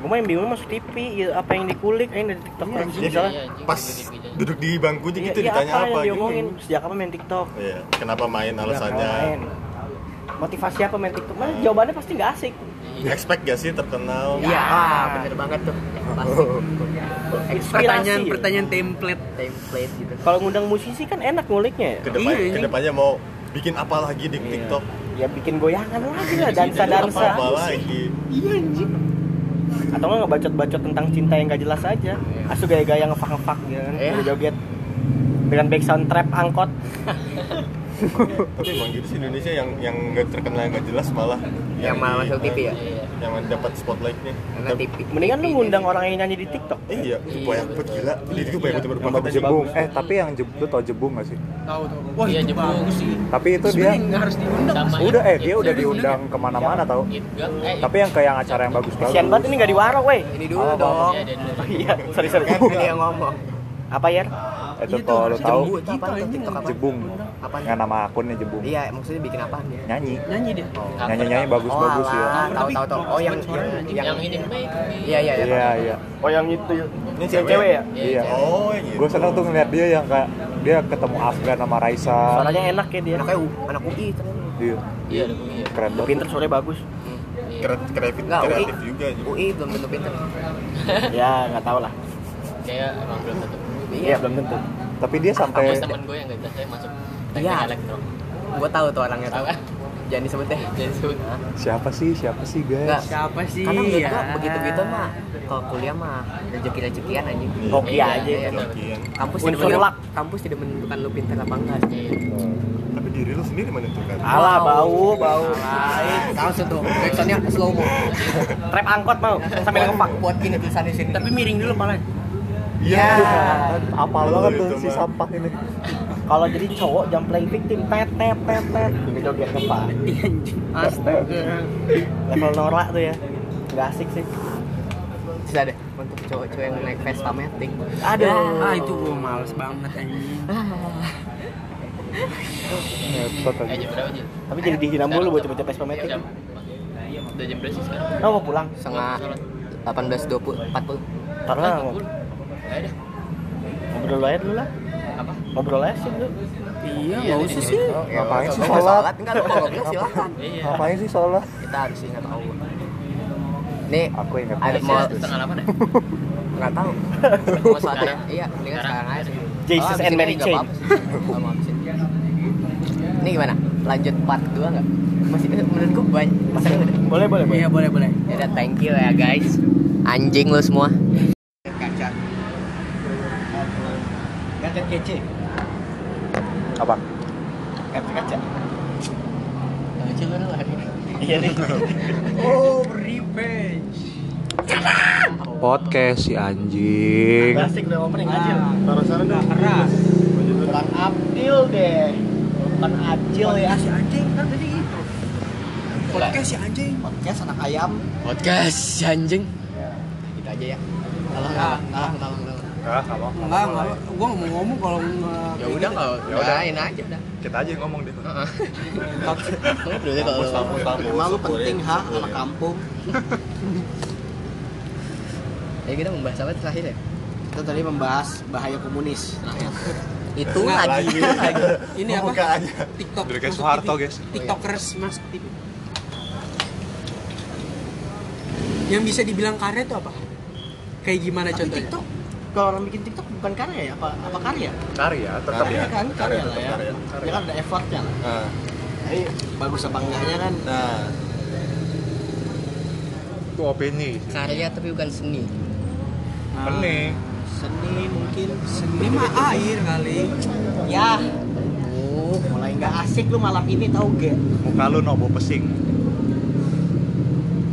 Gue mah yang bingung masuk TV, ya, apa yang dikulik, yang dari TikTok Iya, anjing misalnya. anjing, Pas duduk di bangkunya Iya, gitu iya, ditanya apa, apa, yang gitu. diomongin sejak apa main TikTok? Iya, kenapa main alasannya? kapan main? Motivasi apa main TikTok? Mana jawabannya pasti nggak asik. Expect gak sih terkenal? Iya, ah, bener banget tuh. Pasti pertanyaan ya. pertanyaan template template gitu. Kalau ngundang musisi kan enak nguliknya ya. Ke depan, Iya, anjing. ke depannya mau bikin apa lagi di TikTok? Ya bikin goyangan lagi lah, dansa-dansa. Apa lagi? Atau nggak ngebacot-bacot tentang cinta yang gak jelas aja. Asu gaya-gaya ngefak-ngefak gitu kan, Iya. joget dengan background trap angkot. Tapi emang gitu sih Indonesia yang yang nggak terkenal yang nggak jelas malah Yang malah di- masuk TV ya? Iya. yang dapat spotlightnya. Karena TV. Mendingan lu ngundang orang yang nyanyi di TikTok. Eh, iya, itu banyak banget gila. Dia juga banyak banget Yang bagus- jebung eh tapi yang jebung lu tau jebung gak sih tahu tuh wah Iya, jebung. sih tapi itu dia nggak harus diundang udah eh yang- dia udah yang diundang ke mana-mana tau Gitu, eh, tapi yang ke yang acara yang bagus Kasian banget ini gak diwaro, weh. Ini dulu dong. Iya, iya, sorry sorry. Ini yang ngomong. Apa ya? Itu Iya tuh, kalau harus tahu apa apa? jebung Apa? nggak nama akunnya jebung Iya, maksudnya bikin apaan ya? nyanyi nyanyi dia nyanyi nyanyi bagus bagus oh, ya alah, tahu tahu tahu. Oh, yang yang, yang, ini baik. Iya, iya, iya. iya iya Oh yang itu ya. Ini Yang cewek ya? iya Oh, yang gitu. gue seneng tuh ngeliat dia yang kayak dia ketemu Afgan sama Raisa Suaranya enak ya dia. Anaknya anak UI. Iya, Iya, iya. keren banget Pinter suaranya bagus. Kre- kreatif, Enggak, UI. kreatif juga. gitu. UI belum tentu pinter. ya nggak tahu lah. Kayak emang belum tentu. Iya belum tentu. tapi dia sampai Kampus temen gue yang gak jelas saya masuk teknik Iya. elektro. Gua tahu tuh orangnya tuh. Jangan disebut deh. Jadi sebut. siapa sih siapa sih Enggak. guys siapa sih Karena menurut ya gua begitu-gitu mah kalau kuliah mah rezeki-rezekian anjing. Hoki Iya, aja. iya, itu. iya. Kampus tidak menentukan, kampus tidak menentukan lu pintar apa enggak. Iya. Tapi diri lu sendiri menentukan. Alah bau bau. Langsung tuh, backsoundnya slow mo. Trap angkot mau sambil ngepak. Buat gini tulisan di sini. tapi miring dulu malah Iya. apal Oh, banget tuh si sampah ini Kalau jadi cowok jam play victim tet tet tet tet. Gitu joget. Iya, anjing astaga Level norak tuh ya. Gak asik sih. Terus ada untuk cowok-cowok yang naik Vespa Matic. Ada. ah itu gua males banget anjing Ngetot Eh, aja berapa, Jil? Tapi jadi dihina mulu bocah-bocah Vespa Matic. Udah jam berapa sih sekarang? Oh mau pulang. Setengah 18 20 40. Karena Ada. ngobrol aja dulu lah. Apa? Ngobrol aja sih dulu. iya nggak usah sih ngapain sih sholat enggak lu mau ngobrol silakan. Iya. ngapain sih sholat Kita harus ingat Allah. Nih, aku ingat ada mau Setengah delapan ya? nggak tahu. Mau ya? Sekarang? Iya, mendingan Sekarang? sekarang aja sih. Jesus Oh, and Mary Chain. Ini gimana? Lanjut part 2 nggak? Masih menurut gua banyak. Deh. Boleh boleh boleh. iya boleh boleh Ya udah, thank you ya guys. Anjing lu semua. Kece. apa Gadget kaca. Lucu kan ini. Iya nih. oh revenge podcast si anjing Asik udah opening aja. taruh sana udah keras Kurang Abdil deh. Bukan Acil ya. si anjing kan tadi gitu podcast si anjing Podcast anak ayam. Podcast si anjing. Gitu aja ya. Tolong, tolong, tolong, tolong. enggak apa enggak enggak gua mau ngomong kalau Ya udah kalau Ya udah. udahin aja udah. kita aja yang ngomong deh Ngobrol deh kalau Emang lu penting ha anak kampung. Ya kita membahas apa terakhir ya? Kita tadi membahas bahaya komunis. Itu Enggak, lagi. lagi. lagi ini apa Buka aja. TikTok Dari kayak Soeharto, guys. TikTokers masuk TV yang bisa dibilang karya itu apa kayak gimana contohnya TikTok kalau orang bikin TikTok bukan karya ya? Apa apa karya? karya tetap Karya ya kan karya lah ya. karya. Ya kan ada effortnya lah. Nah, Ini bagus apa enggaknya kan? nah, itu opini Karya tapi bukan seni. seni Seni mungkin. seni mah air kali Ya. Oh, mulai nggak asik lu malam ini tau gak? muka lu nobo pesing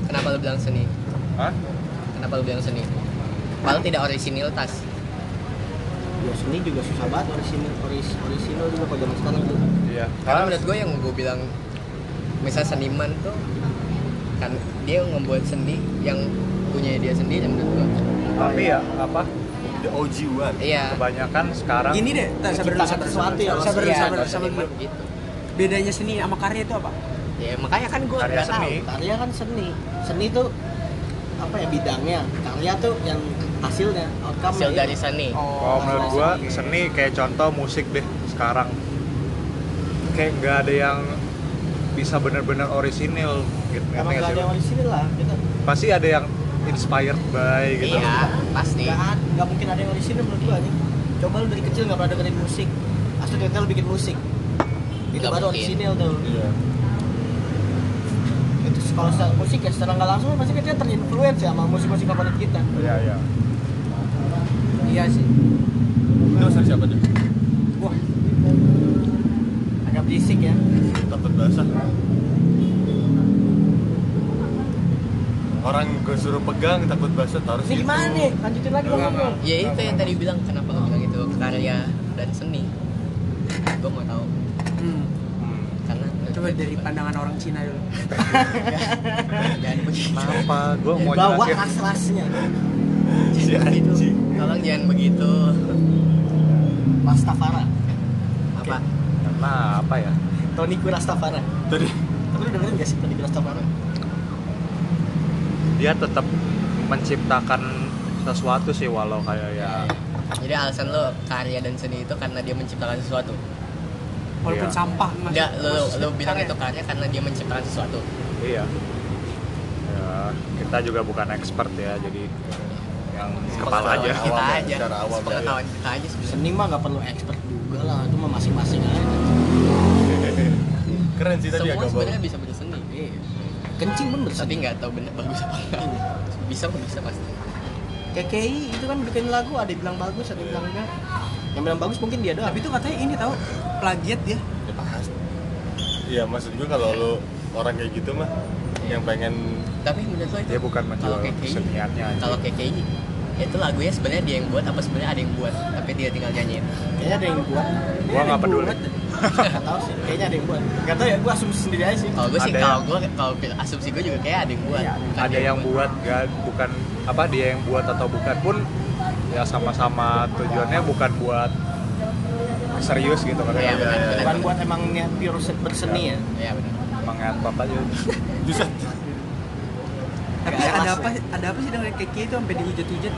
Kenapa lu bilang seni? Hah? Kenapa lu bilang seni? Padahal tidak orisinilitas. Ya seni juga susah banget orisinil oris, orisinil juga kalau zaman sekarang tuh. iya Karena menurut gue yang gue bilang misal seniman tuh kan dia membuat seni yang punya dia sendiri menurut gua tapi ya apa The OG one. iya kebanyakan sekarang Gini deh, tak, sabar dulu, sabar dulu, sesuatu ya, sabar, Iya, sabar, seni dulu. gitu Bedanya seni sama karya itu apa? ya makanya kan gua Karya nggak tahu seni. karya kan seni seni tuh apa ya bidangnya. Karya tuh yang hasilnya outcome hasil dari seni. Kalau menurut gua seni. kayak contoh musik deh sekarang. Kayak nggak ada yang bisa benar-benar orisinil gitu. Emang gak ada yang di sini lah kita pasti ada yang inspired by gitu. Iya pasti. Nggak mungkin ada yang di sini menurut gua nih coba lu dari kecil nggak pernah dengerin musik. Asli ternyata lu bikin musik. Itu baru mungkin. orisinil tuh. Iya. Kalau secara musik ya secara nggak langsung pasti kita terinfluence ya sama musik-musik favorit kita. Iya iya. Iya sih. Itu asal siapa tuh? Wah, agak berisik ya. Takut basah. Orang gue suruh pegang takut basah taruh ini gimana nih? Lanjutin lagi dong ngomong ya itu yang tadi bilang kenapa lo bilang itu karya dan seni. Gua mau tahu coba dari pandangan orang Cina dulu. jangan begitu kenapa? Gua mau bawa ras-rasnya Si anjing. tolong jangan begitu. Rastafara apa? Karena apa ya? Toniku Rastafara Tadi tapi lu dengerin gak sih Toniku Rastafara dia tetap menciptakan sesuatu sih walau kayak ya. Jadi alasan lo karya dan seni itu karena dia menciptakan sesuatu Walaupun Iya. sampah enggak lo lo bilang karya. itu karya karena dia menciptakan sesuatu. Iya. Ya kita juga bukan expert ya jadi yang kepala aja. kita Awam ya, aja. secara awam pengetahuan kita aja seni mah gak perlu expert juga lah itu mah masing-masing aja. Keren sih tadi semua agak sebenarnya bisa berseni Iya. kencing pun tapi berseni nggak tahu bener bagus apa enggak. Bisa kok bisa pasti. KKI itu kan bikin lagu ada yang bilang bagus ada yang bilang enggak yang bilang bagus mungkin dia doang. Tapi itu katanya ini tahu plagiat ya. Ya, pasti. Iya maksud gue kalau lu orang kayak gitu mah yang pengen tapi menurut lo itu dia bukan kalau menjual keseniannya kalau KKI itu lagunya sebenarnya dia yang buat apa sebenarnya ada yang buat tapi dia tinggal nyanyiin. Kayaknya ada yang buat. Gua nggak peduli. Nggak tahu sih kayaknya ada yang buat. Nggak tahu ya gua asumsi sendiri aja sih. Kalau gue sih kalau yang- gue kalau asumsi gue juga kayak ada yang buat Iya, bukan ada dia yang buat. gak bukan apa dia yang buat atau bukan pun ya sama-sama tujuannya bukan buat serius gitu kan Iya, benar. bukan buat emang niat pure berseni ya Iya benar. mengantot aja bisa Tapi Nggak ada apa ada apa sih dengan KKI itu sampai dihujat-hujat?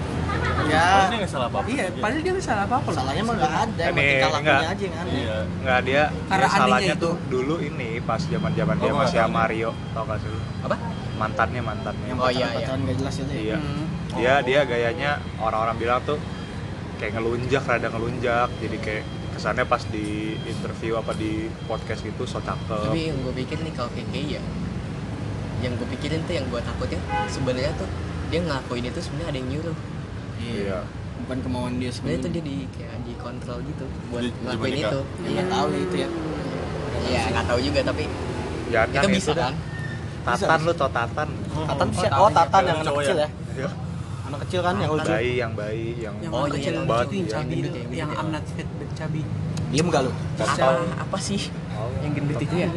ya nggak salah apa-apa. Iya, padahal dia nggak salah apa-apa salahnya mah nggak ada emang Ini, tingkah lakunya aja yang aneh Iya. nggak dia Karena dia salahnya itu. tuh dulu ini pas zaman zaman dia Oh, masih sama. Mario tau gak sih lu? Apa? mantannya mantannya yang Oh, iya, pacaran nggak jelas itu ya iya Hmm. Dia dia gayanya orang-orang bilang tuh kayak ngelunjak rada ngelunjak. Jadi kayak kesannya pas di interview apa di podcast gitu so cakep. Tapi yang gue pikir nih kalau KKI ya yang gue pikirin tuh yang gue takutnya sebenarnya tuh dia ngelakuin itu sebenarnya ada yang nyuruh. Iya. Bukan kemauan dia sebenarnya tuh dia di kayak dikontrol gitu buat Di- ngelakuin itu. Ya, nggak tahu ya itu ya. Iya nggak tahu juga tapi itu kan bisa dah. kan? Tatan lu tau Tatan? Tatan Oh, siapa? tahu Oh, ya. Tatan yang anak Cowok kecil ya? Iya. Anak kecil kan yang lucu. bayi yang bayi yang Yang Oh, iya, kecil yang itu banget, yang iya. cabi Yang itu, yang I'm not fat but cabi. Diem gak lu? apa apa sih Oh. yang gendut itu ya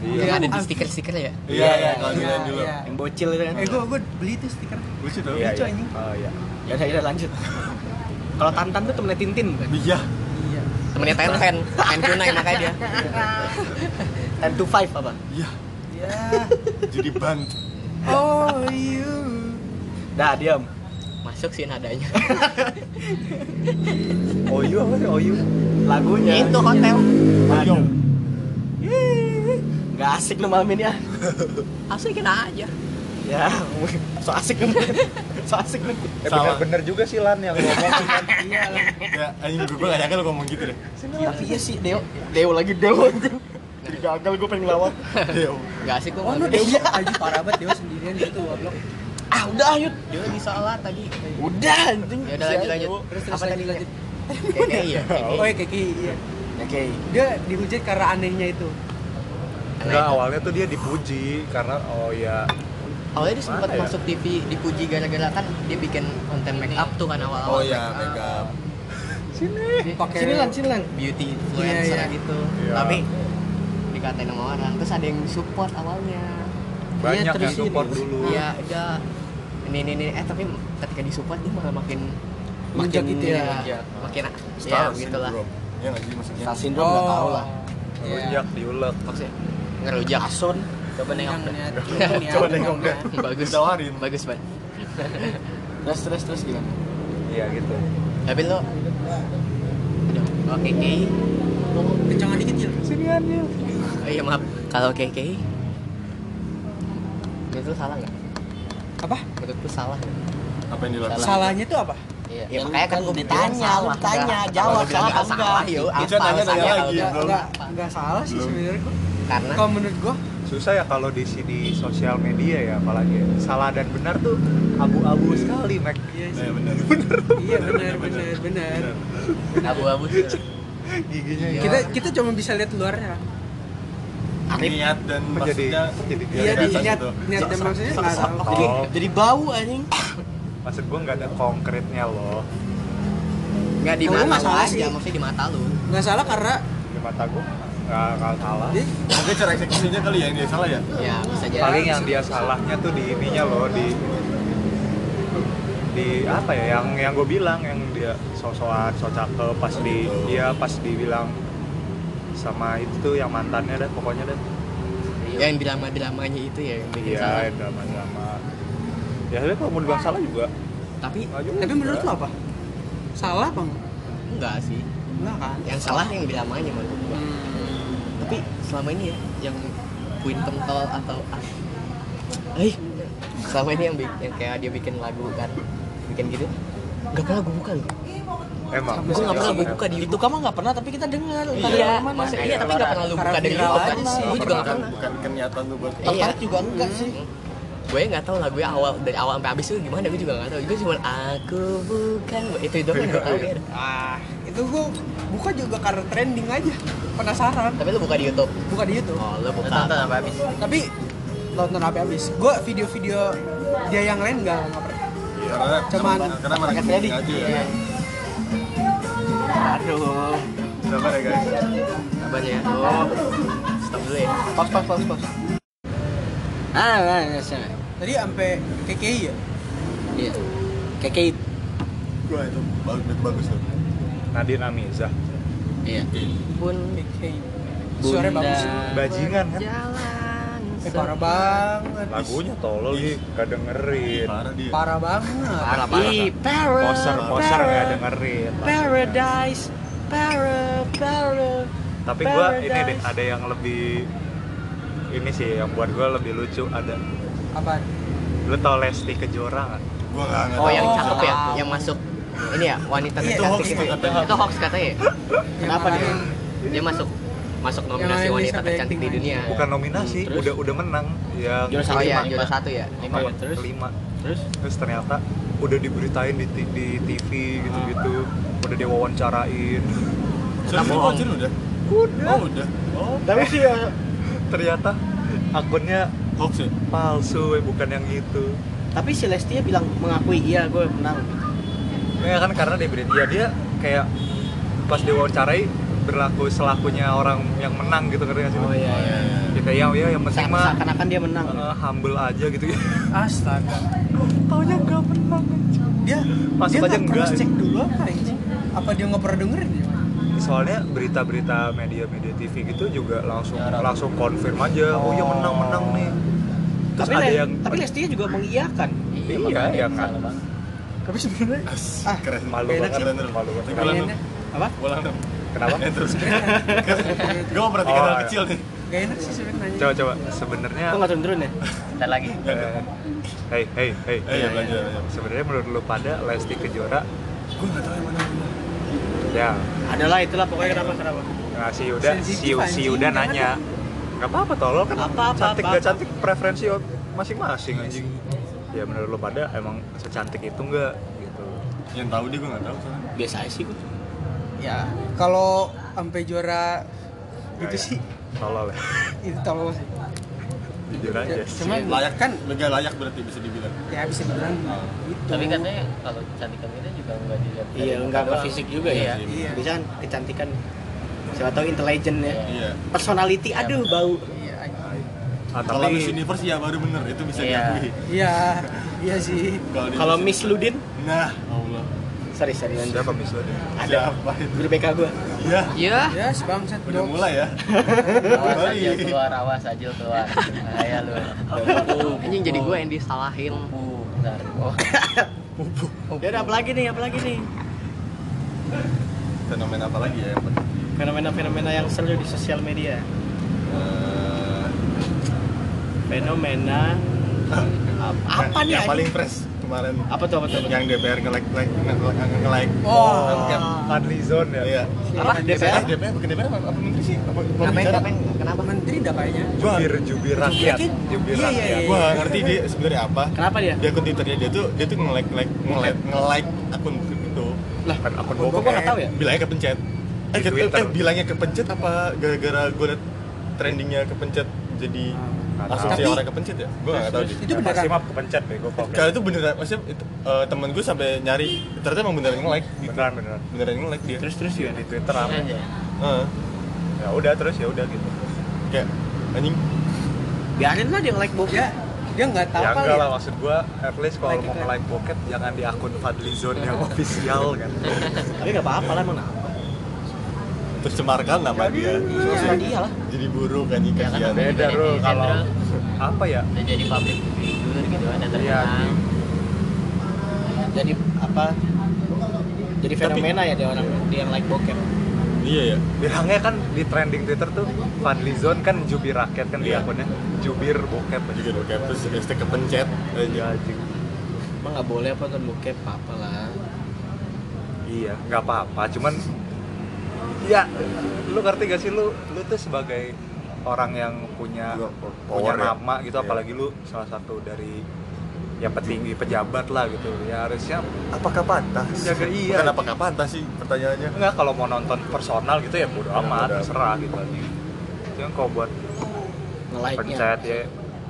Iya. yang ada di stiker-stiker ya Iya, iya, kalau Iya, dulu. iya. Yang bocil itu kan. Eh gua gua beli tuh stiker. Lucu tuh. Iya, Lucu, iya. anjing. Oh iya. Ya udah, ya udah lanjut. Kalau Tantan tuh temennya Tintin bukan? Iya. Iya. temennya Ten Ten kunai makanya dia Ten to five apa? Iya. Ya. Jadi ban. Oh, you. Dah, diam. Masuk sih nadanya Oyu apa sih Oyu? Lagunya. itu hotel Aduh. Gak asik lu malam ini ya. asikin aja Ya, so asik lu. So asik lu. Eh Salah. bener, bener juga sih Lan yang ngomong kan. Iya. Ya, anjing gue gak nyangka lu ngomong gitu deh. Tapi iya sih, Deo. Deo lagi Deo. Jadi gagal gue pengen ngelawak. Iya. nggak asik kok Oh, dia aja parah banget dia sendirian gitu goblok. Ah, udah ayo. dia lagi sholat tadi Udah anjing. ya udah lanjut lanjut Terus terus apa tadi lanjut lanjut. kayak ya Oh, ya iya. Oke. Dia dihujat karena anehnya itu. Enggak awalnya tuh dia dipuji karena oh ya awalnya dia sempat ya? masuk TV dipuji gara-gara kan dia bikin konten make up tuh kan awal-awal Oh iya, makeup. Dia pakai Sini lan, sini lan. beauty influencer Iya, iya. gitu Iya. tapi dikatain sama orang terus ada yang support awalnya banyak yang terus support dulu Iya, udah ini ini ini eh tapi ketika disupport dia malah makin Menjak makin gitu ya. ya, makin ya Star begitulah. syndrome. Iya nggak sih maksudnya? Star syndrome nggak tahu lah. Iya. rujak diulek Maksudnya ngerujak. Asun. Coba nengok. Deh. ini ya, Coba nengok enggak. bagus. Ditawarin. Bagus banget. Terus terus terus gimana? iya gitu Tapi lo Aduh, kalau KK Kencangan dikit ya. Oh iya maaf Kalau KK Menurut lu salah nggak? Apa? Menurut lu salah? Apa yang dilakukan? Salahnya tuh apa? Iya. Ya, makanya kan gue ditanya, lu ditanya, jawab salah apa enggak? yuk, Itu apa nanya lagi. belum. Enggak, enggak salah sih sebenarnya. Karena Kalau menurut gua susah ya kalau di di sosial media ya apalagi salah dan benar tuh abu-abu sekali Mac iya sih. Iya benar. Iya benar benar benar. abu-abu sih. giginya ya Kita kita cuma bisa lihat luarnya. Niat dan menjadi maksudnya jadi Iya di niat niat dan maksudnya nggak tahu. Jadi, Oh. jadi bau anjing. maksud gua nggak ada konkretnya loh Nggak di lu mata salah sih. maksudnya di mata lu. Nggak salah karena di mata gua nggak salah Mungkin cara eksekusinya kali ya yang dia salah ya? Ya bisa jadi. paling yang dia salahnya tuh di ininya loh di di apa ya yang yang gue bilang yang dia sosokan so cakep pas di dia pas dibilang sama itu yang mantannya dah pokoknya dah yang drama-dramanya itu ya yang bikin iya salah. drama drama ya tapi kalau mau dibilang salah juga Tapi juga. tapi menurut lo apa? Salah apa enggak? sih. Enggak kan? Yang salah yang dramanya menurut gua. Tapi selama ini ya yang Queen pentol atau ah, eh selama ini yang, yang kayak dia bikin lagu kan bikin gitu nggak pernah gue buka loh emang gue nggak pernah gue Iya. buka di Itu YouTube kamu nggak pernah tapi kita dengar. iya maksudnya iya tapi nggak pernah lu buka dari YouTube aja kan sih. gue juga nggak bukan, pernah bukan kenyataan tuh buat Iya. Tertarik juga enggak sih. gue nggak tahu lagunya awal dari awal sampai habis itu gimana gue juga nggak tahu gue cuma aku bukan itu itu kan nggak tahu ya Ah, itu gua buka juga karena trending aja. Penasaran. tapi lu buka di YouTube Buka di YouTube. oh lu buka Tonton sampai habis. Tapi nonton sampai habis. Gua video-video dia yang lain nggak nggak pernah. karena Cuman karena mereka Freddy. aja ya. Aduh. Sabar ya guys. Apanya ya? Oh, stop dulu ya. Pas pas pas pas. Ah, nah, nah, nah. Tadi sampai KKI ya? Iya. Kayak Gua itu bagus bagus tuh. Nadine Amiza Iya. Pun KKI. Suaranya bagus. bajingan kan jalan. Eh parah banget. lagunya tolol sih gak dengerin Parah dia. Parah banget. Parah parah. Ih, para. poser poser gak dengerin Paradise. Para, para. tapi gua ini deh ada yang lebih ini sih yang buat gua lebih lucu ada Apa? lu tau Lesti Kejora nggak Gua nggak nggak Oh, yang cakep ya, tahu. yang masuk ini ya wanita Iya, tercantik hoax itu. tuh katanya. Itu hoax katanya. ya? Kenapa dia? Dia masuk masuk nominasi Yang wanita tercantik di dunia. bukan nominasi udah udah menang yang Juara satu. Oh lima. juara satu ya. Lima, kelima, terus? kelima. Terus? terus ternyata udah diberitain di, di TV gitu-gitu udah diwawancarain Serius lu bohong. udah? udah Oh udah. Oh tapi sih ya ternyata akunnya hoax ya. palsu eh, bukan yang itu Tapi si Lesti bilang mengakui iya gue menang. ya kan karena dia berita ya dia kayak pas diwawancarai berlaku selakunya orang yang menang gitu kan sih Oh iya iya. ya kayak ya, ya yang penting mah Seakan-akan dia menang. eh, humble aja gitu ya Astaga. taunya nggak menang. Dia Masuk dia aja nggak cross enggak. check dulu apa anjing? Apa dia nggak pernah dengerin ya? soalnya berita-berita media-media TV gitu juga langsung langsung konfirm aja oh ya menang menang nih terus tapi ada Le- yang tapi Lesti juga mengiyakan. iya ya kan Tapi sebenarnya Ah, Keren. malu Gak banget malu banget apa? Ulang dong. Kenapa terus. Gua mau perhatikan Oh, hal iya. kecil nih. Gak enak sih sebenarnya. coba coba sebenarnya Kok nggak turun-turun ya? Ntar lagi. eh, hey hey hey Eh ya belajar. belajar. sebenarnya menurut lu pada Lesti Kejora Gua nggak tahu yang mana. ya Adalah itulah pokoknya kenapa kenapa. nah si Yuda si. Yuda nanya nggak apa-apa tolol kan Apa, apa, cantik apa, gak apa. cantik preferensi masing-masing anjing ya menurut lu pada emang secantik itu enggak gitu Yang tahu dia gua nggak tahu soalnya. Biasa aja sih gue. Ya, kalau sampai juara gitu Kayak sih tolol ya itu tolol sih. jujur aja Cuman layak kan Lega layak berarti bisa dibilang. ya bisa dibilang gitu. Tapi katanya kalau kecantikan kita juga nggak dilihat. Iya, enggak doang. fisik juga ya. Iya. Iya. Bisa kan kecantikan. Siapa tahu intelligent ya. Iya. Personality, aduh bau. Iya. Ah, Kalau tapi Miss Universe ya baru bener itu bisa Iya. diakui. Iya, iya sih. Kalau Miss Ludin, Nah, Allah. Sorry sorry lanjut. siapa Miss Ludin? Ada itu? guru BK gua. Ya, Iya. Ya, si bangsat. udah mulai ya. awas. Ajil keluar awas Ajil keluar bahaya lu Anjing jadi gue yang disalahin. bentar oh Ya udah apa lagi nih? Apa lagi nih? Fenomena apa lagi ya yang penting? Fenomena-fenomena yang seru di sosial media. Eh, Fenomena apa nih? yang paling fresh kemarin Apa tuh apa tuh? yang DPR nge-like like nge-like nge-like Oh. Zone ya? iya Apa? DPR? DPR bukan DPR apa, menteri sih apa? Kenapa? Menteri dah kayaknya. Gua Jubir, jubir rakyat. Jubir. Jubir Iya, iya, rakyat. iya. gua nggak ngerti dia sebenarnya apa Kenapa dia? di akun twitternya dia tuh dia tuh nge-like like nge-like nge-like akun itu Lah, Kan akun gua gua nggak tahu ya. bilangnya kepencet eh, eh, bilangnya kepencet apa gara-gara gue liat trendingnya kepencet jadi Nggak asumsi orang kepencet ya gue nggak tahu sih Itu beneran. mah kepencet bego kalau itu beneran maksudnya itu, eh, temen gue sampai nyari ternyata emang beneran nge-like gitu. Beneran beneran. beneran nge-like dia Terus terus ya. Di Twitter aja Heeh. Ya udah terus ya udah gitu. kayak anjing Biarin lah dia like bokep. Ya, dia nggak tahu ya kali enggak ya. lah maksud gua at least kalau Like mau itu. nge-like bokep jangan di akun Fadli Zone yang official kan. Tapi nggak apa-apa lah emang apa. tercemarkan nama dia Sama dia lah. jadi buruk anjing Ya kan, beda. Beda bro kalau apa ya? jadi public figure gitu kan yang Iya. terkenal Jadi apa? Jadi fenomena ya dia orang dia yang like bokep. iya ya Bilangnya kan di trending Twitter tuh Fadli Zone kan jubir rakyat kan di Iya. akunnya. Jubir bokep juga bokep terus hashtag kepencet Iya anjing anjing. Emang nggak boleh apa kan bokep apa lah. Iya, nggak apa-apa. Cuman ya lu ngerti gak sih lu lu tuh sebagai orang yang punya punya power ya. nama gitu Iya. apalagi lu salah satu dari ya petinggi pejabat lah gitu ya harusnya apakah pantas Jaga iya. bukan apakah pantas sih pertanyaannya enggak kalau mau nonton personal gitu ya bodo Ya, amat bodo terserah gitu Cuma kalau buat Nge-like-nya. pencet ya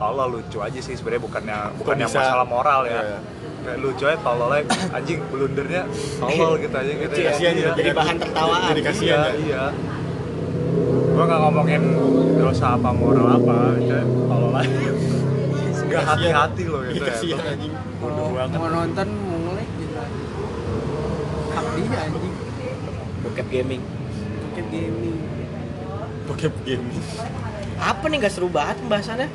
Allah lucu aja sih sebenarnya bukannya bukan yang bisa? masalah moral ya Iya. kayak lucu aja tololnya anjing blundernya tolol gitu aja gitu ya. Kasihan Iya. Jadi bahan tertawaan. jadi kasihan iya, ya iya. Gua nggak ngomongin dosa apa moral apa, itu kalau lain nggak Kasihan. hati-hati loh Iya, gitu ya. kasihan anjing Bodoh Kalau banget. mau nonton mau nge-like gitu. Hak dia anjing. Bokep gaming. Bokep gaming. bokep gaming Apa nih nggak seru banget pembahasannya?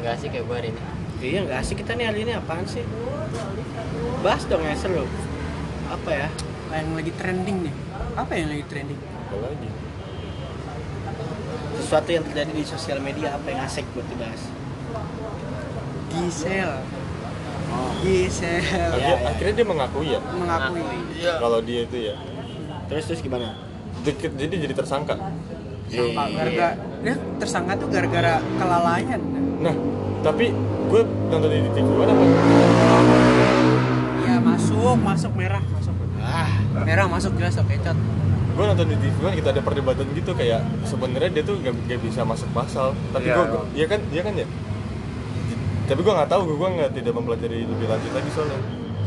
Enggak sih kayak gue hari ini Iya nggak asik kita nih hari ini apaan sih? Bahas dong yang seru. Apa ya? Yang lagi trending nih. Apa yang lagi trending? apa lagi Sesuatu yang terjadi di sosial media apa yang asik buat dibahas? Gisel. Gisel. Iya, Akhir- iya. akhirnya dia mengakui ya Mengakui. kalau dia itu ya Terus terus gimana? Dikit- jadi jadi tersangka Sangka gara-gara dia tersangka tuh gara-gara kelalaian. Nah tapi gue nonton di TV One apa Iya masuk, masuk merah, masuk. Ah, Merah masuk jelas oke cat. gue nonton di TV One kita ada perdebatan gitu kayak sebenarnya dia tuh gak, gak bisa masuk pasal tapi Iya, gue iya. kan iya kan ya tapi gue nggak tahu gue nggak tidak mempelajari lebih lanjut lagi soalnya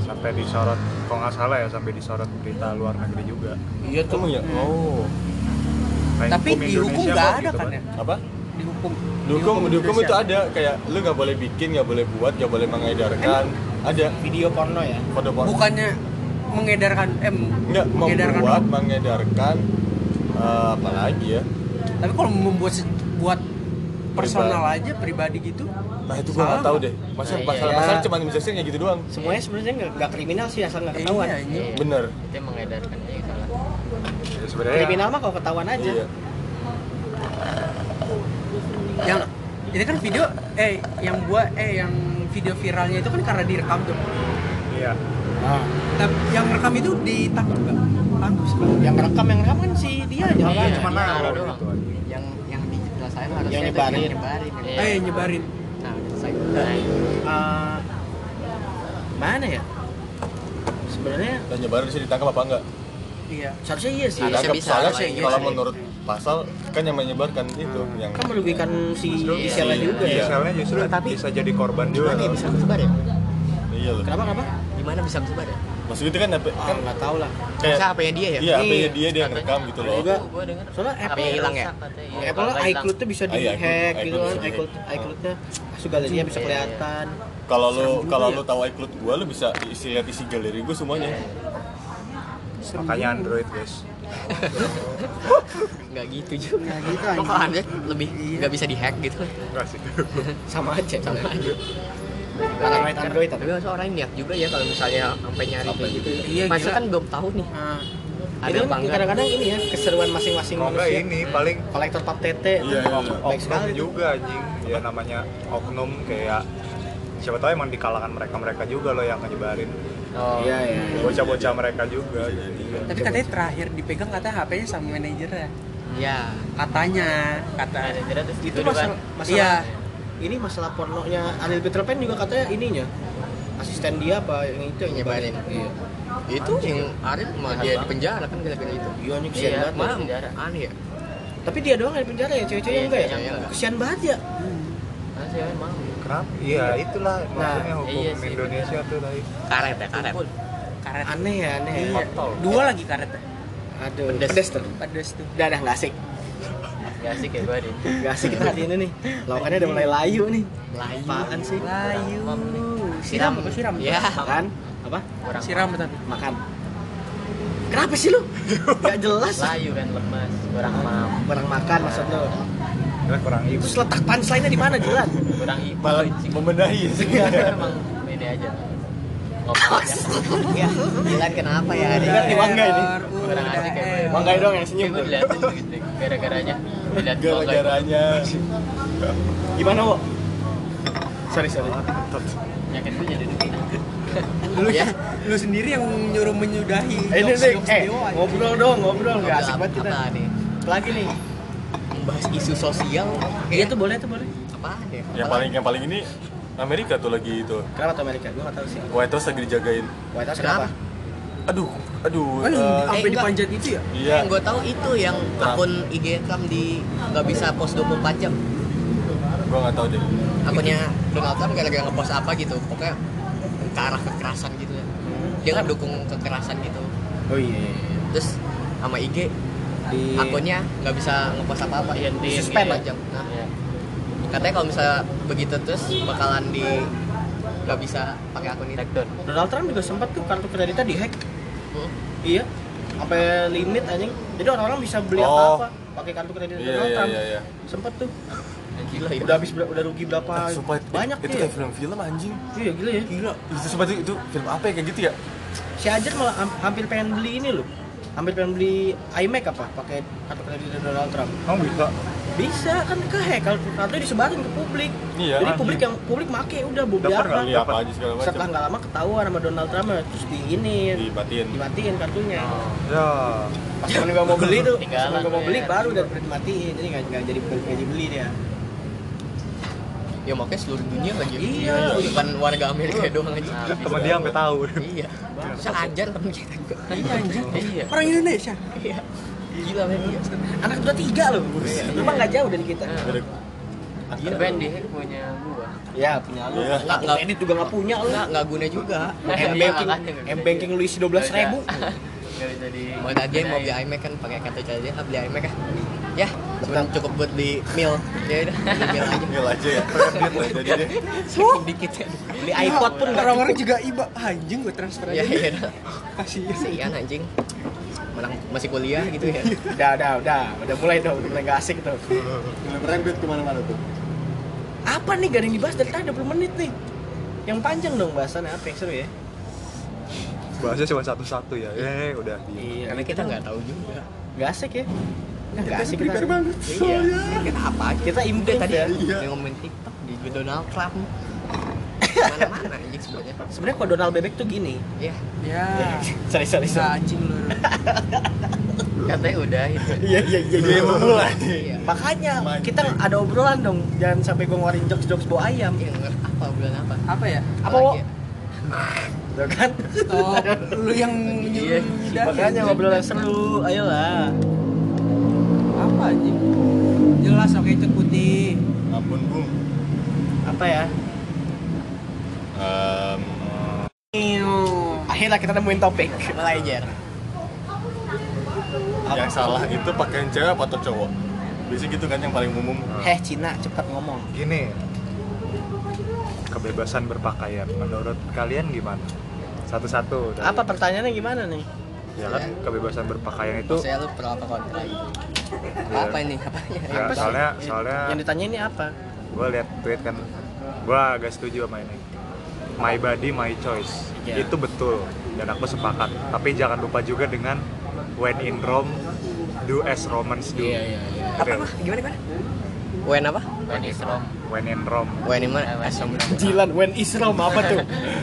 sampai disorot, kalau nggak salah ya sampai disorot berita luar negeri juga. iya tuh. ya oh Tapi hukum dihukum Indonesia nggak kok ada gitu kan ya? apa Dihukum. dihukum dihukum itu ada kayak lu nggak boleh bikin nggak boleh buat nggak boleh mengedarkan ada Video porno ya? kode porno Bukannya mengedarkan eh nggak mengedarkan membuat mengedarkan eh, apa lagi ya Tapi kalau membuat buat personal aja pribadi gitu. nah itu gua nggak tahu deh masa Iya, iya, masalah iya. masalah cuma kayak gitu doang Semuanya sebenarnya nggak kriminal sih asal nggak ketahuan. Iya, ini. Iya. bener itu yang mengedarkan aja yang salah Ya, sebenarnya Kriminal mah kalau ketahuan aja. iya Yang ini kan video eh yang gua eh yang video viralnya itu kan karena direkam tuh. iya. Tapi yang rekam itu ditangkap nggak? Tangkap sih. Yang rekam yang rekam kan si dia aja. Iya, Iya, cuma iya, naruh doang. gitu aja. Yang yang dijelasin harusnya Yang itu nyebarin. yang nyebarin. Iya. Eh nyebarin. Nah, selesai. Eh, mana ya? Sebenarnya dan nyebarin sih ditangkap apa enggak Iya. seharusnya iya sih. Harusnya bisa, soalnya iya kalau menurut pasal kan yang menyebarkan itu yang Kan merugikan si Iya, Gisela iya. juga ya. Iya. Misalnya justru Tapi bisa jadi korban juga. Gimana ya bisa kesebar ya? iya loh Kenapa kenapa? Gimana bisa kesebar ya? maksud itu kan HP Ah, kan nggak tahu lah. kayak Masa HP-nya dia ya? iya HP-nya Iya. dia dia rekam gitu loh Juga. Soalnya HP Apple hilang ya? Apple Kalau hilang. iCloud tuh bisa Ah, iya, di hack iCloud- gitu iCloud kan, bisa iCloud di-hack. iCloudnya masuk galerinya bisa Iya. kelihatan. kalau lu kalau ya. lu tahu iCloud gua lu bisa isi lihat isi galeri gua semuanya makanya Android guys Nggak gitu juga. Nggak gitu, Kok anjing. kalau Android lebih nggak bisa dihack gitu? Sama aja. Sama aja. Android Android tapi. Tapi masa orang niat juga ya kalau misalnya sampai nyari kayak gitu. Iya, Masa kan belum tahu nih. Nah, Ada Itu kan kadang-kadang ini ya keseruan masing-masing kalau enggak manusia. ini paling Kolektor pap tete. Iya, iya, iya. Oknum juga anjing ya namanya oknum kayak siapa tahu emang di kalangan mereka mereka juga loh yang nyebarin Oh. Iya, iya. bocah-bocah mereka juga tapi katanya terakhir dipegang katanya HP-nya sama manajernya. Ya. Katanya, kata Manajernya terus Itu kan. masalah masalah Iya. ini masalah pornonya Ariel Peter Pan juga katanya ininya asisten dia apa yang itu yang Nyebarin. Iya. Itu yang Arif mah dia di penjara kan gara-gara itu. Iya, ini kesian Iya, banget. Malah ya. penjara. aneh ya. Tapi dia doang yang di penjara ya, cewek-cewek Iya, enggak ya? Kesian banget ya. Nah, cewek. Kenapa iya itulah maksudnya hukum iya sih, Indonesia tuh tadi Karet ya, karet. karet. Aneh ya, aneh. ya. Iya. Kontol. Dua lagi karetnya. Aduh, Pedes. pedes tuh. Pedes tuh. Udah, udah nggak asik. Gak asik ya gua nih. Nggak asik kita hari ini nih. Lawakannya udah mulai layu nih. Layu. Apaan sih? Layu. Siram. Siram apa siram? Ya. Makan? Apa? Kurang Siram tapi. Makan. Kenapa sih lu? Gak jelas. layu kan lemas, kurang mam, Barang makan maksud lu. Kurang ibu Terus letak punchline-nya di mana, Jilan? kurang ibu. malah membenahi Enggak, emang ini aja. Ya, Dilan kenapa ya? Ingat nih Wangga ini. Kurang asik ya gue. Wangga dong yang senyum gue tuh gitu. Gara-garanya. Dilihat gara-garanya Gimana, Wo? Sorry, sorry. Yakin gue jadi duit. Lu Ya. lu sendiri yang nyuruh menyudahi. Eh, ini eh, ngobrol dong, ngobrol. Gak asik banget kita. Lagi nih. Membahas isu sosial. Iya tuh boleh tuh boleh. Apaan ya? yang paling yang paling ini Amerika tuh lagi itu Kenapa tuh Amerika? Gue gak tahu sih. White House lagi dijagain White House Kenapa? kenapa? aduh aduh Kan eh, sampai enggak. dipanjat itu ya? iya Yang gue tahu itu yang Trump. akun IG Trump di nggak bisa post 24 jam. gua nggak tahu deh Akunnya Donald Trump gara-gara ngepost apa gitu. Pokoknya ke arah kekerasan gitu ya. Dia nggak dukung kekerasan gitu. Oh iya. Terus sama IG Di akunnya nggak bisa ngepost apa-apa. Iya, di- Suspend Dua jam. Nah, Iya. katanya kalau misalnya begitu terus bakalan di nggak bisa pakai akun itu. Take down. Donald Trump juga sempat tuh kartu kreditnya dihack. Hmm. Iya. Sampai limit anjing. Jadi orang-orang bisa beli Oh. apa-apa pakai kartu kredit iya Donald iya Trump. iya iya Sempet tuh. Gila ya. Udah habis ber- udah rugi berapa? Eh, sumpah banyak itu tuh ya. kayak film-film anjing Iya gila ya. gila itu sumpah itu, itu film apa ya kayak gitu ya Si Ajar malah ham- hampir pengen beli ini loh. Hampir pengen beli iMac apa pakai kartu kredit Donald Trump. Emang bisa Bisa kan ke hack kalau kartu disebarin ke publik. Iya, Jadi anjing. publik yang publik make udah beli Daftar apa. nggak? iya apa aja segala Setelah macam nggak lama ketahuan sama Donald Trump terus di ini dibatin dimatiin kartunya. ya Pas temen gua mau beli tuh, gua mau beli ya. baru udah dimatiin. Jadi nggak nggak jadi nggak jadi beli dia. Ya makanya seluruh dunia lagi. Iya. Bukan warga Amerika doang aja. temen dia sampai tahu Iya. Bisa ajar temen kita juga. Iya. Iya. Orang Indonesia. Iya. Gila men dia. Anak udah tiga loh, memang nggak jauh dari kita. Ada- Tapi yang di hack punya gua. Ya punya lu. Iya. Nggak nggak edit juga nggak punya lu. Enggak enggak guna juga. M Iya, banking, nggak M banking lu isi dua belas ribu. Gak bisa di. Mau tadi mau beli iMac kan pakai kartu aja beli iMac ah. Ya, cuma cukup buat beli meal. Ya udah, meal aja. Nil aja ya Kredit lah jadi deh Saking dikit ya. Beli iPod pun nggak Orang-orang cukup. juga iba anjing gue transfer Ya aja. iya dah. Kasih. Kasihan anjing. Mana masih kuliah gitu ya. Udah, udah, udah, udah mulai tuh, udah mulai nggak asik tuh. Rembet ke mana-mana tuh Apa nih gak ada yang dibahas dari tadi 20 menit nih? Yang panjang dong bahasannya apa yang seru ya? bahasnya cuma satu-satu ya eh udah di Iya, Karena kita nggak tahu juga. nggak asik ya? Nggak asik kita. banget Iya. Kita apa? Kita improve tadi ya. Iya. yang ngomongin TikTok di Donald Trump. Mana-mana anjing sebenarnya. Sebenarnya kalau Donald Bebek tuh gini. Ya, Ya. sorry, sorry, sorry. anjing lu. Katanya udah itu. Iya, iya, iya. Dia yang memulai iya. Makanya Mancing. kita ada obrolan dong, jangan sampai gue ngeluarin jokes-jokes bau ayam. Iya, nggak- apa bulan apa? Apa ya? Apa? Tuh kan? Oh, lu yang Iya. nyudahi. Makanya ngobrol yang seru, ayolah. Apa anjing? Jelas oke cut putih. Ampun bung Apa ya? Em, Akhir lah kita nemuin topik. Melajar. Yang salah itu pakaian cewek apa atau cowok? Biasanya gitu kan yang paling umum. Heh Cina cepat ngomong. Gini, kebebasan berpakaian. Menurut kalian gimana? Satu-satu. Apa pertanyaannya gimana nih? Ya kan, kebebasan berpakaian itu. Saya lu pro apa kontra gitu. ya, Apa ini? Apa ya, Apa sih? soalnya, soalnya Yang ditanya ini apa? gue lihat tweet kan, gue agak setuju sama ini. My body, my choice. Iya. Itu betul dan aku sepakat. Tapi jangan lupa juga dengan when in Rome, do as Romans do. iya. Apa apa? Gimana gimana? Wen apa? When is wrong. When in Rome. Wen in mana? Asom. Jilan when Islam apa tuh?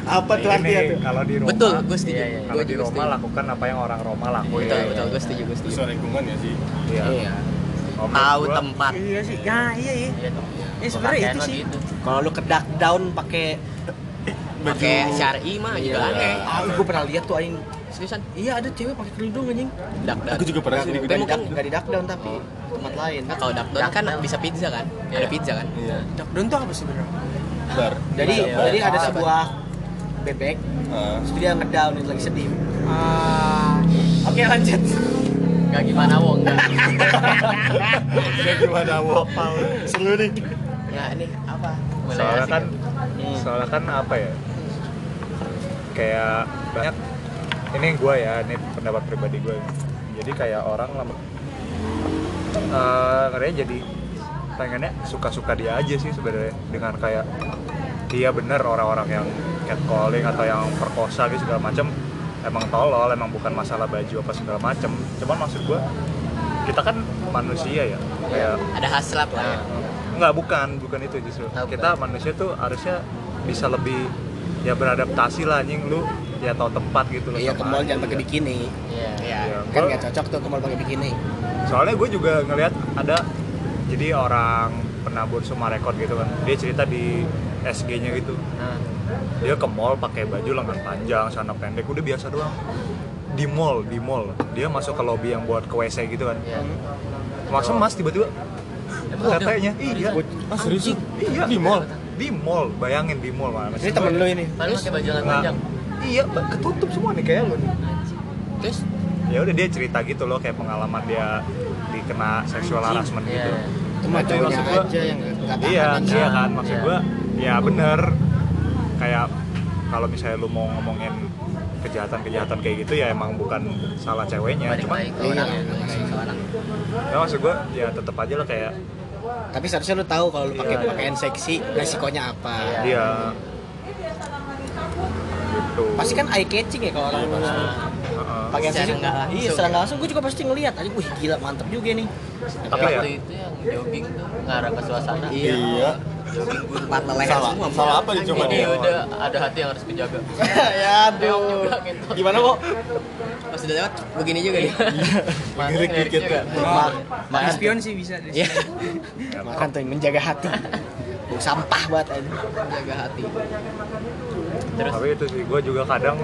Apa tuh artinya tuh? kalau di Roma, Betul, gue setuju. Iya, iya. kalau Gue di Roma setuju. lakukan apa yang orang Roma lakuin. Betul, betul, gue setuju, gue setuju. Sesuai lingkungan ya sih. Iya. Iya. Kalau Tahu gua, tempat. Iya sih. Ya, iya iya. Iya. Ya sebenarnya itu sih. Kalau lu ke duck down pakai Pakai syari mah juga aneh. ah, gue pernah lihat tuh aing. Seriusan? Iya ada cewek pakai kerudung anjing. Dak Aku juga pernah sih di Tapi mungkin- enggak di duck down tapi tempat lain. Nah, kalau dakdon kan bisa pizza kan? Ada pizza kan? Iya. Lockdown tuh apa sebenarnya? Bar. Jadi Iya, jadi iya. ada sebuah bebek Ah. terus dia ngedown itu lagi sedih. Ah, oke lanjut. Gak gimana wong enggak. Kayak gimana mau? Seru nih. Nah, ini apa? Mulai soalnya kan ya. soalnya kan apa ya kayak banyak ini gue ya ini pendapat pribadi gue jadi kayak orang lama eh ngerinya jadi pengennya suka-suka dia aja sih sebenarnya dengan kayak dia bener orang-orang yang catcalling atau yang perkosa gitu segala macam emang tolol emang bukan masalah baju apa segala macam cuman maksud gue kita kan manusia ya kayak Ada hasrat lah ya. Enggak, bukan, bukan itu justru. Oh, kita manusia tuh harusnya bisa lebih ya beradaptasi lah anjing lu ya tahu tempat gitu loh. Iya ke mall jangan pakai bikini. Iya. Iya, kan nggak cocok tuh ke mall pakai bikini. Soalnya gue juga ngelihat ada jadi orang penabur semua rekor gitu kan. Dia cerita di SG-nya gitu. Nah, Dia ke mall pakai baju lengan panjang, celana pendek, udah biasa doang. Di mall, di mall. Dia masuk ke lobby yang buat ke WC gitu kan. iya. Masa mas tiba-tiba katanya iya. Ah serius? Iya Di mall. Di mall, bayangin di mall mana. Ini temen lu ini. Pakai baju lengan Nah, panjang. Iya, ketutup semua nih kayak lu nih. Terus Ya udah dia cerita gitu loh kayak pengalaman dia dikena seksual harassment Iya. gitu. Itu mah Tapi cowoknya maksud gua- aja yang nggak tahan Iya, iya kan maksud Iya. gua ya bener kayak kalau misalnya lu mau ngomongin kejahatan-kejahatan kayak gitu ya emang bukan salah ceweknya, cuma Iya. ya. ya maksud gua ya tetap aja lah kayak Tapi seharusnya lu tahu kalau lu pakai Iya. pakaian seksi resikonya apa. Iya. dia gitu. Pasti kan eye catching ya kalau orang Heeh. pakaian Secara nggak langsung. Iya, secara nggak langsung gue juga pasti ngelihat. Aja, wih gila mantep juga nih. Tapi ya Waktu itu yang jogging tuh ngarah ke suasana. Iya. jogging empat leher Salah. semua Salah apa nih coba Ini nih? udah ada hati yang harus dijaga. ya juga gitu. Gimana kok? pas udah lewat begini juga dia Mana Ngelirik ngelirik dikit juga. kan. Makan spion sih bisa deh. Iya. Makan tuh menjaga hati. Sampah banget aja. jaga hati Terus tapi itu sih gue juga kadang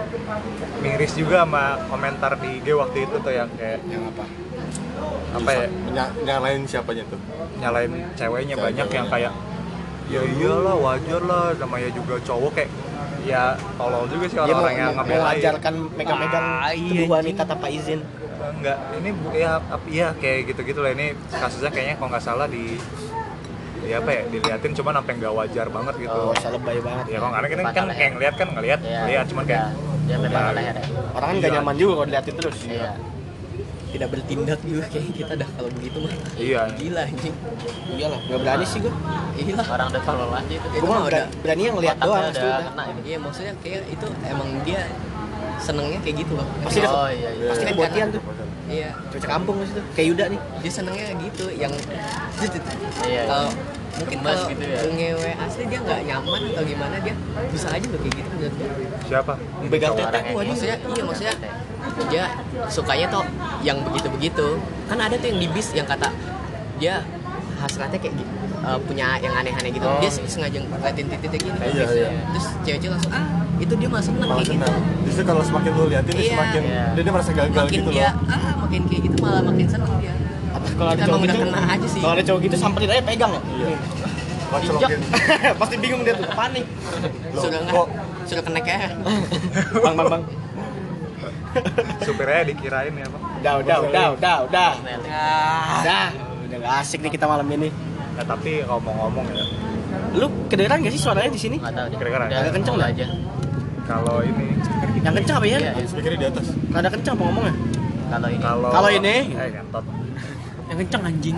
miris juga sama komentar di IG waktu itu tuh yang kayak Yang apa? apa ya Ny- nyalain siapanya tuh? nyalain ceweknya Cewek banyak yang ceweknya. kayak ya iyalah wajar lah namanya juga cowok kayak ya tolol juga sih orang-orang yang mau ngebelain mengajarkan megang-megang Ah, iya, wanita tanpa izin. enggak ini bu- ya iya kayak gitu-gitu lah ini kasusnya kayaknya kalau nggak salah di di apa ya diliatin cuman sampai nggak wajar banget gitu Oh, usah lebay banget. ya kalau karena kan Patah kan leher. kayak ngeliat kan ngeliat Iya. ngeliat cuman kayak Dia Ya. leher ya. Orang kan gak Iya. nyaman juga kalau diliatin terus. Iya. tidak bertindak juga kayak kita dah kalau begitu mah iya gila anjing Iyalah, gak berani sih gue. gila Orang udah tolol aja itu. Itu Gue mah mah udah berani yang ngeliat doang. udah sudah. kena ini. iya maksudnya kayak itu emang dia senengnya kayak gitu loh Pasti dia Oh iya iya. pasti Kan tuh. iya Cuaca kampung situ. Kayak Yuda nih. dia senengnya gitu yang Iya. kalau mungkin kalau gitu ya. ngewe asli dia nggak nyaman atau gimana dia bisa aja loh kayak gitu menurut siapa Begal Cowok tete orang tuh anjing. maksudnya iya maksudnya dia sukanya tuh yang begitu-begitu kan ada tuh yang di bis yang kata dia hasratnya kayak gitu eh, punya yang aneh-aneh gitu Oh. dia sengaja ngeliatin titik gini Iya, iya. terus cewek-cewek langsung ah itu dia malah seneng Malah kayak gitu senang. Justru kalau semakin lu liatin dia Iya. semakin Iya. dia, dia merasa gagal makin gitu dia loh. ah makin kayak gitu malah makin seneng dia Apa kalau ada cowok gitu? kena aja sih. Kalau ada cowok gitu samperin aja pegang loh. Iya. Pasti bingung dia tuh, panik. Sudah nggak kok sudah kenek ya bang bang bang. supirnya dikirain ya pak Udah, udah, udah, udah, udah. Ah, Udah. Udah gak asik nih kita malam ini. Ya tapi ngomong-ngomong ya Lu kedengeran gak sih suaranya di sini? nggak tahu deh Udah, agak kenceng nggak? aja kalau ini Yang kencang apa ya? Iya, iya. Speakernya di atas. Kada kencang apa ngomongnya? kalau ini kalau Kalau ini? eh ngentot yang kenceng anjing.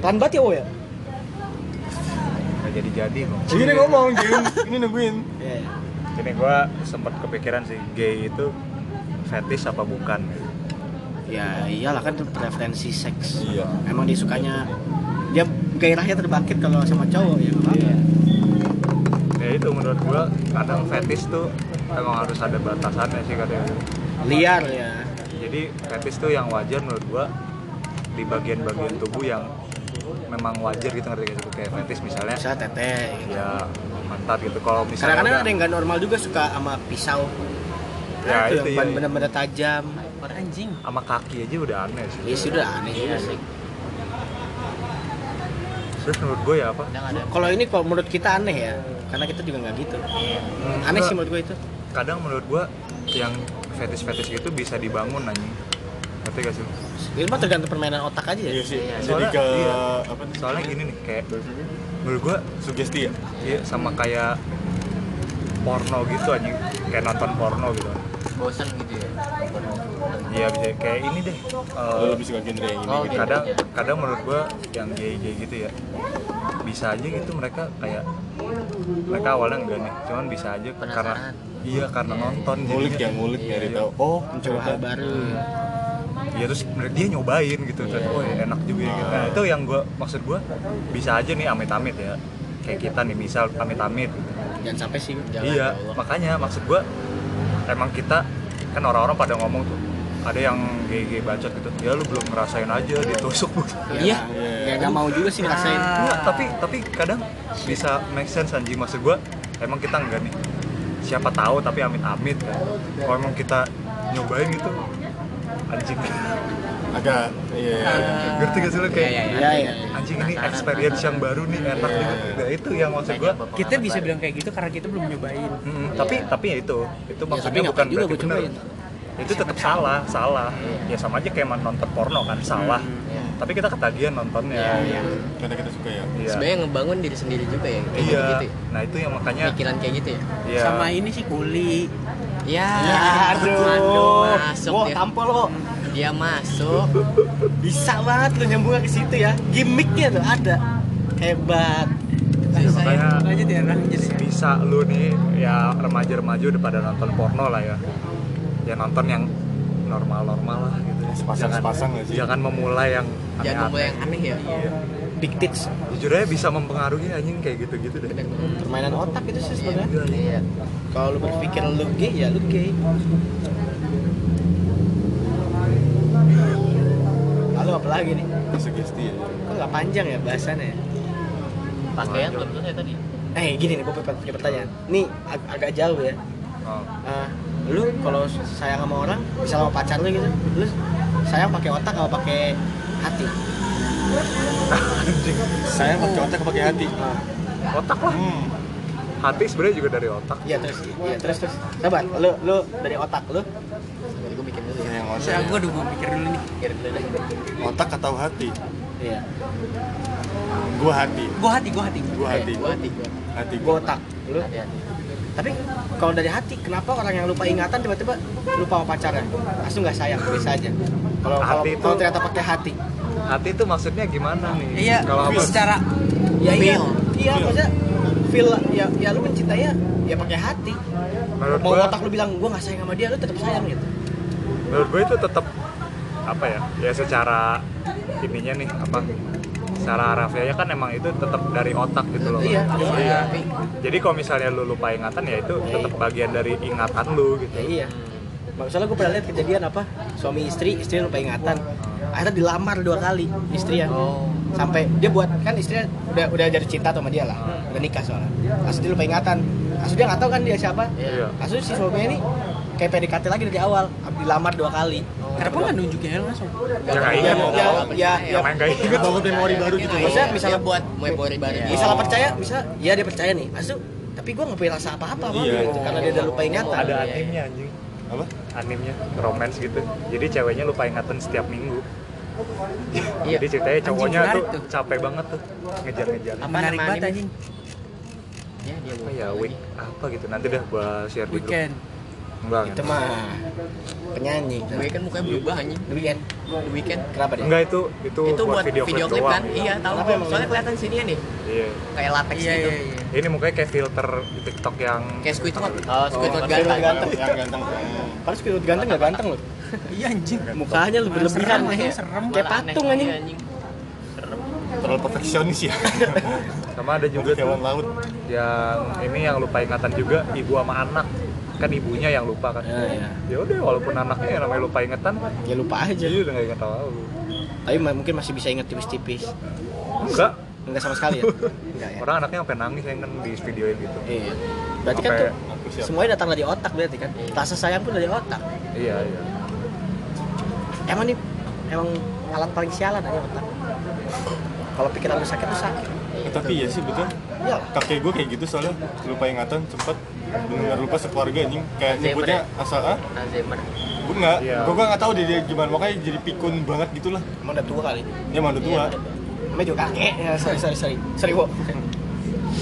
Pelan banget ya, Wo ya? nggak jadi-jadi kok Ini ngomong, Jim. Ini nungguin. Iya. ini gua sempat kepikiran sih gay itu fetish apa bukan Ya iyalah kan itu preferensi seks. Iya. Emang dia sukanya dia gairahnya terbangkit kalau sama cowok ya. Iya. ya itu menurut gua kadang fetish tuh emang harus ada batasannya sih katanya Liar ya. jadi fetish tuh yang wajar menurut gua di bagian-bagian tubuh yang memang wajar gitu ngerti sih kayak fetish misalnya Misalnya tete. Gitu. ya pantat gitu kalau misalnya Kadang-kadang ada yang gak normal juga suka sama pisau. Ya, itu, itu yang iya. bener-bener tajam. Orang anjing. sama kaki aja udah aneh sih Ya sudah aneh juga sih. terus menurut gue ya apa Kalau ini kalau menurut kita aneh ya, karena kita juga nggak gitu. Hmm, Aneh sih menurut gue itu. kadang menurut gue yang fetish-fetish gitu bisa dibangun anjing ngerti gak sih Itu mah tergantung permainan otak aja ya. Iya sih. Iya, Jadi soalnya- ke iya. apa nih? soalnya gini nih kayak menurut gue Sugesti ya? iya sama kayak porno gitu anjing kayak nonton porno gitu bosan gitu ya iya bisa kayak ini deh eh, Lo lebih suka genre yang ini Oh, gitu. gitu. kadang kadang menurut gua yang gay gay gitu ya bisa aja gitu mereka kayak mereka awalnya enggak nih cuman bisa aja karena Penasaran. iya karena nonton Ngulik jadinya. ya, ngulik Iya, nyari iya. tahu. Oh, Mencoba hal baru. Iya terus dia nyobain gitu terus oh ya enak juga ya gitu. Nah, itu yang gua maksud gua bisa aja nih amit-amit ya. Kayak kita nih misal amit-amit. Jangan sampai sih. Jangan, iya, ya Allah. makanya maksud gua emang kita kan orang-orang pada ngomong tuh ada yang gay-gay bacot gitu. Ya lu belum ngerasain aja ditusuk Iya. Ya mau juga sih ngerasain. Enggak, tapi tapi kadang bisa make sense anjing. Maksud gua emang kita enggak nih. Siapa tahu tapi amit-amit kan. Kalau emang kita nyobain gitu anjing agak iya. ngerti gak sih lu kayak Iya, iya. anjing ini experience yang baru nih enak Iya. gitu nah, itu yang maksud gua Kita bisa bilang kayak gitu karena kita belum nyobain. Mm, tapi tapi ya itu itu Ya, maksudnya bukan berarti gue benar itu tetap salah salah ya sama aja kayak nonton porno kan salah Iya. tapi kita ketagihan nontonnya Iya, iya. Karena kita suka ya. Iya. sebenarnya ngebangun diri sendiri juga ya kayak Iya. gitu, -gitu nah itu yang makanya pikiran kayak gitu ya Iya. Sama ini sih kuli. ya, Aduh. masuk Wah, dia tampol lo. Dia masuk Bisa banget lu nyambungnya ke situ ya. Gimmicknya tuh ada. Hebat. Iya, Lanjut ya, lanjut ya. bisa lu nih ya remaja-remaja udah pada nonton porno lah ya ya nonton yang normal-normal lah gitu Sepasang-sepasang nggak sih? jangan memulai yang jangan mulai yang aneh ya Iya. Big tits. jujur aja bisa mempengaruhi anjing kayak gitu-gitu deh Permainan otak itu sih sebenarnya. iya Kalau lu berpikir lu gay ya lu gay. Apa lagi nih? Sugesti ya. Kok nggak panjang ya bahasannya? ya? pakaian belum selesai tadi Eh gini nih, gue punya pertanyaan. Nih ag- agak jauh ya. oh. Eh, lu kalau sayang sama orang, bisa sama pacar lu gitu, lu sayang pakai otak atau pakai hati? Saya pakai otak pakai hati. otak lah Hmm. hati sebenarnya juga dari otak Iya terus, iya terus terus. Coba, lu lu dari otak lu, Jadi gue Yang Saya otak. gua udah gua pikir dulu nih. pikir dulu deh Otak atau hati? iya. Gua hati. Gua hati, gua hati. Gua hati. gue hati gue Hati Gua otak. Lu, hati-hati tapi kalau dari hati, kenapa orang yang lupa ingatan tiba-tiba lupa sama pacarnya? Langsung nggak sayang, biasa aja. Kalau kalau Hati itu- ternyata pakai hati, hati itu maksudnya gimana nih Iya, kalau apa secara ya iya, Feel. iya maksudnya feel ya ya lu mencintainya ya pakai hati. menurut Mau gua otak lu bilang gua nggak sayang sama dia, lu tetap sayang gitu. Menurut gue itu tetap apa ya ya secara ininya nih apa secara harafiahnya kan emang itu tetap dari otak gitu loh. Iya, iya. jadi kalau misalnya lu lupa ingatan ya itu Iya, tetap bagian dari ingatan lu gitu. Ya iya. Misalnya gue pernah lihat kejadian apa suami istri istri lupa ingatan. Akhirnya dilamar dua kali istri ya oh. Sampai dia buat kan istrinya udah udah jadi cinta sama dia lah. Udah nikah soalnya. Asli dia lupa ingatan. Asli dia nggak tahu kan dia siapa. Iya. asli si suaminya ini kayak PDKT lagi dari awal. Dilamar dua kali. Kenapa nggak nunjukin langsung? ya ya ingat ya mau ya, ya, main inget Bangun memori baru gitu. Maksudnya misalnya misalnya buat memori baru dia. misalnya percaya bisa. Ya dia percaya nih. Asli tapi gue nggak punya rasa apa-apa Iya. gitu, karena dia udah lupa ingatan ada Iya, animnya anjing. Apa? Animnya romance gitu. Jadi ceweknya lupa ingatan setiap minggu. Iya. jadi ceritanya cowoknya tuh, tuh. capek banget tuh. Ngejar-ngejar. Apa Menarik banget anjing. Ya, dia apa mau ya week apa gitu. Nanti dah gua share di grup. Enggak Itu mah penyanyi. The Weeknd mukanya berubah anjing. The Weeknd. The Weeknd. Kenapa dia? enggak itu itu, Itu buat video, klip klip doang. kan? Iya, tahu. Emang Soalnya gitu? kelihatan sini nih, iya kayak latex Iya gitu. iya iya. ini mukanya kayak filter di TikTok yang Kayak Squidward. Oh, Squidward Squidward ganteng. ganteng. yang ganteng Padahal Squidward ganteng gak ganteng loh. Iya anjing. Mukanya lu berlebihan. Serem, ya. serem. Kayak patung anjing. Iya, anjing. terlalu perfeksionis ya sama ada juga tuh laut yang ini yang lupa ingatan juga ibu sama anak kan ibunya yang lupa kan Ya, ya. ya udah walaupun anaknya yang namanya lupa ingatan Ya lupa aja. jadi udah nggak inget apa Tapi mungkin masih bisa inget tipis-tipis. enggak Enggak sama sekali ya? Enggak ya? orang anaknya sampai nangis yang kan di videoin gitu Iya. Berarti kan Sampai- tuh semuanya datang dari otak berarti kan? Rasa sayang pun dari otak. iya iya Emang nih emang alat paling sialan aja otak. Kalau pikiran lu sakit tuh sakit. tapi ya sih betul Iya. kakek gue kayak gitu soalnya lupa ingatan cepet benar lupa sekeluarga anjing kayak Alzheimer nyebutnya asal ah Alzheimer. gue nggak Iya. gue nggak tahu dia, dia gimana makanya jadi pikun banget gitulah Emang udah tua kali. dia emang udah tua Emang juga kakek. Ya, sorry sorry sorry. Sorry, Wo.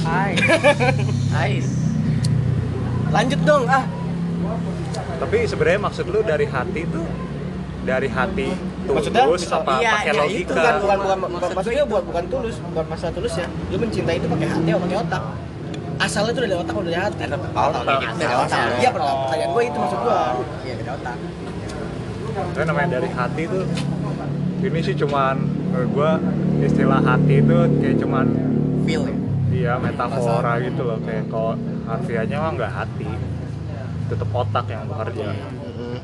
Hai. Ais. Lanjut dong, ah. tapi sebenarnya maksud lu dari hati tuh dari hati Maksudnya, tulus misal- apa iya, pakai iya, logika Itu bukan bukan bukan Maksud maksudnya buat bukan tulus, bukan masalah tulus ya. Lu mencintai itu pakai hati atau pakai otak? Asalnya itu dari otak atau dari hati? Dari Dari otak. otak. Iya, pertanyaan pertanyaan gue itu maksud gue. Iya, dari otak. Karena namanya dari hati tuh ini sih cuman menurut gua istilah hati itu kayak cuman Feel ya. iya metafora gitu loh kayak kalau harfiahnya mah nggak hati tetap otak yang bekerja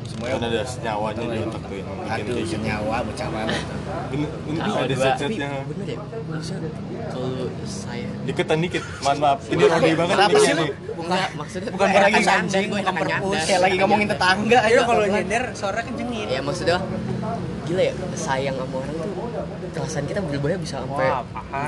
semuanya kan ada senyawanya di otak tuh yang bikin Aduh, kayak gitu senyawa banget. bener bener Tahu ada Tapi bener ya. Maksudnya kalau saya diketan dikit mohon maaf ini rodi banget Kenapa nih sih. Enggak, maksudnya Bukan lagi anjing, gue bukan perpus. Kayak lagi ngomongin tetangga aja. Ayo kalau nyender suara kencengin. Ya maksudnya gila ya sayang sama orang tuh perasaan kita berubahnya bisa sampai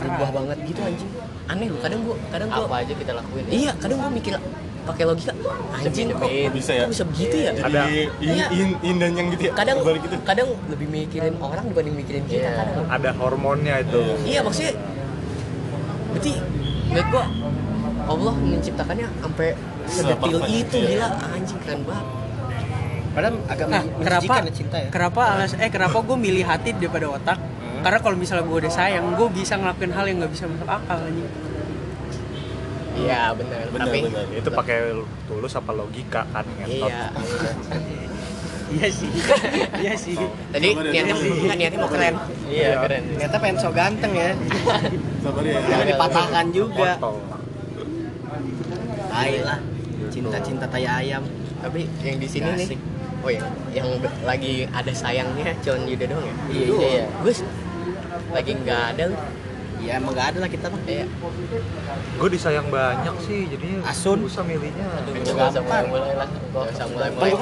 berubah banget gitu anjing aneh loh kadang gua kadang gua apa aja kita lakuin ya? iya kadang gua mikir pakai logika anjing kok, Kok bisa ya kok bisa begitu ya jadi Ada. in, Iya. in, in dan yang gitu ya kadang gitu kadang lebih mikirin orang dibanding mikirin kita Iya. kadang ada hormonnya itu iya maksudnya berarti menurut gua Allah menciptakannya sampai sedetil itu ya. gila anjing keren banget Padahal agak Nah, kenapa ya cinta ya. kenapa alas eh kenapa gue milih hati daripada otak? Karena kalau misalnya gue udah sayang, gue bisa ngelakuin hal yang nggak bisa masuk akal anjing. Iya benar tapi bener itu pakai tulus apa logika kan iya Iya sih. Iya sih. tadi Coba deh, niatnya coba. nggak niatnya mau keren Iya, keren. Ternyata pengen so ganteng ya. sabar ya Jangan dipatahkan juga. kontol Tai lah. Cinta-cinta tai ayam. tapi yang di sini nih oh ya yang lagi ada sayangnya cuman Yuda doang ya Iya, iya. Gus lagi nggak ada lu Ya emang gak ada lah kita mah. iya gue disayang banyak sih jadinya Asun. susah milihnya Aduh, Itu nggak usah gampang. mulai-mulai lah. Nggak usah mulai mulai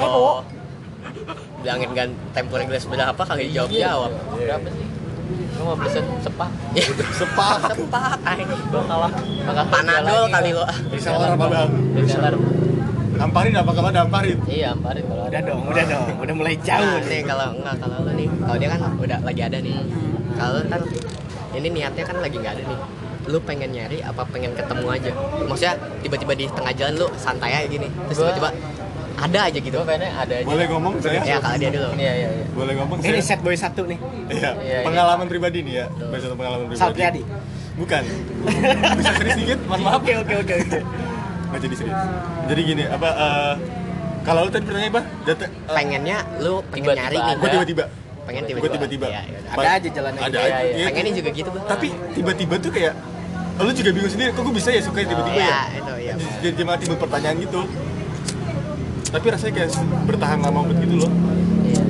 bilangin gan temporer gelas berapa kagak dijawab jawab Berapa sih? Lu mau beli se- sepak? sepak sepak anjing Gua kalah. Bakal panadol kali lo bisa orang apa bang Reseller. damparin apa kalau damparin Iya, amparin kalau Udah ada. dong, udah dong. Udah mulai jauh Nah, nih. kalau enggak kalau lo nih kalau dia kan udah lagi ada nih kalau lu kan ini niatnya kan lagi nggak ada nih. Lu pengen nyari apa pengen ketemu aja? Maksudnya tiba-tiba di tengah jalan lu santai aja gini terus tiba-tiba ada aja gitu. Pengennya ada aja. boleh ngomong saya? Ya kalau dia dulu. Iya, iya, iya. boleh ngomong Ini saya? set boy satu nih. iya iya. pengalaman pribadi nih ya. Bahas satu pengalaman pribadi. Salpriadi. bukan. Bisa serius dikit mohon maaf. Oke oke oke oke. nggak jadi serius. Jadi gini apa eh, kalau lu tadi pertanyaan apa? Eh, pengennya lu pengen Tiba-tiba nyari nih gue tiba-tiba pengen gue tiba-tiba tiba-tiba Iya, iya. Ada aja jalannya. ada Iya, aja iya. iya. pengennya juga gitu tapi tiba-tiba tuh kayak lu juga bingung sendiri kok gue bisa ya suka tiba-tiba Iya, ya itu iya. jadi cuma timbul pertanyaan gitu tapi rasanya kayak bertahan lama banget gitu loh Iya.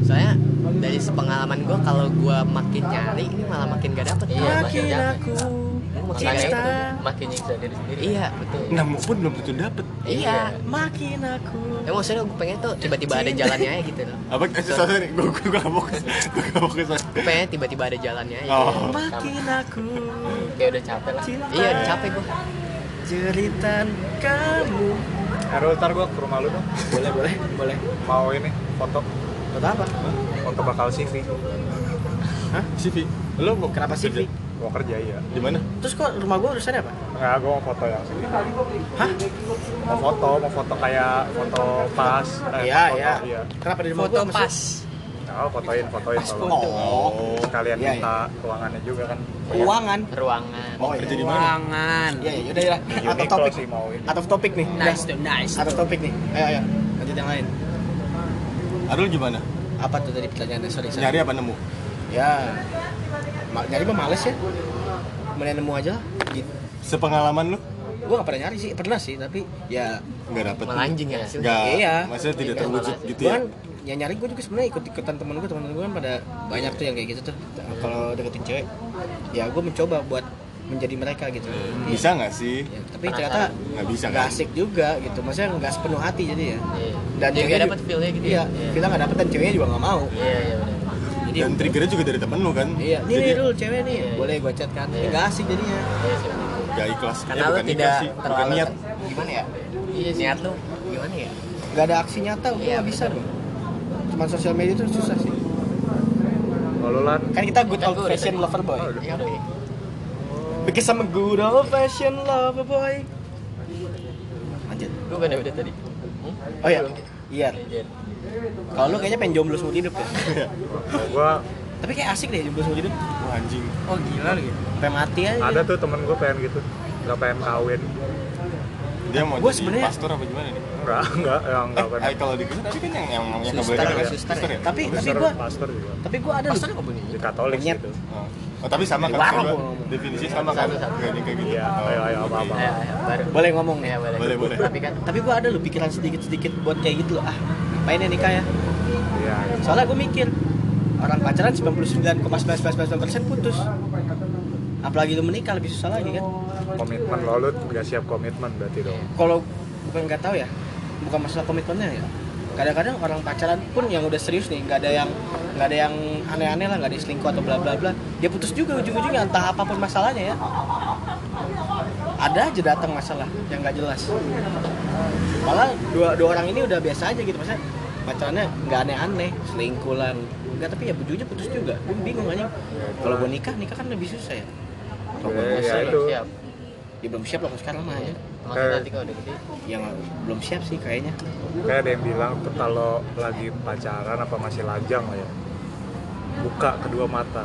Soalnya dari sepengalaman gue kalau gue makin nyari ini malah makin gak dapet. Makin capek. Makin Makanya capek. itu makin nyiksa diri sendiri. Iya betul. nemu pun belum tentu dapet Iya. Makin aku. Ya maksudnya gue pengen tuh tiba-tiba ada jalannya aja gitu loh. apa eh, sorry sorry gue gue gak fokus gue gak fokus Gue pengen tiba-tiba ada jalannya aja. oh Makin aku. Kayak udah capek lah. Iya capek gue. Jeritan kamu. Errol ntar gue ke rumah lu dong boleh boleh boleh mau ini foto foto apa foto bakal CV Hah? CV. Lo mau kenapa sih mau kerja iya Di mana? terus kok rumah gua urusannya apa nggak gue mau foto yang CV hah mau foto mau foto kayak foto pas eh, iya foto, iya iya kenapa di rumah Foto gua pas. Nah, fotoin fotoin Pas foto. Oh. sekalian Iya, minta ruangannya juga kan Keuangan. ruangan Mau kerja di mana? Ruangan. Iya, iya, udah ya. Uniqlo topic. sih mau of topic nih. Nice tuh, nice. Out of topic nih. Ayo, ayo. Lanjut yang lain. Adul gimana? Apa tuh tadi pertanyaannya? Sorry, sorry. Nyari apa nemu? Ya. Ma- nyari mah males ya. Mending nemu aja lah. Gitu. Sepengalaman lu? Gua gak pernah nyari sih, pernah sih, tapi ya Nggak dapet. melanjing ya hasilnya Nggak. Iya. Maksudnya tidak Iya, terwujud malah. gitu ya? kan ya nyari gue juga sebenarnya ikut ikutan temen gue temen gue kan pada banyak tuh yang kayak gitu tuh kalau deketin cewek ya gue mencoba buat menjadi mereka gitu Hmm, Bisa nggak sih? Ya, tapi ternyata Nggak bisa nggak kan? asik juga gitu maksudnya nggak sepenuh hati jadi ya Iya. dan juga- dapet feel-nya gitu iya ya? kita nggak dapet dan ceweknya juga nggak mau iya iya benar jadi Dan triggernya juga dari temen lu kan? iya ini Jadi nih dulu cewek nih Iya, boleh gue chat kan Iya. ini nggak asik jadinya iya sih benar. nggak ikhlas. karena Ya, lu tidak ikhlas sih, bukan terlalu niat. gimana ya iya sih. niat lu gimana ya nggak ada aksi nyata gue Iya, nggak bisa bro cuma sosial media tuh susah sih kalau lan kan kita good old fashion lover boy iya udah ya. Because I'm a good old fashion lover boy lanjut lu kan udah tadi Hmm? oh iya Belum. iya Iya. Kalau lu kayaknya pengen jomblo seumur hidup ya kalau gue tapi kayak asik deh jomblo seumur hidup Wah, anjing. Oh gila lu gitu. sampai mati aja ada tuh temen gue pengen gitu nggak pengen kawin Dia mau Gua jadi sebenarnya- pastor apa gimana nih? enggak enggak yang Eh, enggak eh, pengen kalau di Kristen tapi kan yang yang yang nggak boleh Suster, kawin ya? suster ya? ya? tapi tapi gua pastor juga tapi gua ada pastor apa bunyi di Katolik gitu Oh. Oh, tapi sama kan? gua ngomong. Definisi sama kan? Nikah gitu. iya Oh. ayo ayo apa apa ayo ayo boleh ngomong Iya boleh Boleh, boleh. tapi kan tapi gua ada loh pikiran sedikit sedikit buat kayak gitu loh ah ngapain ya nikah ya. Iya. Soalnya gua mikir orang pacaran 99,999% putus. Apalagi lu menikah lebih susah lagi kan? Komitmen lo lu nggak siap komitmen berarti dong. Kalau bukan nggak tahu ya bukan masalah komitmennya ya. Kadang-kadang orang pacaran pun yang udah serius nih nggak ada yang nggak ada yang aneh-aneh lah nggak ada selingkuh atau bla bla bla dia putus juga ujung-ujungnya entah apa pun masalahnya ya ada aja datang masalah yang nggak jelas. Malah dua dua orang ini udah biasa aja gitu maksudnya pacarannya nggak aneh-aneh selingkuh lah nggak tapi ya ujungnya putus juga. Gue bingung aja. Kalau gue nikah nikah kan lebih susah ya. Kalau gue Ya, ya itu. siap. Ya belum siap lah sekarang mah ya maksudnya nanti kalau udah gede? Yang belum siap sih kayaknya. Kayak ada yang bilang tuh kalau lagi pacaran apa masih lajang lah ya buka kedua mata.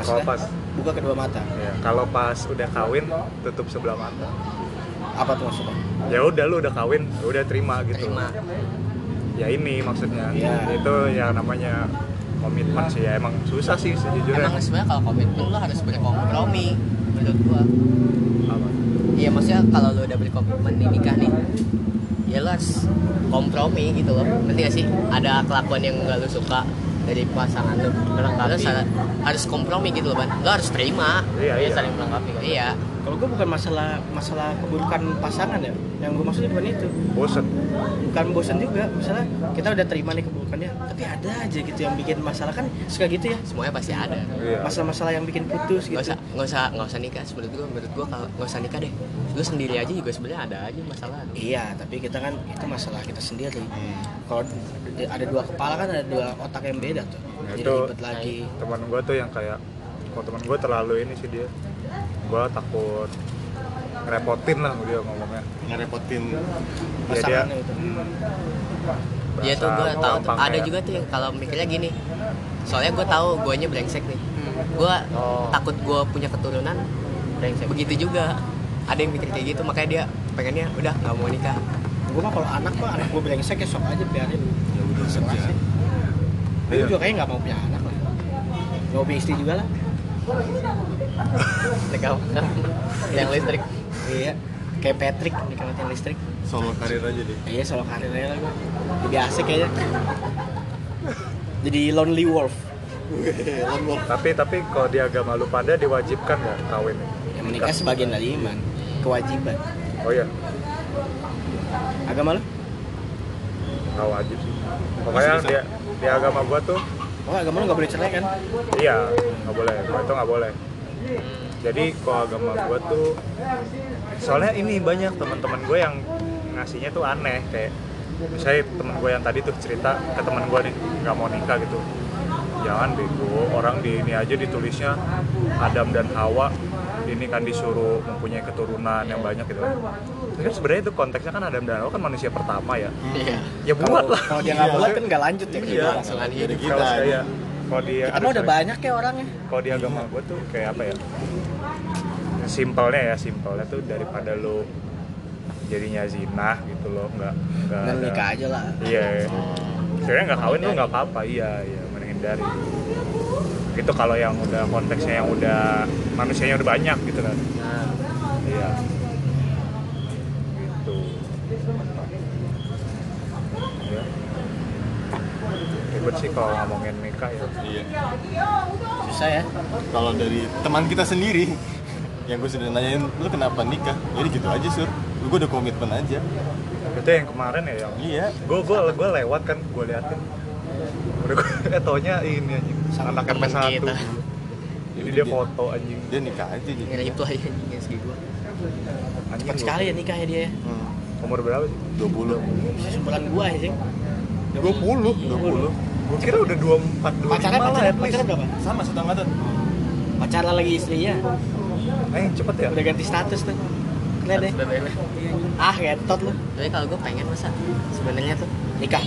Kalau pas buka kedua mata? Ya kalau pas udah kawin tutup sebelah mata. Apa tuh maksudnya? Ya udah lu udah kawin ya udah terima gitu. Terima. Ya ini maksudnya. Iya. itu ya namanya komitmen sih. Ya emang susah sih sejujurnya. Emang sebenarnya kalau komitmen lu harus berkompromi menurut gua. Apa? iya maksudnya kalau lu udah berkomitmen di nikah nih ya lu harus kompromi gitu loh. Ngerti gak sih? Ada kelakuan yang gak lu suka dari pasangan lu. Lu harus, harus kompromi gitu loh ban. Lu harus terima. Iya, iya. saling melengkapi kan? Iya kalau gue bukan masalah masalah keburukan pasangan ya. Yang gue maksudnya bukan itu. Bosen. Bukan bosan juga misalnya kita udah terima nih keburukannya tapi ada aja gitu yang bikin masalah. Kan suka gitu ya. Semuanya pasti ada. Iya. Masalah-masalah yang bikin putus gitu. nggak usah nggak usah nggak usah nikah. Menurut gua menurut gua kalau nggak usah nikah deh. Lu sendiri aja juga sebenarnya ada aja masalah. Iya tapi kita kan itu masalah kita sendiri. Kalau ada dua kepala kan ada dua otak yang beda tuh. Nah, jadi itu ribet lagi. teman gue tuh yang kayak kalau teman gue terlalu ini sih dia gue takut ngerepotin lah dia ngomongnya. Ngerepotin. ya dia Iya tuh gue gampang ada kayak- juga tuh yang kalau mikirnya gini. Soalnya gue tahu guanya brengsek nih. Gue Oh. takut gue punya keturunan brengsek. begitu juga. Ada yang mikir kayak gitu makanya dia pengennya udah nggak mau nikah. Gue mah kalau anak mah anak gue brengsek ya sok aja biarin. Ya udah Serah saja. sih. gue Iya. juga kayaknya nggak mau punya anak lah. Nggak mau punya istri juga lah nikah yang listrik. Iya kayak Patrick nikmatin listrik. Solo karir aja deh. iya solo karir aja lah gue lebih asik kayaknya. Jadi lonely wolf. Tapi tapi kalau di agama lu pada diwajibkan nggak kawin? Yang menikah sebagian dari iman kewajiban. Oh iya? Agama lu? Nggak wajib sih. Pokoknya di, di agama gua tuh oh agama lu nggak boleh cerai kan? Iya nggak boleh. Kalau itu nggak boleh jadi kalau agama gua tuh soalnya ini banyak teman-teman gue yang ngasihnya tuh aneh kayak misalnya temen gue yang tadi tuh cerita ke temen gue nih nggak mau nikah gitu jangan bego orang di ini aja ditulisnya Adam dan Hawa ini kan disuruh mempunyai keturunan yang banyak gitu kan Tapi kan sebenarnya itu konteksnya kan Adam dan Hawa kan manusia pertama ya Iya. ya buat lah Kalau dia nggak buat kan nggak lanjut ya. Iya. Langsungan Dari hidup. kita kalau dia mah udah banyak ya orangnya. kalau di agama gue tuh kayak apa ya? Simpelnya ya simpelnya tuh daripada lo jadinya zina gitu loh nggak nggak Dan nikah aja lah. iya. Sebenarnya nggak kawin tuh nggak apa-apa iya iya menghindari. Itu kalau yang udah konteksnya yang udah manusianya udah banyak gitu kan. Nah. Iya ribet sih kalau ngomongin nikah ya Iya. Susah ya. Kalau dari teman kita sendiri yang gue sudah nanyain lu kenapa nikah? Jadi gitu aja sur. Lu gue udah komitmen aja. itu yang kemarin ya yang Iya. gue gue gue lewat kan gue liatin udah gue eh taunya ini anjing anak MP1 kita. jadi dia foto anjing Dia nikah aja jadi. Nge-reply anjing SG gua. anjing Cepat sekali ya nikah ya dia. ya. Hmm. umur berapa sih 20. Bisa sebulan gua ya sih. 20. 20. Gue kira udah 24 25 Pacaran lah pacaran berapa? Sama satu angkatan. Pacaran lagi istrinya. eh cepet ya Udah ganti status tuh. Lihat deh. Ah, ngetot lu. Tapi kalau gue pengen masa sebenarnya tuh Nikah.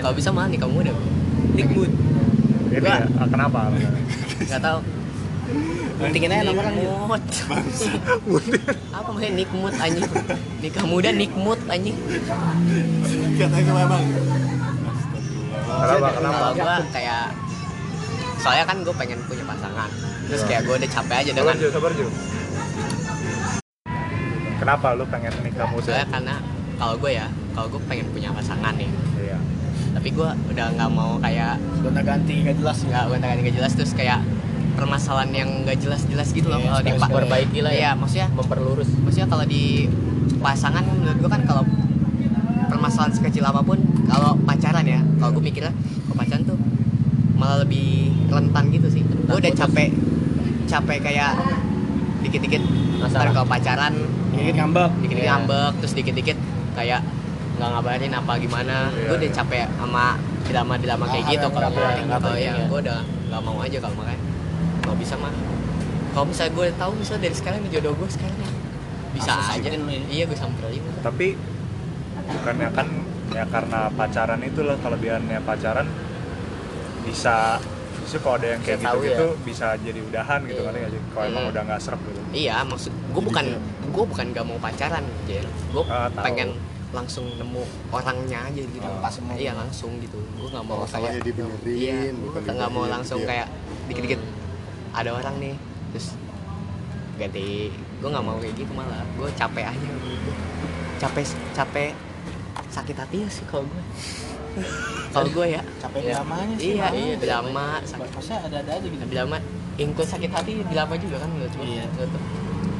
kalau bisa mah nikah muda gua. Nikmut. ini ya, kenapa Nggak tahu. Pentingin aja nama orang gitu. Nikmut. Apa maksudnya nikmut anjing? Nikah muda nikmut anjing. Katanya sama abang. Kenapa? Kenapa? Kalau gue kayak soalnya kan gue pengen punya pasangan. Terus kayak gue udah capek aja sabar dengan Ju, sabar Ju kenapa lu pengen nikah muda soalnya karena kalau gue ya kalau gue pengen punya pasangan nih. Iya. Tapi gue udah nggak mau kayak Gonta ganti gak jelas. nggak gue nggak jelas terus kayak permasalahan yang nggak jelas-jelas gitu loh Iya, kalau di sekali-sekali. perbaiki lah ya. Iya, maksudnya memperlurus. maksudnya kalau di pasangan menurut gue kan kalau permasalahan sekecil apa pun kalau pacaran ya kalau gue mikirnya kalau pacaran tuh malah lebih rentan gitu sih gue udah capek capek kayak dikit-dikit Masalah. ntar kalau pacaran Dikit ngambek. dikit-dikit Iya. ngambek terus dikit-dikit kayak nggak ngabarin apa gimana Iya, gue udah iya. capek sama drama-drama kayak gitu kalau nggak gue nggak kalau ya gue udah nggak mau aja kalau makanya kalau bisa mah kalau misalnya gue tahu misalnya dari sekarang jodoh gue sekarang ya bisa aja ya? iya gue samperin tapi bukannya kan ya karena pacaran itu loh kelebihannya pacaran bisa justru kalau ada yang kayak Bisa tahu gitu-gitu bisa jadi udahan gitu kan ya kalau emang Hmm. udah nggak serap gitu. Iya maksud gue bukan gue bukan gak mau pacaran Jer gue tahu. pengen langsung nemu orangnya aja gitu. Pas semua. iya langsung gitu. Gue nggak mau Masalahnya kayak dibenerin, iya gue nggak mau dibenerin, langsung iya. kayak dikit-dikit ada orang nih. Terus ganti. Gue nggak mau kayak gitu malah. Gue capek aja. Gitu. capek capek sakit hati ya sih kalau gue kalau gue ya Capek Iya. dramanya sih. iya iya drama sakit Maksudnya ada-ada aja gitu. drama ingkut sakit hati drama juga kan menurut gue Iya.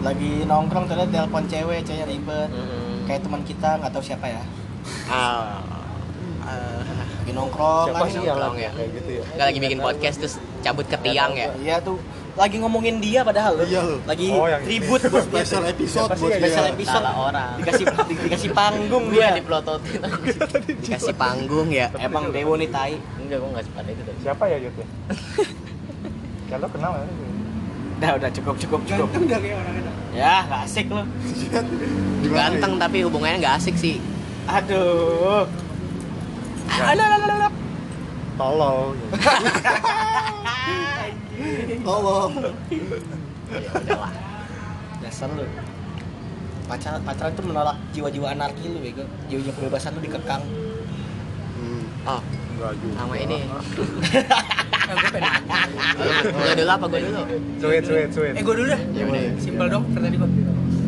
Lagi nongkrong ternyata telepon cewek, ceweknya ribet. Mm-mm. Kayak teman kita nggak tahu siapa ya. Ah, ah, Lagi nongkrong siapa kan. sih yang nongkrong ya? kayak gitu ya nggak lagi bikin podcast terus cabut ke tiang ya Iya tuh. Lagi ngomongin dia padahal loh. Iya. Lagi Oh, yang ini. ribut bos Special episode buat ya? Special dia. episode. salah orang Dikasih di- dikasih panggung dia dia. dipelototin dikasih panggung ya Emang Dewo nih tai. enggak gua nggak sepadan itu tadi siapa ya Yud ya kalau kenal ya Udah udah cukup cukup cukup. Ganteng dah kayak orang itu. Ya, nggak asik lo. Gimana ganteng tapi hubungannya nggak asik sih Aduh. Alah, alah, alah. tolol ya? Tolong. ya udahlah Dasar lu. Pacaran pacaran tuh menolak jiwa-jiwa anarki lu bego. Jiwa-jiwa kebebasan lu dikekang. Hmm. oh enggak juga sama ini Eh, gue pengen. gue dulu apa gue dulu sweet sweet sweet Eh gue dulu dah. ya udah Simpel dong kata tadi gue.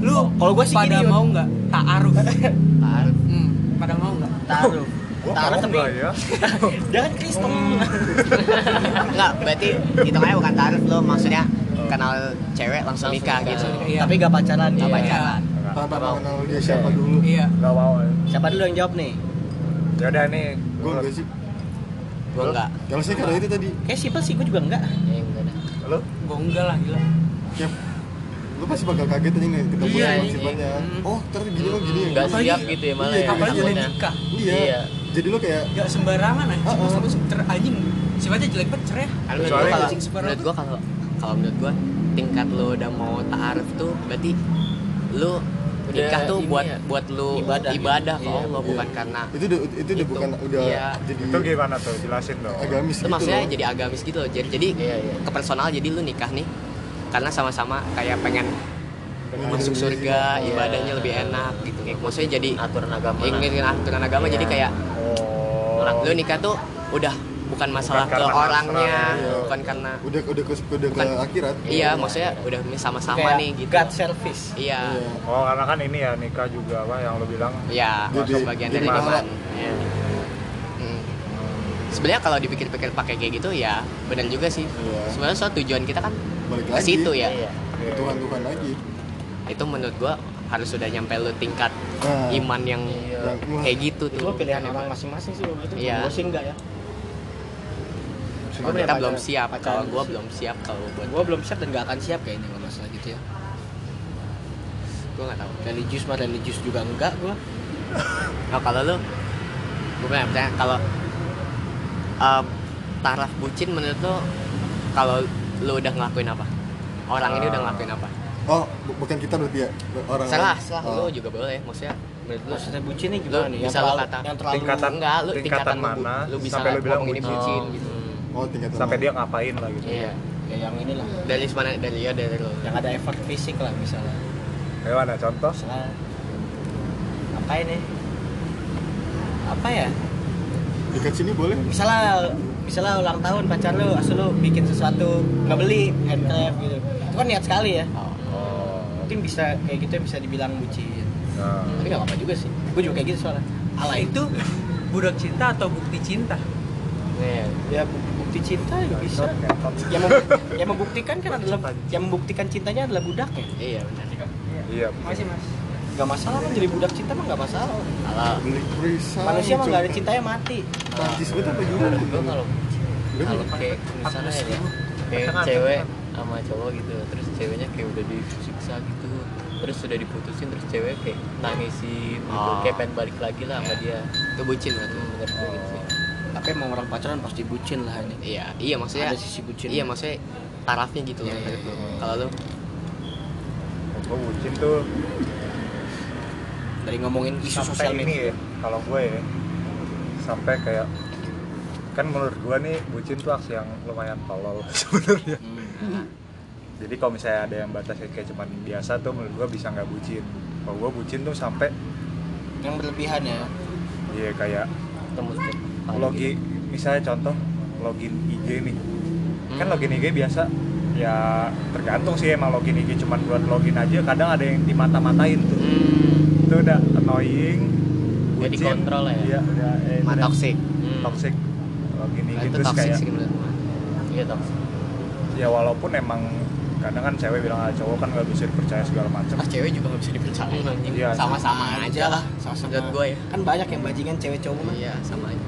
Lu Kalau gua sih pada gini, mau nggak taaruf? taruh Hmm, pada mau nggak? Taruh. Gua Taruh mau tapi enggak ya jangan Kristen. nggak berarti hitungannya bukan taruh lo maksudnya kenal cewek langsung nikah gitu Iya. Tapi gak pacaran. nggak Iya. pacaran Tanpa mengenal dia siapa dulu. Iya. nggak mau ya Siapa dulu yang jawab nih? ya udah nih Gue enggak sih. gue enggak Kalau saya karena itu tadi. Kayak simpel sih, gue juga enggak. ya enggak dah lu Gue enggak lah gila. Kayak lu pasti bakal kaget aja nih ketemu Iya, sama iya. sifatnya oh ternyata gini oh gini nggak siap gitu ya malah iya, ya apalagi udah responnya. nikah iya. Iya. Jadi lu kayak nggak sembarangan aja Ah, masa ah. lu ter anjing sifatnya jelek banget cerai Kan menurut gua kalau menurut gua kalau kalau menurut gua tingkat lu udah mau ta'aruf tuh berarti lu nikah tuh buat ya, buat lu ibadah ibadah, gitu. ke Iya. Allah bukan karena itu udah itu udah Itu. bukan udah Iya. jadi itu gimana tuh jelasin dong agamis itu gitu maksudnya loh. jadi agamis gitu loh jadi, jadi Iya, iya. ke personal jadi lu nikah nih karena sama-sama kayak pengen masuk surga Iya. ibadahnya lebih enak gitu maksudnya jadi aturan agama ingin aturan agama Iya. jadi kayak oh lu nikah tuh udah bukan masalah Bukan ke orangnya Iya. bukan karena udah udah ke udah ke Bukan. akhirat iya maksudnya udah sama-sama nih gitu God service iya Iya. oh karena kan ini ya nikah juga apa yang lo bilang iya Jadi- bagian dari masalah. iman Iya. Hmm. sebenarnya kalau dipikir-pikir pakai kayak gitu ya benar juga sih Iya. sebenarnya soal tujuan kita kan balik ke situ ya Iya. ke Tuhan Tuhan lagi itu menurut gua harus sudah nyampe lu tingkat nah, iman yang wah, kayak gitu itu tuh pilihan emang masing-masing sih itu Iya. gue sih enggak ya? Gua kita belum siap. kalau gua sih. belum siap kalau buat gue belum siap dan gak akan siap kayaknya kalau masalah gitu ya. Gua nggak tahu. Religius mah religius juga enggak gue Nah, kalau lu? Gue pengen bertanya kalau eh, taraf bucin menurut lu kalau lu udah ngelakuin apa? Orang ini udah ngelakuin apa oh bu- bukan kita berarti ya? Orang salah lain. salah Oh. lu juga boleh maksudnya menurut lu. Maksudnya bucin nih gimana nih? yang bisa lu kata yang terlalu tingkatan enggak lu tingkatan tingkatan mana? lu bisa sampai lu bilang bucin? bucin Oh. gitu. Oh tingkat sampai dia ngapain lah gitu. Iya. Ya yang inilah. Dari mana dari ya dari lu? Yang ada effort fisik lah misalnya. Gimana contoh. Misalnya apa ini apa ya? Dekat sini boleh? Misalnya misalnya ulang tahun pacar lu asal lu bikin sesuatu nggak beli handcraft gitu. Itu kan niat sekali ya. Oh mungkin bisa kayak gitu bisa dibilang bucin. Nah. tapi nggak apa-apa juga sih. Gue juga kayak gitu soalnya. Ala itu budak cinta atau bukti cinta? Iya. ya bu- bukti cinta juga bisa. Yang, membu- yang membuktikan kan adalah yang membuktikan cintanya adalah budaknya iya benar. Iya. Masih mas. Nggak masalah kan jadi budak cinta mah nggak masalah. Perisai manusia mah nggak ada cintanya mati. Mantis banget apa gimana? Gue kalau kalau kayak misalnya ya kayak cewek sama cowok gitu terus ceweknya kayak udah disiksa gitu terus sudah diputusin terus cewek kayak nangisin gitu. Oh. kayak pengen balik lagi lah sama dia. Itu bucin berarti. Hmm, menurut gue gitu sih. Tapi emang orang pacaran pasti bucin lah ini. Iya iya maksudnya ada sisi bucin. iya maksudnya tarafnya gitu loh Iya, iya, lu. iya. kalau lu? Gue bucin tuh dari ngomongin isu sosial sampai ini. media ya kalau gue ya sampai kayak kan menurut gue nih bucin tuh aksi yang lumayan tolol sebenarnya. Hmm. Jadi kalau misalnya ada yang batasnya kayak cuman biasa tuh menurut gue bisa nggak bucin. Kalau gue bucin tuh sampai yang berlebihan ya. Ya kayak temu setiap hari logi misalnya contoh login IG nih. Kan login IG biasa ya tergantung sih emang login IG cuman buat login aja kadang ada yang dimata-matain tuh. Hmm, itu udah annoying Udah bucin. dikontrol ya? iya udah eh, mah udah toxic. Hmm. toxic. Login IG Nah, itu terus toxic kayak sih iya toxic. Ya walaupun emang kadang kan cewek bilang ah, cowok kan nggak bisa dipercaya segala macam. Ah cewek juga gak bisa dipercaya anjing. Iya, sama-sama aja lah sama-sama. menurut gue ya. Kan banyak yang bajingan cewek cowok mah. Iya sama aja.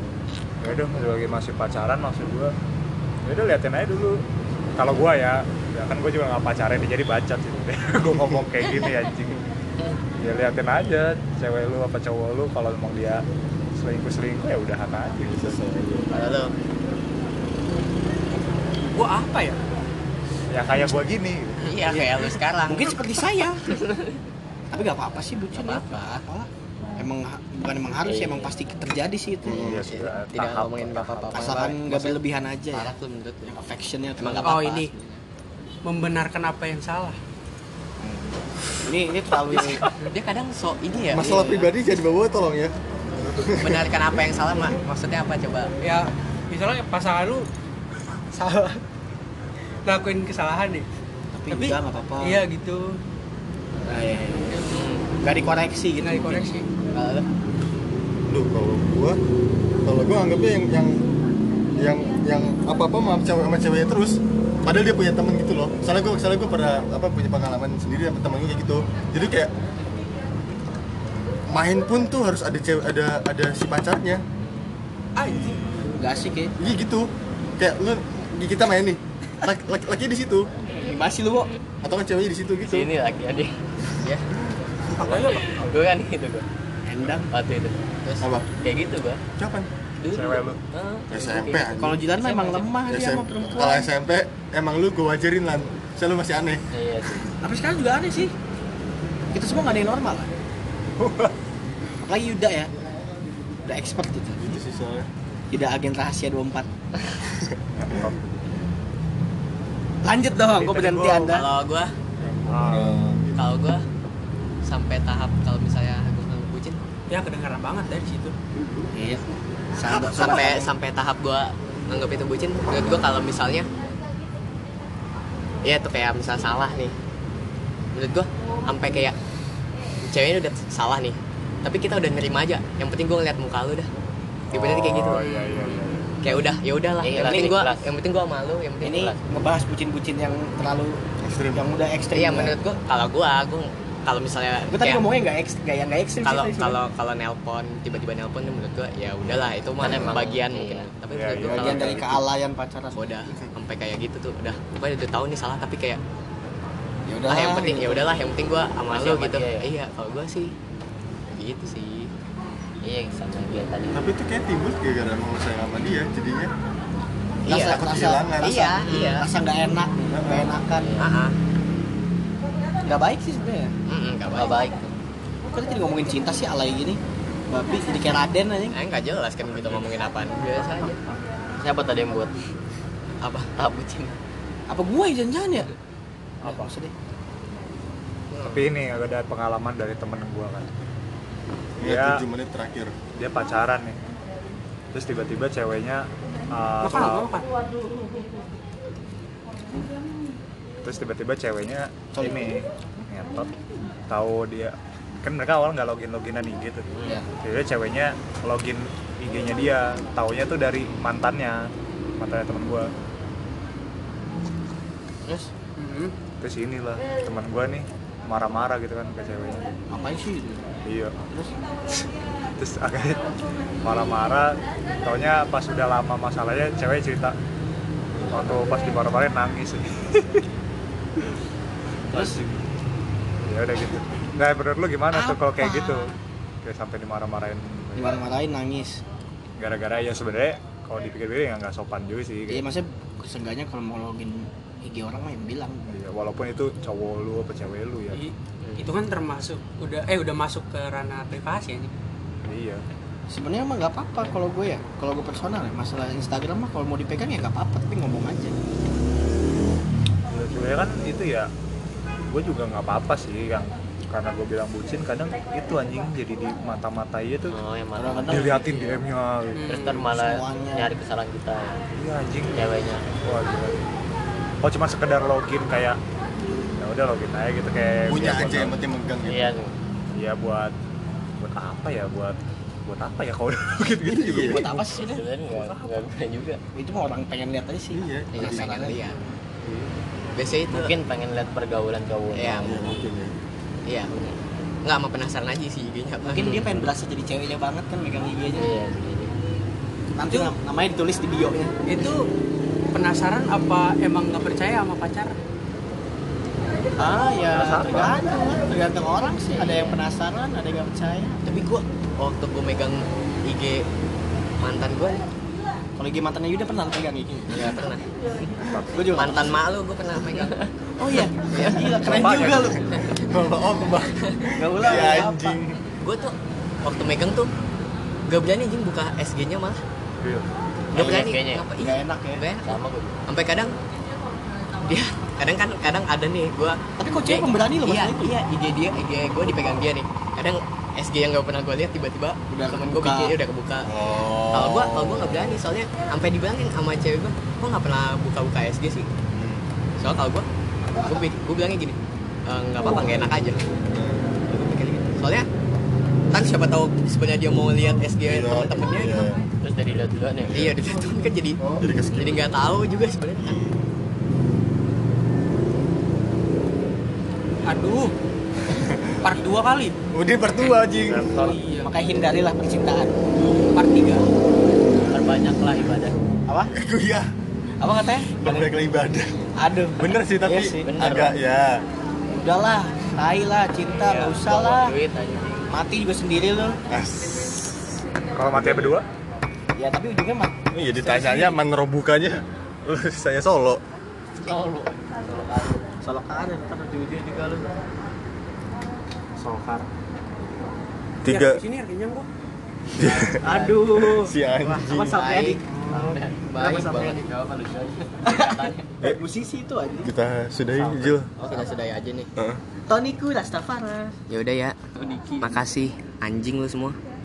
Ya udah lagi masih pacaran maksud gua ya udah liatin aja dulu. Kalau gua ya ya kan gua juga nggak pacaran jadi bacot gitu. Gua ngomong kayak gini anjing. Ya liatin aja cewek lu apa cowok lu kalau emang dia selingkuh selingkuh ya udah aja gitu. Kalau lu gua apa ya ya kayak gua gini. Iya kayak lu sekarang. Mungkin seperti saya. Tapi nggak apa-apa sih bucin ya. Apa emang bukan emang harus ya emang pasti terjadi sih itu. Ya sudah. tidak tahap ngomongin nggak apa-apa asalkan nggak berlebihan aja ya. Parah tuh menurut yang affectionnya tuh emang oh apa-apa ini membenarkan apa yang salah. Ini ini terlalu dia kadang so ini ya. Masalah pribadi jadi bawa tolong ya. Benarkan apa yang salah mak? Maksudnya apa coba? Ya misalnya pasangan lu salah lakuin kesalahan nih tapi, udah nggak apa-apa. iya gitu. Nah, iya, iya. nggak dikoreksi gitu nggak dikoreksi. Lu Duh, kalau gua kalau gua anggapnya yang yang yang yang apa apa sama cewek sama ceweknya terus padahal dia punya temen gitu loh. Misalnya gua misalnya gua pernah apa punya pengalaman sendiri sama temen kayak gitu. Jadi kayak main pun tuh harus ada cewek ada ada si pacarnya. Anjing. Nggak asik ya. Iya gitu. Kayak lu kita main nih laki, laki, laki di situ Di mana sih lu, Bo? Atau kan ceweknya di situ gitu? Sini lagi ada. Ya. Apa ya? Gue kan gitu gue. Endang. Waktu itu. Terus Apa? kayak gitu gue. Kapan? Dulu. Cewek lu. Ah, SMP anjing. Kalau Jilan mah emang lemah dia sama SMP, perempuan. kalau SMP emang lu gue wajarin lan. Saya lu masih aneh. gitu. Iya sih. Tapi sekarang juga aneh sih. Kita semua nggak ada yang normal lah. Apalagi Yuda ya. Udah expert gitu. Itu sih soalnya. Yuda agen rahasia 24. Lanjut dong, kok berhenti Anda? Kalau gue, Ah. kalau gue sampai tahap kalau misalnya gue nggak bucin Ya kedengaran banget dari situ. Iya. Sahabat sampai sampai tahap gue nganggap itu bucin menurut gue kalau misalnya ya tuh kayak misal salah nih menurut gue sampai kayak ceweknya udah salah nih tapi kita udah nerima aja yang penting gue ngeliat muka lu dah tiba-tiba kayak gitu Oh iya iya iya. Kayak udah ya udahlah yang Ikhlas, penting gue ikhlas. yang penting gue malu yang penting ini ikhlas. ngebahas bucin-bucin yang terlalu Ekstrim. yang udah ekstrim. iya menurut gue kalau gue gue kalau misalnya Gue tadi ngomongnya nggak ekstrim, nggak yang nggak ekstrim sih kalau kalau kalau nelpon tiba-tiba nelpon menurut gua ya udahlah itu mah Kan emang, bagian iya. mungkin tapi Iya, menurut iya. gua bagian dari kealayan pacaran. udah sampai kayak gitu tuh udah pokoknya udah tahu nih salah tapi kayak Ya lah yang penting ya udahlah yang penting gua sama lu gitu ya? iya kalau gua sih gitu sih Iya sama dia tadi. Tapi itu kayak timbul gara-gara lu sayang sama dia jadinya. iya takut kehilangan. iya iya Rasa nggak enak, nggak enakan. ah. Nggak baik sih sebenarnya. Nggak Gak baik baik. Kok kita jadi ngomongin cinta sih alay gini? Babi jadi kayak Raden aja. eh nggak jelas kan kita ngomongin apaan biasa aja Siapa tadi yang buat apa tahap bucin? Apa gue yang jangan ya? Apa? Maksudnya? Tapi ini ada pengalaman dari temen gua kan. Iya, Iya. 7 menit terakhir. Dia pacaran nih. Terus tiba-tiba ceweknya uh, Makan, tahu- makan. terus tiba-tiba ceweknya ini ngentot tahu dia kan mereka awal nggak login loginan IG tuh Iya. jadi ceweknya login IG-nya dia taunya tuh dari mantannya mantannya teman gua Terus Mhm. terus inilah teman gua nih marah-marah gitu kan ke ceweknya. Ngapain sih? iya. Terus? Terus akhirnya marah-marah. Taunya pas udah lama masalahnya cewek cerita. Waktu pas dimarah-marahin nangis. Terus? Ya udah gitu. Nah menurut lu gimana tuh kalau kayak gitu? Kayak sampai dimarah-marahin. Dimarah-marahin nangis. gara-gara ya sebenarnya kalau dipikir-pikir ya nggak sopan juga sih Iya maksudnya seenggaknya kalau mau login IG orang mah yang bilang. Iya, walaupun itu cowok lu apa cewek lu ya I- itu kan termasuk udah eh udah masuk ke ranah privasi ya iya Sebenarnya mah nggak apa-apa kalau gue ya. Kalau gue personal ya, masalah Instagram mah kalau mau dipegang ya nggak apa-apa, tapi ngomong aja. sebenarnya kan itu ya gue juga nggak apa-apa sih yang karena gue bilang bucin kadang itu anjing jadi di mata-mata iya tuh Oh yang diliatin DM-nya gitu. Terus ntar malah Semuanya. nyari kesalahan kita ya. iya anjing Ceweknya. wah gila oh cuma sekedar login kayak ya udah login aja gitu kayak Punya aja yang penting megang gitu. Iya. iya buat buat apa ya buat buat apa ya kalau udah gitu gitu juga Iya. Buat apa sih? Sebenarnya nggak juga. Itu mah orang pengen lihat aja sih. Iya. iya Penasaran pengen aja. lihat biasanya itu Mungkin pengen lihat pergaulan cowok. Iya, Iya, mungkin ya. iya nggak mau penasaran aja sih IG-nya Mungkin dia pengen berasa jadi ceweknya banget kan megang IG-nya. Iya. jadi. Nanti nam- namanya ditulis di bio-nya. itu penasaran apa emang nggak percaya sama pacar Ah ya Penasaran. tergantung tergantung orang sih. Ada yang penasaran, ada yang nggak percaya. tapi gua waktu gua megang IG mantan gua nih Kalau IG mantannya Yuda pernah pegang IG? nggak pernah Gue juga. mantan mak lu gua pernah megang Oh iya, ya, gila keren Bapak juga ya? lu. Oh, kembang. Gak ulang. Nggak apa. anjing. gua tuh waktu megang tuh gak berani anjing buka SG-nya malah Iya. Gak Iya, berani SG-nya. Ngapa? Nggak enak ya. Nggak enak. Sama gue. sampai kadang dia kadang kan kadang ada nih gua Tapi kok cewek pemberani loh iya iya IG dia IG gua dipegang dia nih kadang SG yang gak pernah gua lihat tiba-tiba Udah temen gua kebuka. bikin udah kebuka Oh. kalau gua kalau gua gak berani soalnya sampai dibilangin sama cewek gua kok nggak pernah buka-buka SG sih Hmm. soalnya kalau gua gua, bi- gua bilangnya gini "Eh, nggak apa-apa nggak enak aja gitu soalnya kan siapa tahu sebenarnya dia mau lihat SG Iya, teman-temannya iya. gitu Terus dari lihat duluan ya. iya dilihat tuh kan jadi Jadi ke-skip. jadi nggak tahu juga sebenarnya kan aduh part 2 kali Udah pertua anjing. oh iya Makanya hindarilah percintaan. part 3 Perbanyak lah ibadah. Apa? Iya. apa katanya baik ibadah aduh bener sih tapi Iya sih, bener. agak ya udahlah tai lah cinta Iya, nggak usah lah duit aja mati juga sendiri lo as. Kalau mati berdua? ya tapi ujungnya mah iya ditanyanya manrobukanya saya solo. Solo. Solo karir ntar ujung juga lo Solkar. tiga. Ya, sini kenyang gua. aduh. Si anjing. apa sampai adik baik sampai banget. lucu Eh. musisi itu aja. Kita sudahi Jul oh kita sudah aja nih. Heeh. Toniku Rastafari. Ya. Udah ya makasih anjing lu semua